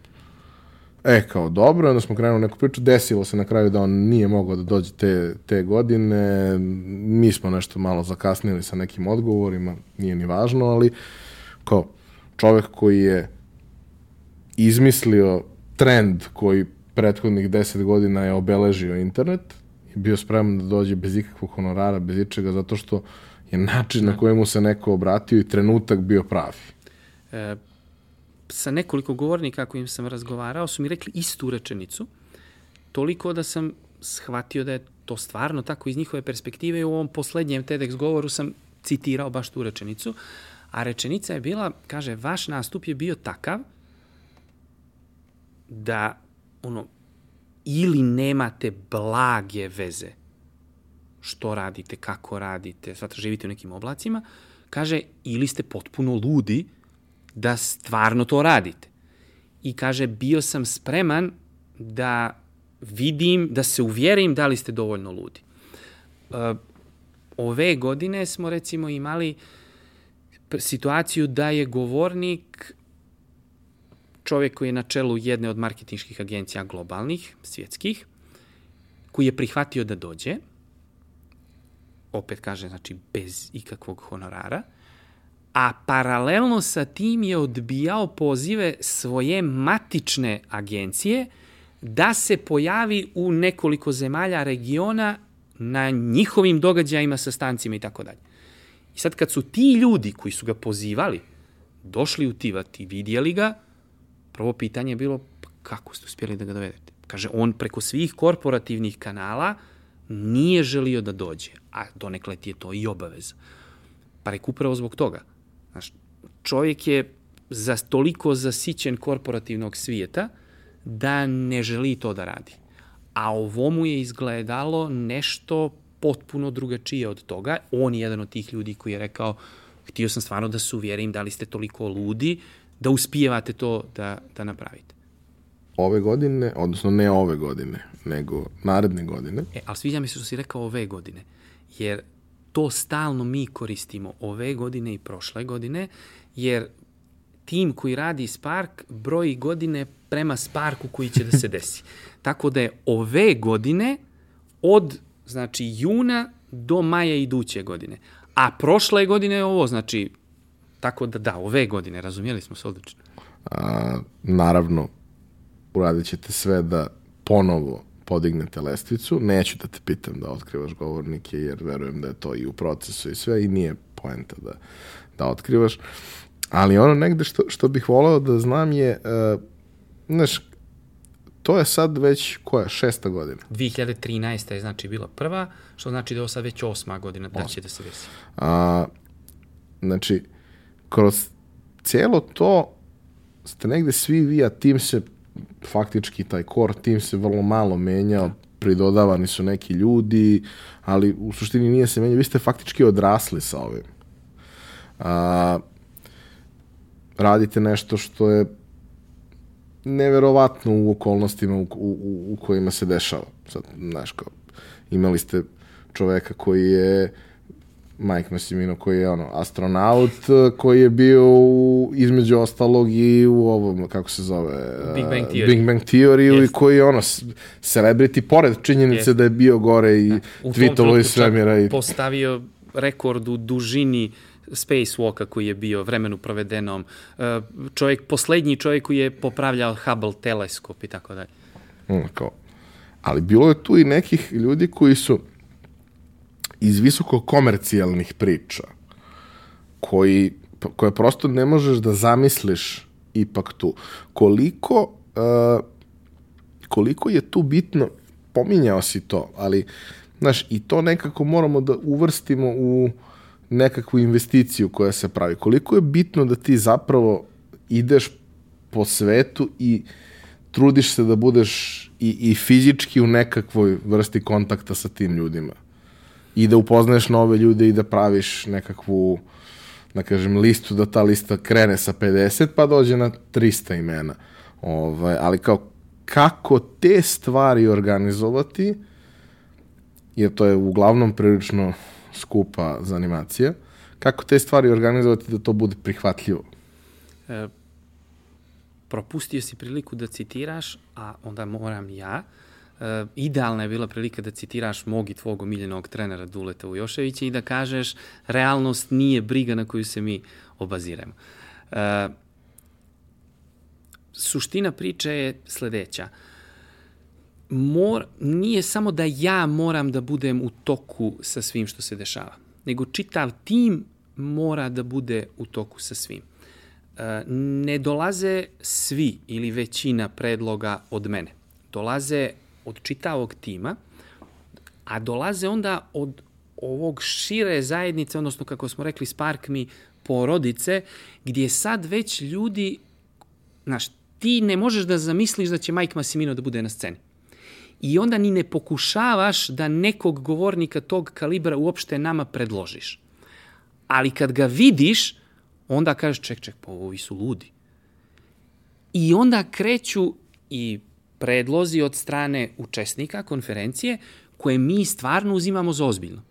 E, kao dobro, onda smo krenuli neku priču, desilo se na kraju da on nije mogao da dođe te, te godine, mi smo nešto malo zakasnili sa nekim odgovorima, nije ni važno, ali kao čovek koji je izmislio trend koji prethodnih deset godina je obeležio internet i bio spreman da dođe bez ikakvog honorara, bez ičega, zato što je način na da. kojemu se neko obratio i trenutak bio pravi. E, sa nekoliko govornika kojim sam razgovarao su mi rekli istu rečenicu, toliko da sam shvatio da je to stvarno tako iz njihove perspektive i u ovom poslednjem TEDx govoru sam citirao baš tu rečenicu, a rečenica je bila, kaže, vaš nastup je bio takav da ono, ili nemate blage veze što radite, kako radite, sad živite u nekim oblacima, kaže, ili ste potpuno ludi da stvarno to radite. I kaže, bio sam spreman da vidim, da se uvjerim da li ste dovoljno ludi. Uh, ove godine smo recimo imali situaciju da je govornik čovjek koji je na čelu jedne od marketinških agencija globalnih, svjetskih, koji je prihvatio da dođe, opet kaže, znači, bez ikakvog honorara, a paralelno sa tim je odbijao pozive svoje matične agencije da se pojavi u nekoliko zemalja regiona na njihovim događajima, sastancima i tako dalje. I sad kad su ti ljudi koji su ga pozivali došli u Tivat i vidjeli ga, prvo pitanje je bilo pa kako ste uspjeli da ga dovedete? Kaže, on preko svih korporativnih kanala nije želio da dođe, a donekle ti je to i obaveza. Pa rek upravo zbog toga. Znaš, čovjek je za toliko zasićen korporativnog svijeta da ne želi to da radi. A ovo mu je izgledalo nešto potpuno drugačije od toga. On je jedan od tih ljudi koji je rekao, htio sam stvarno da se uvjerim da li ste toliko ludi, da uspijevate to da, da napravite. Ove godine, odnosno ne ove godine, nego naredne godine. E, ali sviđa mi se što si rekao ove godine, jer to stalno mi koristimo ove godine i prošle godine, jer tim koji radi Spark broji godine prema Sparku koji će da se [laughs] desi. Tako da je ove godine od znači juna do maja iduće godine. A prošle godine je ovo, znači, tako da da, ove godine, razumijeli smo se odlično. A, naravno, uradit ćete sve da ponovo podignete lestvicu. Neću da te pitam da otkrivaš govornike, jer verujem da je to i u procesu i sve i nije poenta da, da otkrivaš. Ali ono negde što, što bih voleo da znam je, uh, znaš, to je sad već, koja, šesta godina? 2013. je znači bila prva, što znači da je ovo sad već osma godina da će da se desi. A, znači, kroz cijelo to ste negde svi vi, a tim se faktički taj core tim se vrlo malo menjao, pridodavani su neki ljudi, ali u suštini nije se menjao. Vi ste faktički odrasli sa ovim. A, radite nešto što je neverovatno u okolnostima u, u, u kojima se dešava. Sad, znaš, kao, imali ste čoveka koji je Mike Massimino koji je ono astronaut koji je bio u, između ostalog i u ovom kako se zove Big Bang Theory, Big Bang Theory yes. i koji je ono celebrity pored činjenice yes. da je bio gore i da. tweetovo iz svemira i postavio rekord u dužini spacewalka koji je bio vremenu provedenom, e, čovjek, poslednji čovjek koji je popravljao Hubble teleskop i tako dalje. Mm, kao. Ali bilo je tu i nekih ljudi koji su iz visoko komercijalnih priča, koji, koje prosto ne možeš da zamisliš ipak tu. Koliko, uh, koliko je tu bitno, pominjao si to, ali, znaš, i to nekako moramo da uvrstimo u nekakvu investiciju koja se pravi. Koliko je bitno da ti zapravo ideš po svetu i trudiš se da budeš i, i fizički u nekakvoj vrsti kontakta sa tim ljudima. I da upoznaješ nove ljude i da praviš nekakvu, da kažem, listu, da ta lista krene sa 50 pa dođe na 300 imena. Ovaj, ali kao, kako te stvari organizovati, jer to je uglavnom prilično skupa za animacije. Kako te stvari organizovati da to bude prihvatljivo? E, propustio si priliku da citiraš, a onda moram ja. E, idealna je bila prilika da citiraš mog i tvog omiljenog trenera Duleta Ujoševića i da kažeš realnost nije briga na koju se mi obaziramo. E, suština priče je sledeća. Mor, nije samo da ja moram da budem u toku sa svim što se dešava, nego čitav tim mora da bude u toku sa svim. E, ne dolaze svi ili većina predloga od mene. Dolaze od čitavog tima, a dolaze onda od ovog šire zajednice, odnosno kako smo rekli Spark mi porodice, gdje sad već ljudi, znaš, ti ne možeš da zamisliš da će Mike Massimino da bude na sceni. I onda ni ne pokušavaš da nekog govornika tog kalibra uopšte nama predložiš. Ali kad ga vidiš, onda kažeš, ček, ček, pa ovi su ludi. I onda kreću i predlozi od strane učesnika konferencije koje mi stvarno uzimamo za ozbiljno.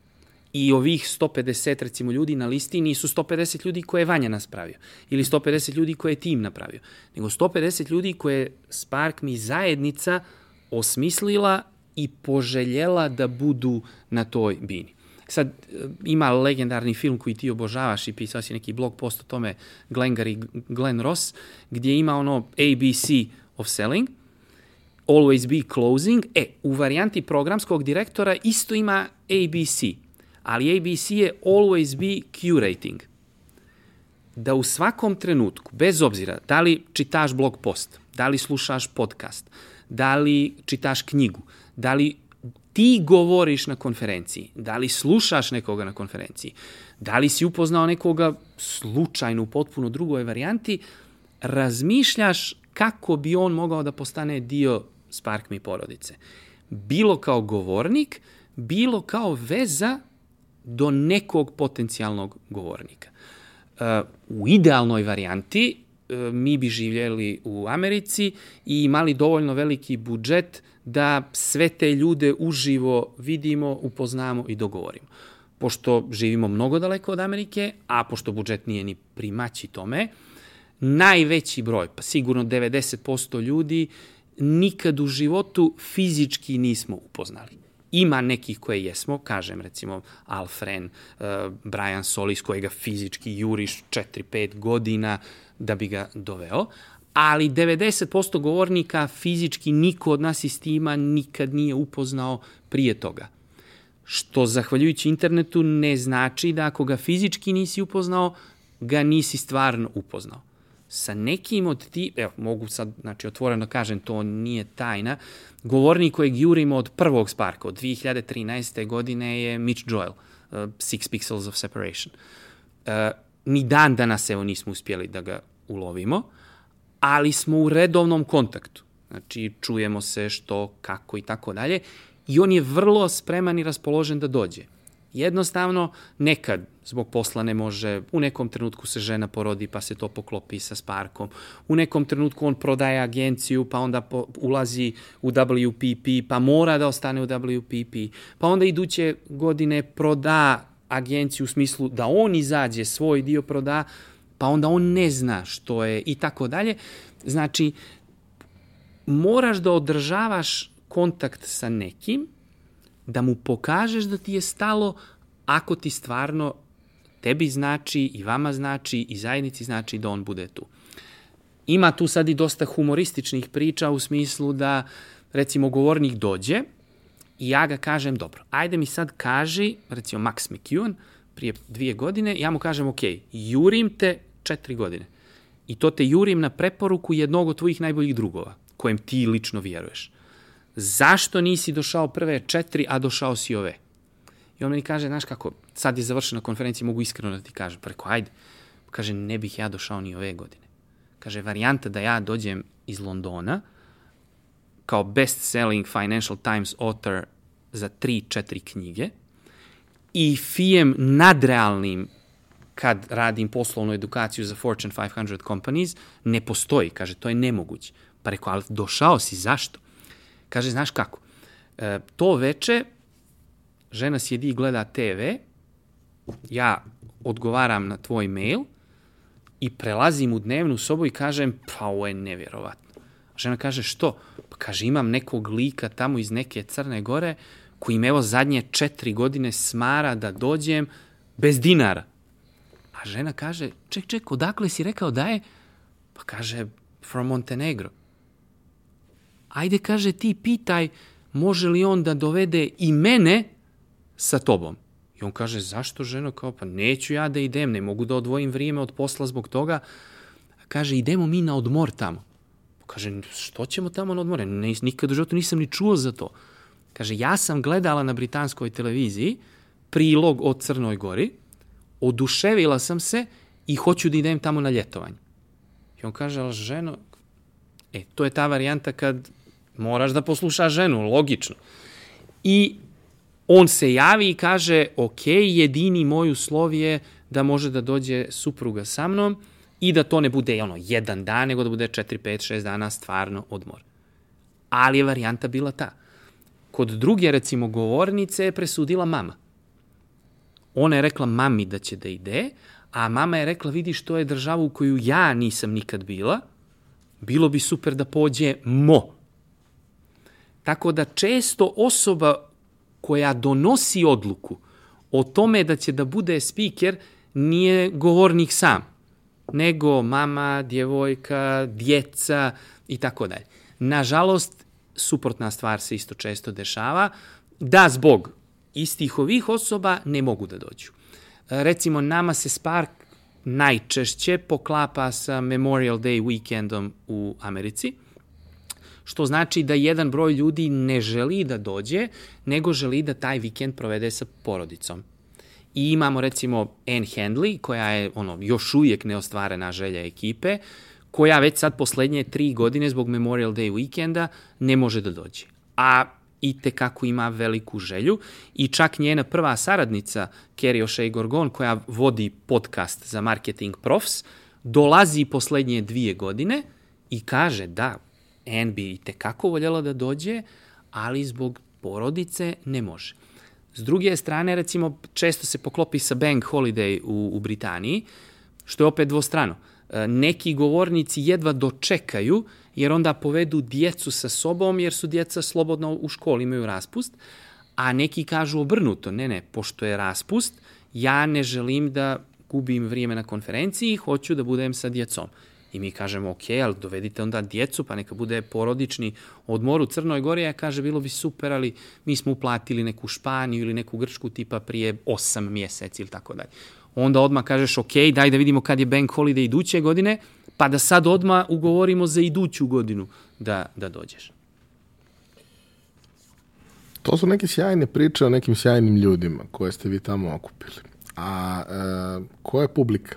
I ovih 150 recimo ljudi na listi nisu 150 ljudi koje je Vanja nas pravio ili 150 ljudi koje je tim napravio, nego 150 ljudi koje je Spark mi zajednica osmislila i poželjela da budu na toj bini. Sad, ima legendarni film koji ti obožavaš i pisao si neki blog post o tome Glengar i Glenn Ross, gdje ima ono ABC of selling, always be closing. E, u varijanti programskog direktora isto ima ABC, ali ABC je always be curating. Da u svakom trenutku, bez obzira da li čitaš blog post, da li slušaš podcast, da li čitaš knjigu, da li ti govoriš na konferenciji, da li slušaš nekoga na konferenciji, da li si upoznao nekoga slučajno u potpuno drugoj varijanti, razmišljaš kako bi on mogao da postane dio Spark Me porodice. Bilo kao govornik, bilo kao veza do nekog potencijalnog govornika. Uh, u idealnoj varijanti uh, mi bi živjeli u Americi i imali dovoljno veliki budžet da sve te ljude uživo vidimo, upoznamo i dogovorimo. Pošto živimo mnogo daleko od Amerike, a pošto budžet nije ni primaći tome, najveći broj, pa sigurno 90% ljudi, nikad u životu fizički nismo upoznali. Ima nekih koje jesmo, kažem recimo Alfren, uh, Brian Solis kojega fizički juriš 4-5 godina da bi ga doveo, ali 90% govornika fizički niko od nas iz tima nikad nije upoznao prije toga. Što, zahvaljujući internetu, ne znači da ako ga fizički nisi upoznao, ga nisi stvarno upoznao. Sa nekim od ti, evo, mogu sad, znači, otvoreno kažem, to nije tajna, govornik kojeg jurimo od prvog Sparka, od 2013. godine je Mitch Joel, uh, Six Pixels of Separation. Uh, ni dan danas, evo, nismo uspjeli da ga ulovimo, ali smo u redovnom kontaktu. Znači, čujemo se što, kako i tako dalje. I on je vrlo spreman i raspoložen da dođe. Jednostavno, nekad zbog posla ne može, u nekom trenutku se žena porodi pa se to poklopi sa Sparkom, u nekom trenutku on prodaje agenciju pa onda po, ulazi u WPP pa mora da ostane u WPP, pa onda iduće godine proda agenciju u smislu da on izađe, svoj dio proda, pa onda on ne zna što je i tako dalje. Znači, moraš da održavaš kontakt sa nekim, da mu pokažeš da ti je stalo ako ti stvarno tebi znači i vama znači i zajednici znači da on bude tu. Ima tu sad i dosta humorističnih priča u smislu da recimo govornik dođe i ja ga kažem dobro, ajde mi sad kaži, recimo Max McEwen, prije dvije godine, ja mu kažem, ok, jurim te četiri godine. I to te jurim na preporuku jednog od tvojih najboljih drugova, kojem ti lično vjeruješ. Zašto nisi došao prve četiri, a došao si ove? I on meni kaže, znaš kako, sad je završena konferencija, mogu iskreno da ti kažem. Pa rekao, ajde. Kaže, ne bih ja došao ni ove godine. Kaže, varijanta da ja dođem iz Londona kao best-selling Financial Times author za 3-4 knjige i fijem nadrealnim kad radim poslovnu edukaciju za Fortune 500 companies, ne postoji. Kaže, to je nemoguće. Pa rekao, ali došao si, zašto? Kaže, znaš kako? E, to veče žena sjedi i gleda TV, ja odgovaram na tvoj mail i prelazim u dnevnu sobu i kažem, pa ovo je nevjerovatno. Žena kaže, što? Pa kaže, imam nekog lika tamo iz neke Crne Gore koji me evo zadnje četiri godine smara da dođem bez dinara. A žena kaže, ček, ček, odakle si rekao da je? Pa kaže, from Montenegro. Ajde, kaže, ti pitaj, može li on da dovede i mene sa tobom? I on kaže, zašto ženo? Kao, pa neću ja da idem, ne mogu da odvojim vrijeme od posla zbog toga. Kaže, idemo mi na odmor tamo. Kaže, što ćemo tamo na odmore? Ne, nikad u životu nisam ni čuo za to. Kaže, ja sam gledala na britanskoj televiziji prilog o Crnoj Gori, oduševila sam se i hoću da idem tamo na ljetovanje. I on kaže, ali ženo, e, to je ta varijanta kad moraš da poslušaš ženu, logično. I on se javi i kaže, ok, jedini moj uslov je da može da dođe supruga sa mnom i da to ne bude ono, jedan dan, nego da bude 4, 5, 6 dana stvarno odmor. Ali je varijanta bila ta. Kod druge, recimo, govornice je presudila mama. Ona je rekla mami da će da ide, a mama je rekla, vidiš, to je država u koju ja nisam nikad bila, bilo bi super da pođe mo. Tako da često osoba koja donosi odluku o tome da će da bude speaker nije govornik sam, nego mama, djevojka, djeca i tako dalje. Nažalost, suprotna stvar se isto često dešava, da zbog istih ovih osoba ne mogu da dođu. Recimo, nama se Spark najčešće poklapa sa Memorial Day weekendom u Americi, što znači da jedan broj ljudi ne želi da dođe, nego želi da taj vikend provede sa porodicom. I imamo recimo Anne Handley, koja je ono, još uvijek neostvarena želja ekipe, koja već sad poslednje tri godine zbog Memorial Day weekenda ne može da dođe. A i te kako ima veliku želju i čak njena prva saradnica, Kerry O'Shea Gorgon, koja vodi podcast za Marketing Profs, dolazi poslednje dvije godine i kaže da, Anne bi i tekako voljela da dođe, ali zbog porodice ne može. S druge strane, recimo, često se poklopi sa Bank Holiday u, u Britaniji, što je opet dvostrano. E, neki govornici jedva dočekaju, jer onda povedu djecu sa sobom, jer su djeca slobodno u školi, imaju raspust, a neki kažu obrnuto, ne, ne, pošto je raspust, ja ne želim da gubim vrijeme na konferenciji, hoću da budem sa djecom. I mi kažemo, ok, ali dovedite onda djecu, pa neka bude porodični odmor u Crnoj Gori. Ja kaže, bilo bi super, ali mi smo uplatili neku Španiju ili neku Grčku tipa prije 8 mjeseci ili tako dalje. Onda odmah kažeš, ok, daj da vidimo kad je bank holiday iduće godine, pa da sad odmah ugovorimo za iduću godinu da, da dođeš. To su neke sjajne priče o nekim sjajnim ljudima koje ste vi tamo okupili. A e, koja je publika?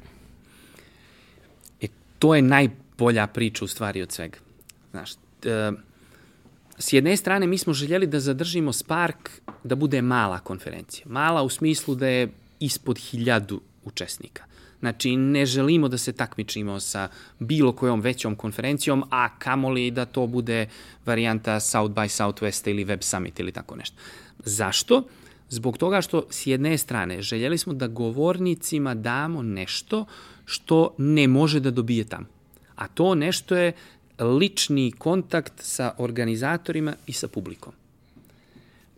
To je najbolja priča u stvari od svega. Znaš, e, s jedne strane mi smo željeli da zadržimo Spark da bude mala konferencija. Mala u smislu da je ispod hiljadu učesnika. Znači, ne želimo da se takmičimo sa bilo kojom većom konferencijom, a kamoli da to bude varijanta South by Southwest ili Web Summit ili tako nešto. Zašto? Zbog toga što s jedne strane željeli smo da govornicima damo nešto što ne može da dobije tamo. A to nešto je lični kontakt sa organizatorima i sa publikom.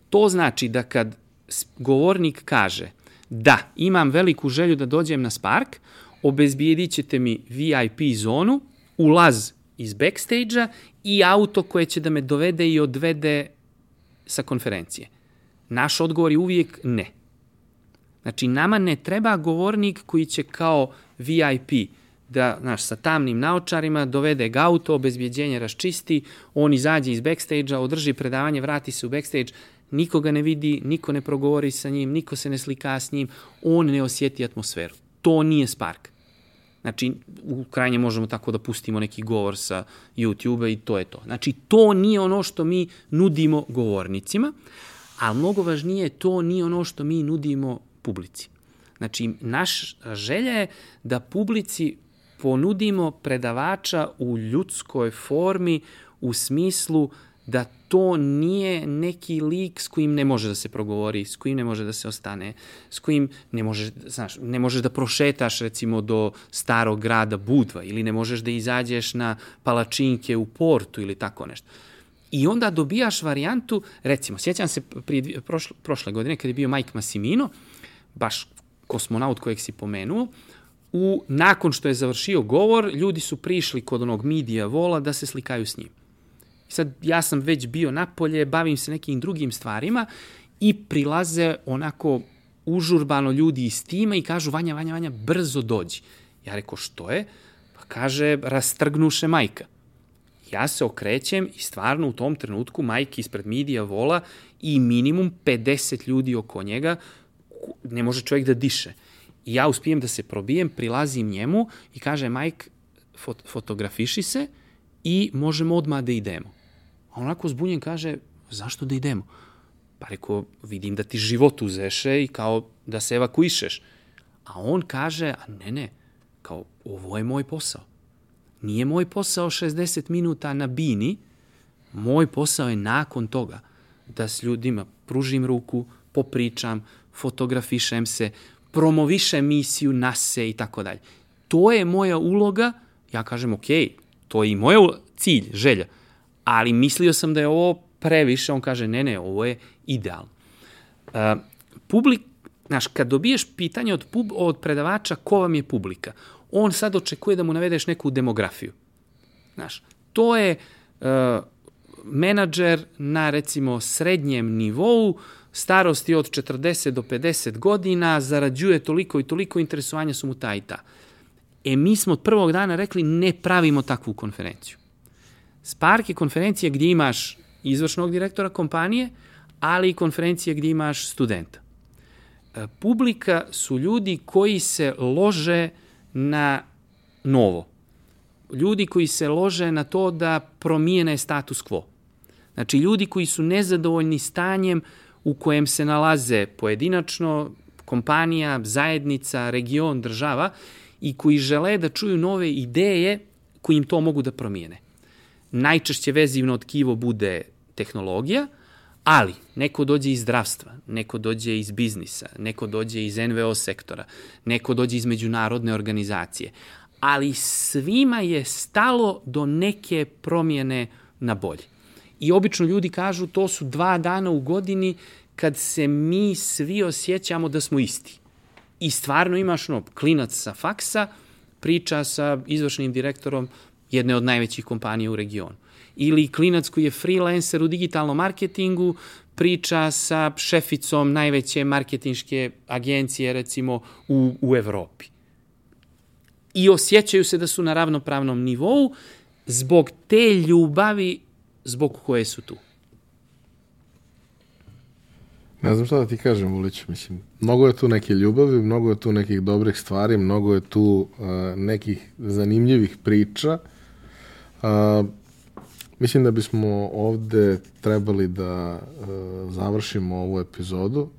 To znači da kad govornik kaže da, imam veliku želju da dođem na Spark, obezbijedit ćete mi VIP zonu, ulaz iz backstage-a i auto koje će da me dovede i odvede sa konferencije. Naš odgovor je uvijek ne. Znači, nama ne treba govornik koji će kao VIP da, znaš, sa tamnim naočarima dovede ga auto, obezbjeđenje raščisti, on izađe iz backstage-a, održi predavanje, vrati se u backstage, nikoga ne vidi, niko ne progovori sa njim, niko se ne slika s njim, on ne osjeti atmosferu. To nije Spark. Znači, u krajnje možemo tako da pustimo neki govor sa YouTube-a i to je to. Znači, to nije ono što mi nudimo govornicima, ali mnogo važnije, to nije ono što mi nudimo publici. Znači, naš želja je da publici ponudimo predavača u ljudskoj formi u smislu da to nije neki lik s kojim ne može da se progovori, s kojim ne može da se ostane, s kojim ne možeš, znaš, ne možeš da prošetaš recimo do starog grada Budva ili ne možeš da izađeš na palačinke u portu ili tako nešto. I onda dobijaš varijantu, recimo, sjećam se prije, prošle, prošle godine kad je bio Mike Massimino, baš kosmonaut kojeg si pomenuo, u, nakon što je završio govor, ljudi su prišli kod onog midija vola da se slikaju s njim. I sad, ja sam već bio napolje, bavim se nekim drugim stvarima i prilaze onako užurbano ljudi iz tima i kažu, Vanja, Vanja, Vanja, brzo dođi. Ja rekao, što je? Pa kaže, rastrgnuše majka. Ja se okrećem i stvarno u tom trenutku majke ispred midija vola i minimum 50 ljudi oko njega, ne može čovjek da diše. I ja uspijem da se probijem, prilazim njemu i kaže, Mike, fot fotografiši se i možemo odmah da idemo. A onako zbunjen kaže, zašto da idemo? Pa rekao, vidim da ti život uzeše i kao da se evakuišeš. A on kaže, a ne, ne, kao, ovo je moj posao. Nije moj posao 60 minuta na bini, moj posao je nakon toga da s ljudima pružim ruku, popričam, fotografišem se, promovišem misiju, nase i tako dalje. To je moja uloga, ja kažem, ok, to je i moj cilj, želja, ali mislio sam da je ovo previše, on kaže, ne, ne, ovo je idealno. Uh, publik, znaš, kad dobiješ pitanje od, pub, od predavača ko vam je publika, on sad očekuje da mu navedeš neku demografiju. Znaš, to je uh, menadžer na recimo srednjem nivou, starosti od 40 do 50 godina, zarađuje toliko i toliko, interesovanja su mu ta i ta. E, mi smo od prvog dana rekli ne pravimo takvu konferenciju. Spark je konferencija gdje imaš izvršnog direktora kompanije, ali i konferencija gdje imaš studenta. E, publika su ljudi koji se lože na novo. Ljudi koji se lože na to da promijene status quo. Znači, ljudi koji su nezadovoljni stanjem u kojem se nalaze pojedinačno, kompanija, zajednica, region, država i koji žele da čuju nove ideje koji im to mogu da promijene. Najčešće vezivno tkivo bude tehnologija, ali neko dođe iz zdravstva, neko dođe iz biznisa, neko dođe iz NVO sektora, neko dođe iz međunarodne organizacije, ali svima je stalo do neke promjene na bolje. I obično ljudi kažu to su dva dana u godini kad se mi svi osjećamo da smo isti. I stvarno imaš no, klinac sa faksa, priča sa izvršnim direktorom jedne od najvećih kompanija u regionu. Ili klinac koji je freelancer u digitalnom marketingu, priča sa šeficom najveće marketinške agencije, recimo, u, u Evropi. I osjećaju se da su na ravnopravnom nivou zbog te ljubavi zbog koje su tu. Ne znam šta da ti kažem, Vulić. Mislim, mnogo je tu neke ljubavi, mnogo je tu nekih dobrih stvari, mnogo je tu uh, nekih zanimljivih priča. Uh, mislim da bismo ovde trebali da uh, završimo ovu epizodu,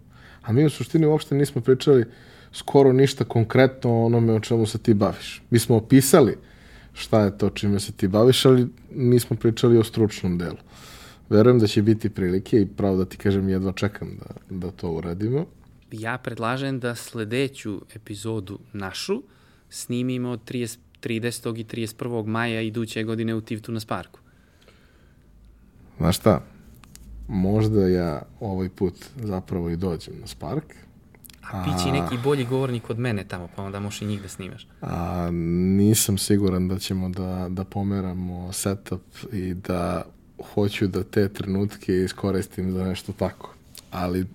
a mi u suštini uopšte nismo pričali skoro ništa konkretno o onome o čemu se ti baviš. Mi smo opisali šta je to čime se ti baviš, ali nismo pričali o stručnom delu. Verujem da će biti prilike i pravo da ti kažem jedva čekam da, da to uradimo. Ja predlažem da sledeću epizodu našu snimimo 30, 30. i 31. maja iduće godine u Tivtu na Sparku. Znaš šta, možda ja ovaj put zapravo i dođem na Spark, A pići neki bolji govornik od mene tamo, pa onda možeš i njih da snimaš. A, nisam siguran da ćemo da, da pomeramo setup i da hoću da te trenutke iskoristim za nešto tako. Ali,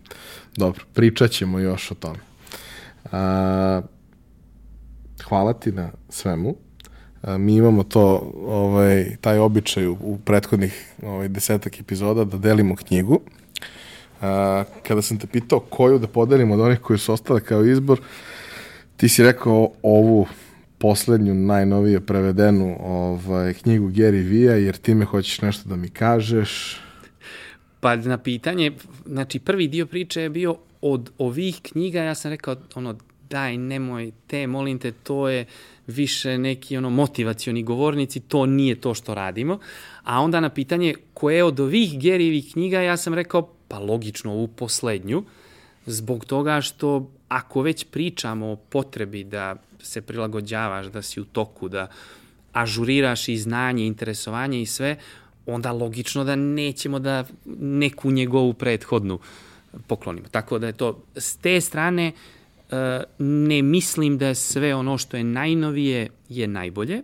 dobro, pričat ćemo još o tome. A, hvala ti na svemu. A, mi imamo to, ovaj, taj običaj u, u prethodnih ovaj, desetak epizoda da delimo knjigu. A, kada sam te pitao koju da podelim od onih koji su ostale kao izbor, ti si rekao ovu poslednju, najnovije prevedenu ovaj, knjigu Gary Vija, jer ti me hoćeš nešto da mi kažeš. Pa na pitanje, znači prvi dio priče je bio od ovih knjiga, ja sam rekao ono, daj, nemoj te, molim te, to je više neki ono motivacioni govornici, to nije to što radimo. A onda na pitanje koje od ovih Gerijevih knjiga, ja sam rekao, pa logično ovu poslednju, zbog toga što ako već pričamo o potrebi da se prilagođavaš, da si u toku, da ažuriraš i znanje, interesovanje i sve, onda logično da nećemo da neku njegovu prethodnu poklonimo. Tako da je to, s te strane, e, ne mislim da je sve ono što je najnovije je najbolje,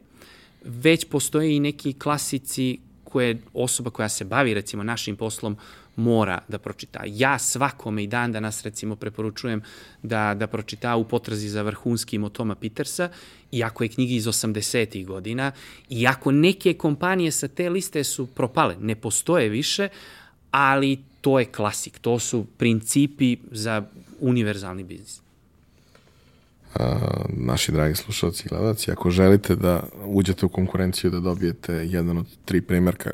već postoje i neki klasici koje osoba koja se bavi recimo našim poslom mora da pročita. Ja svakome i dan danas recimo preporučujem da, da pročita u potrazi za vrhunskim od Toma Petersa, iako je knjigi iz 80. godina, iako neke kompanije sa te liste su propale, ne postoje više, ali to je klasik, to su principi za univerzalni biznis. A, naši dragi slušalci i gledalci, ako želite da uđete u konkurenciju da dobijete jedan od tri primjerka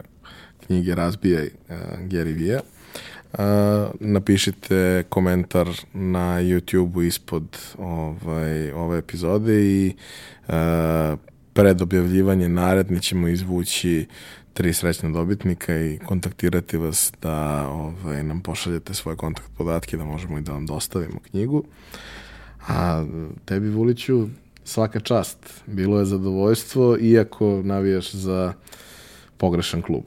knjige Razbijaj uh, Gary Vee, Uh, napišite komentar na YouTube-u ispod ovaj, ove epizode i uh, pred objavljivanje naredni ćemo izvući tri srećna dobitnika i kontaktirati vas da ovaj, nam pošaljete svoje kontakt podatke da možemo i da vam dostavimo knjigu. A tebi, Vuliću, svaka čast. Bilo je zadovoljstvo, iako navijaš za pogrešan klub.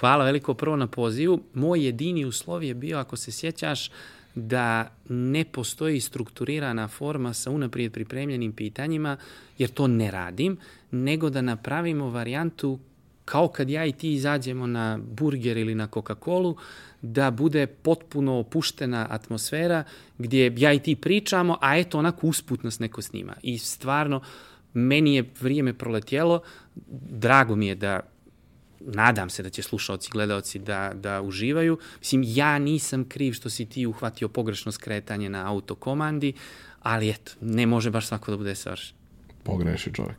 Hvala veliko prvo na pozivu. Moj jedini uslov je bio, ako se sjećaš, da ne postoji strukturirana forma sa unaprijed pripremljenim pitanjima, jer to ne radim, nego da napravimo varijantu kao kad ja i ti izađemo na burger ili na Coca-Colu, da bude potpuno opuštena atmosfera gdje ja i ti pričamo, a eto onako usput nas neko snima. I stvarno, meni je vrijeme proletjelo, drago mi je da nadam se da će slušalci, gledaoci da, da uživaju. Mislim, ja nisam kriv što si ti uhvatio pogrešno skretanje na autokomandi, ali eto, ne može baš svako da bude savršen. Pogreši čovjek.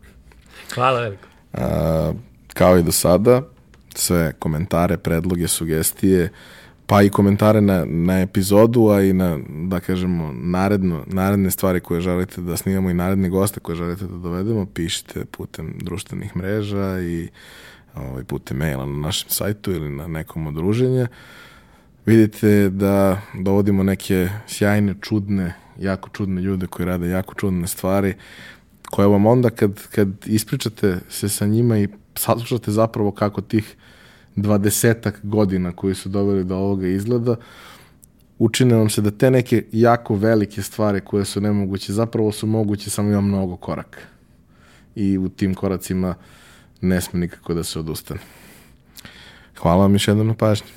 Hvala veliko. A, kao i do sada, sve komentare, predloge, sugestije, pa i komentare na, na epizodu, a i na, da kažemo, naredno, naredne stvari koje želite da snimamo i naredne goste koje želite da dovedemo, pišite putem društvenih mreža i ovaj, putem maila na našem sajtu ili na nekom odruženju. Vidite da dovodimo neke sjajne, čudne, jako čudne ljude koji rade jako čudne stvari, koje vam onda kad, kad ispričate se sa njima i saslušate zapravo kako tih dvadesetak godina koji su doveli do ovoga izgleda, učine vam se da te neke jako velike stvari koje su nemoguće, zapravo su moguće, samo ima mnogo koraka. I u tim koracima ne sme nikako da se odustane. Hvala vam još jednom na pažnju.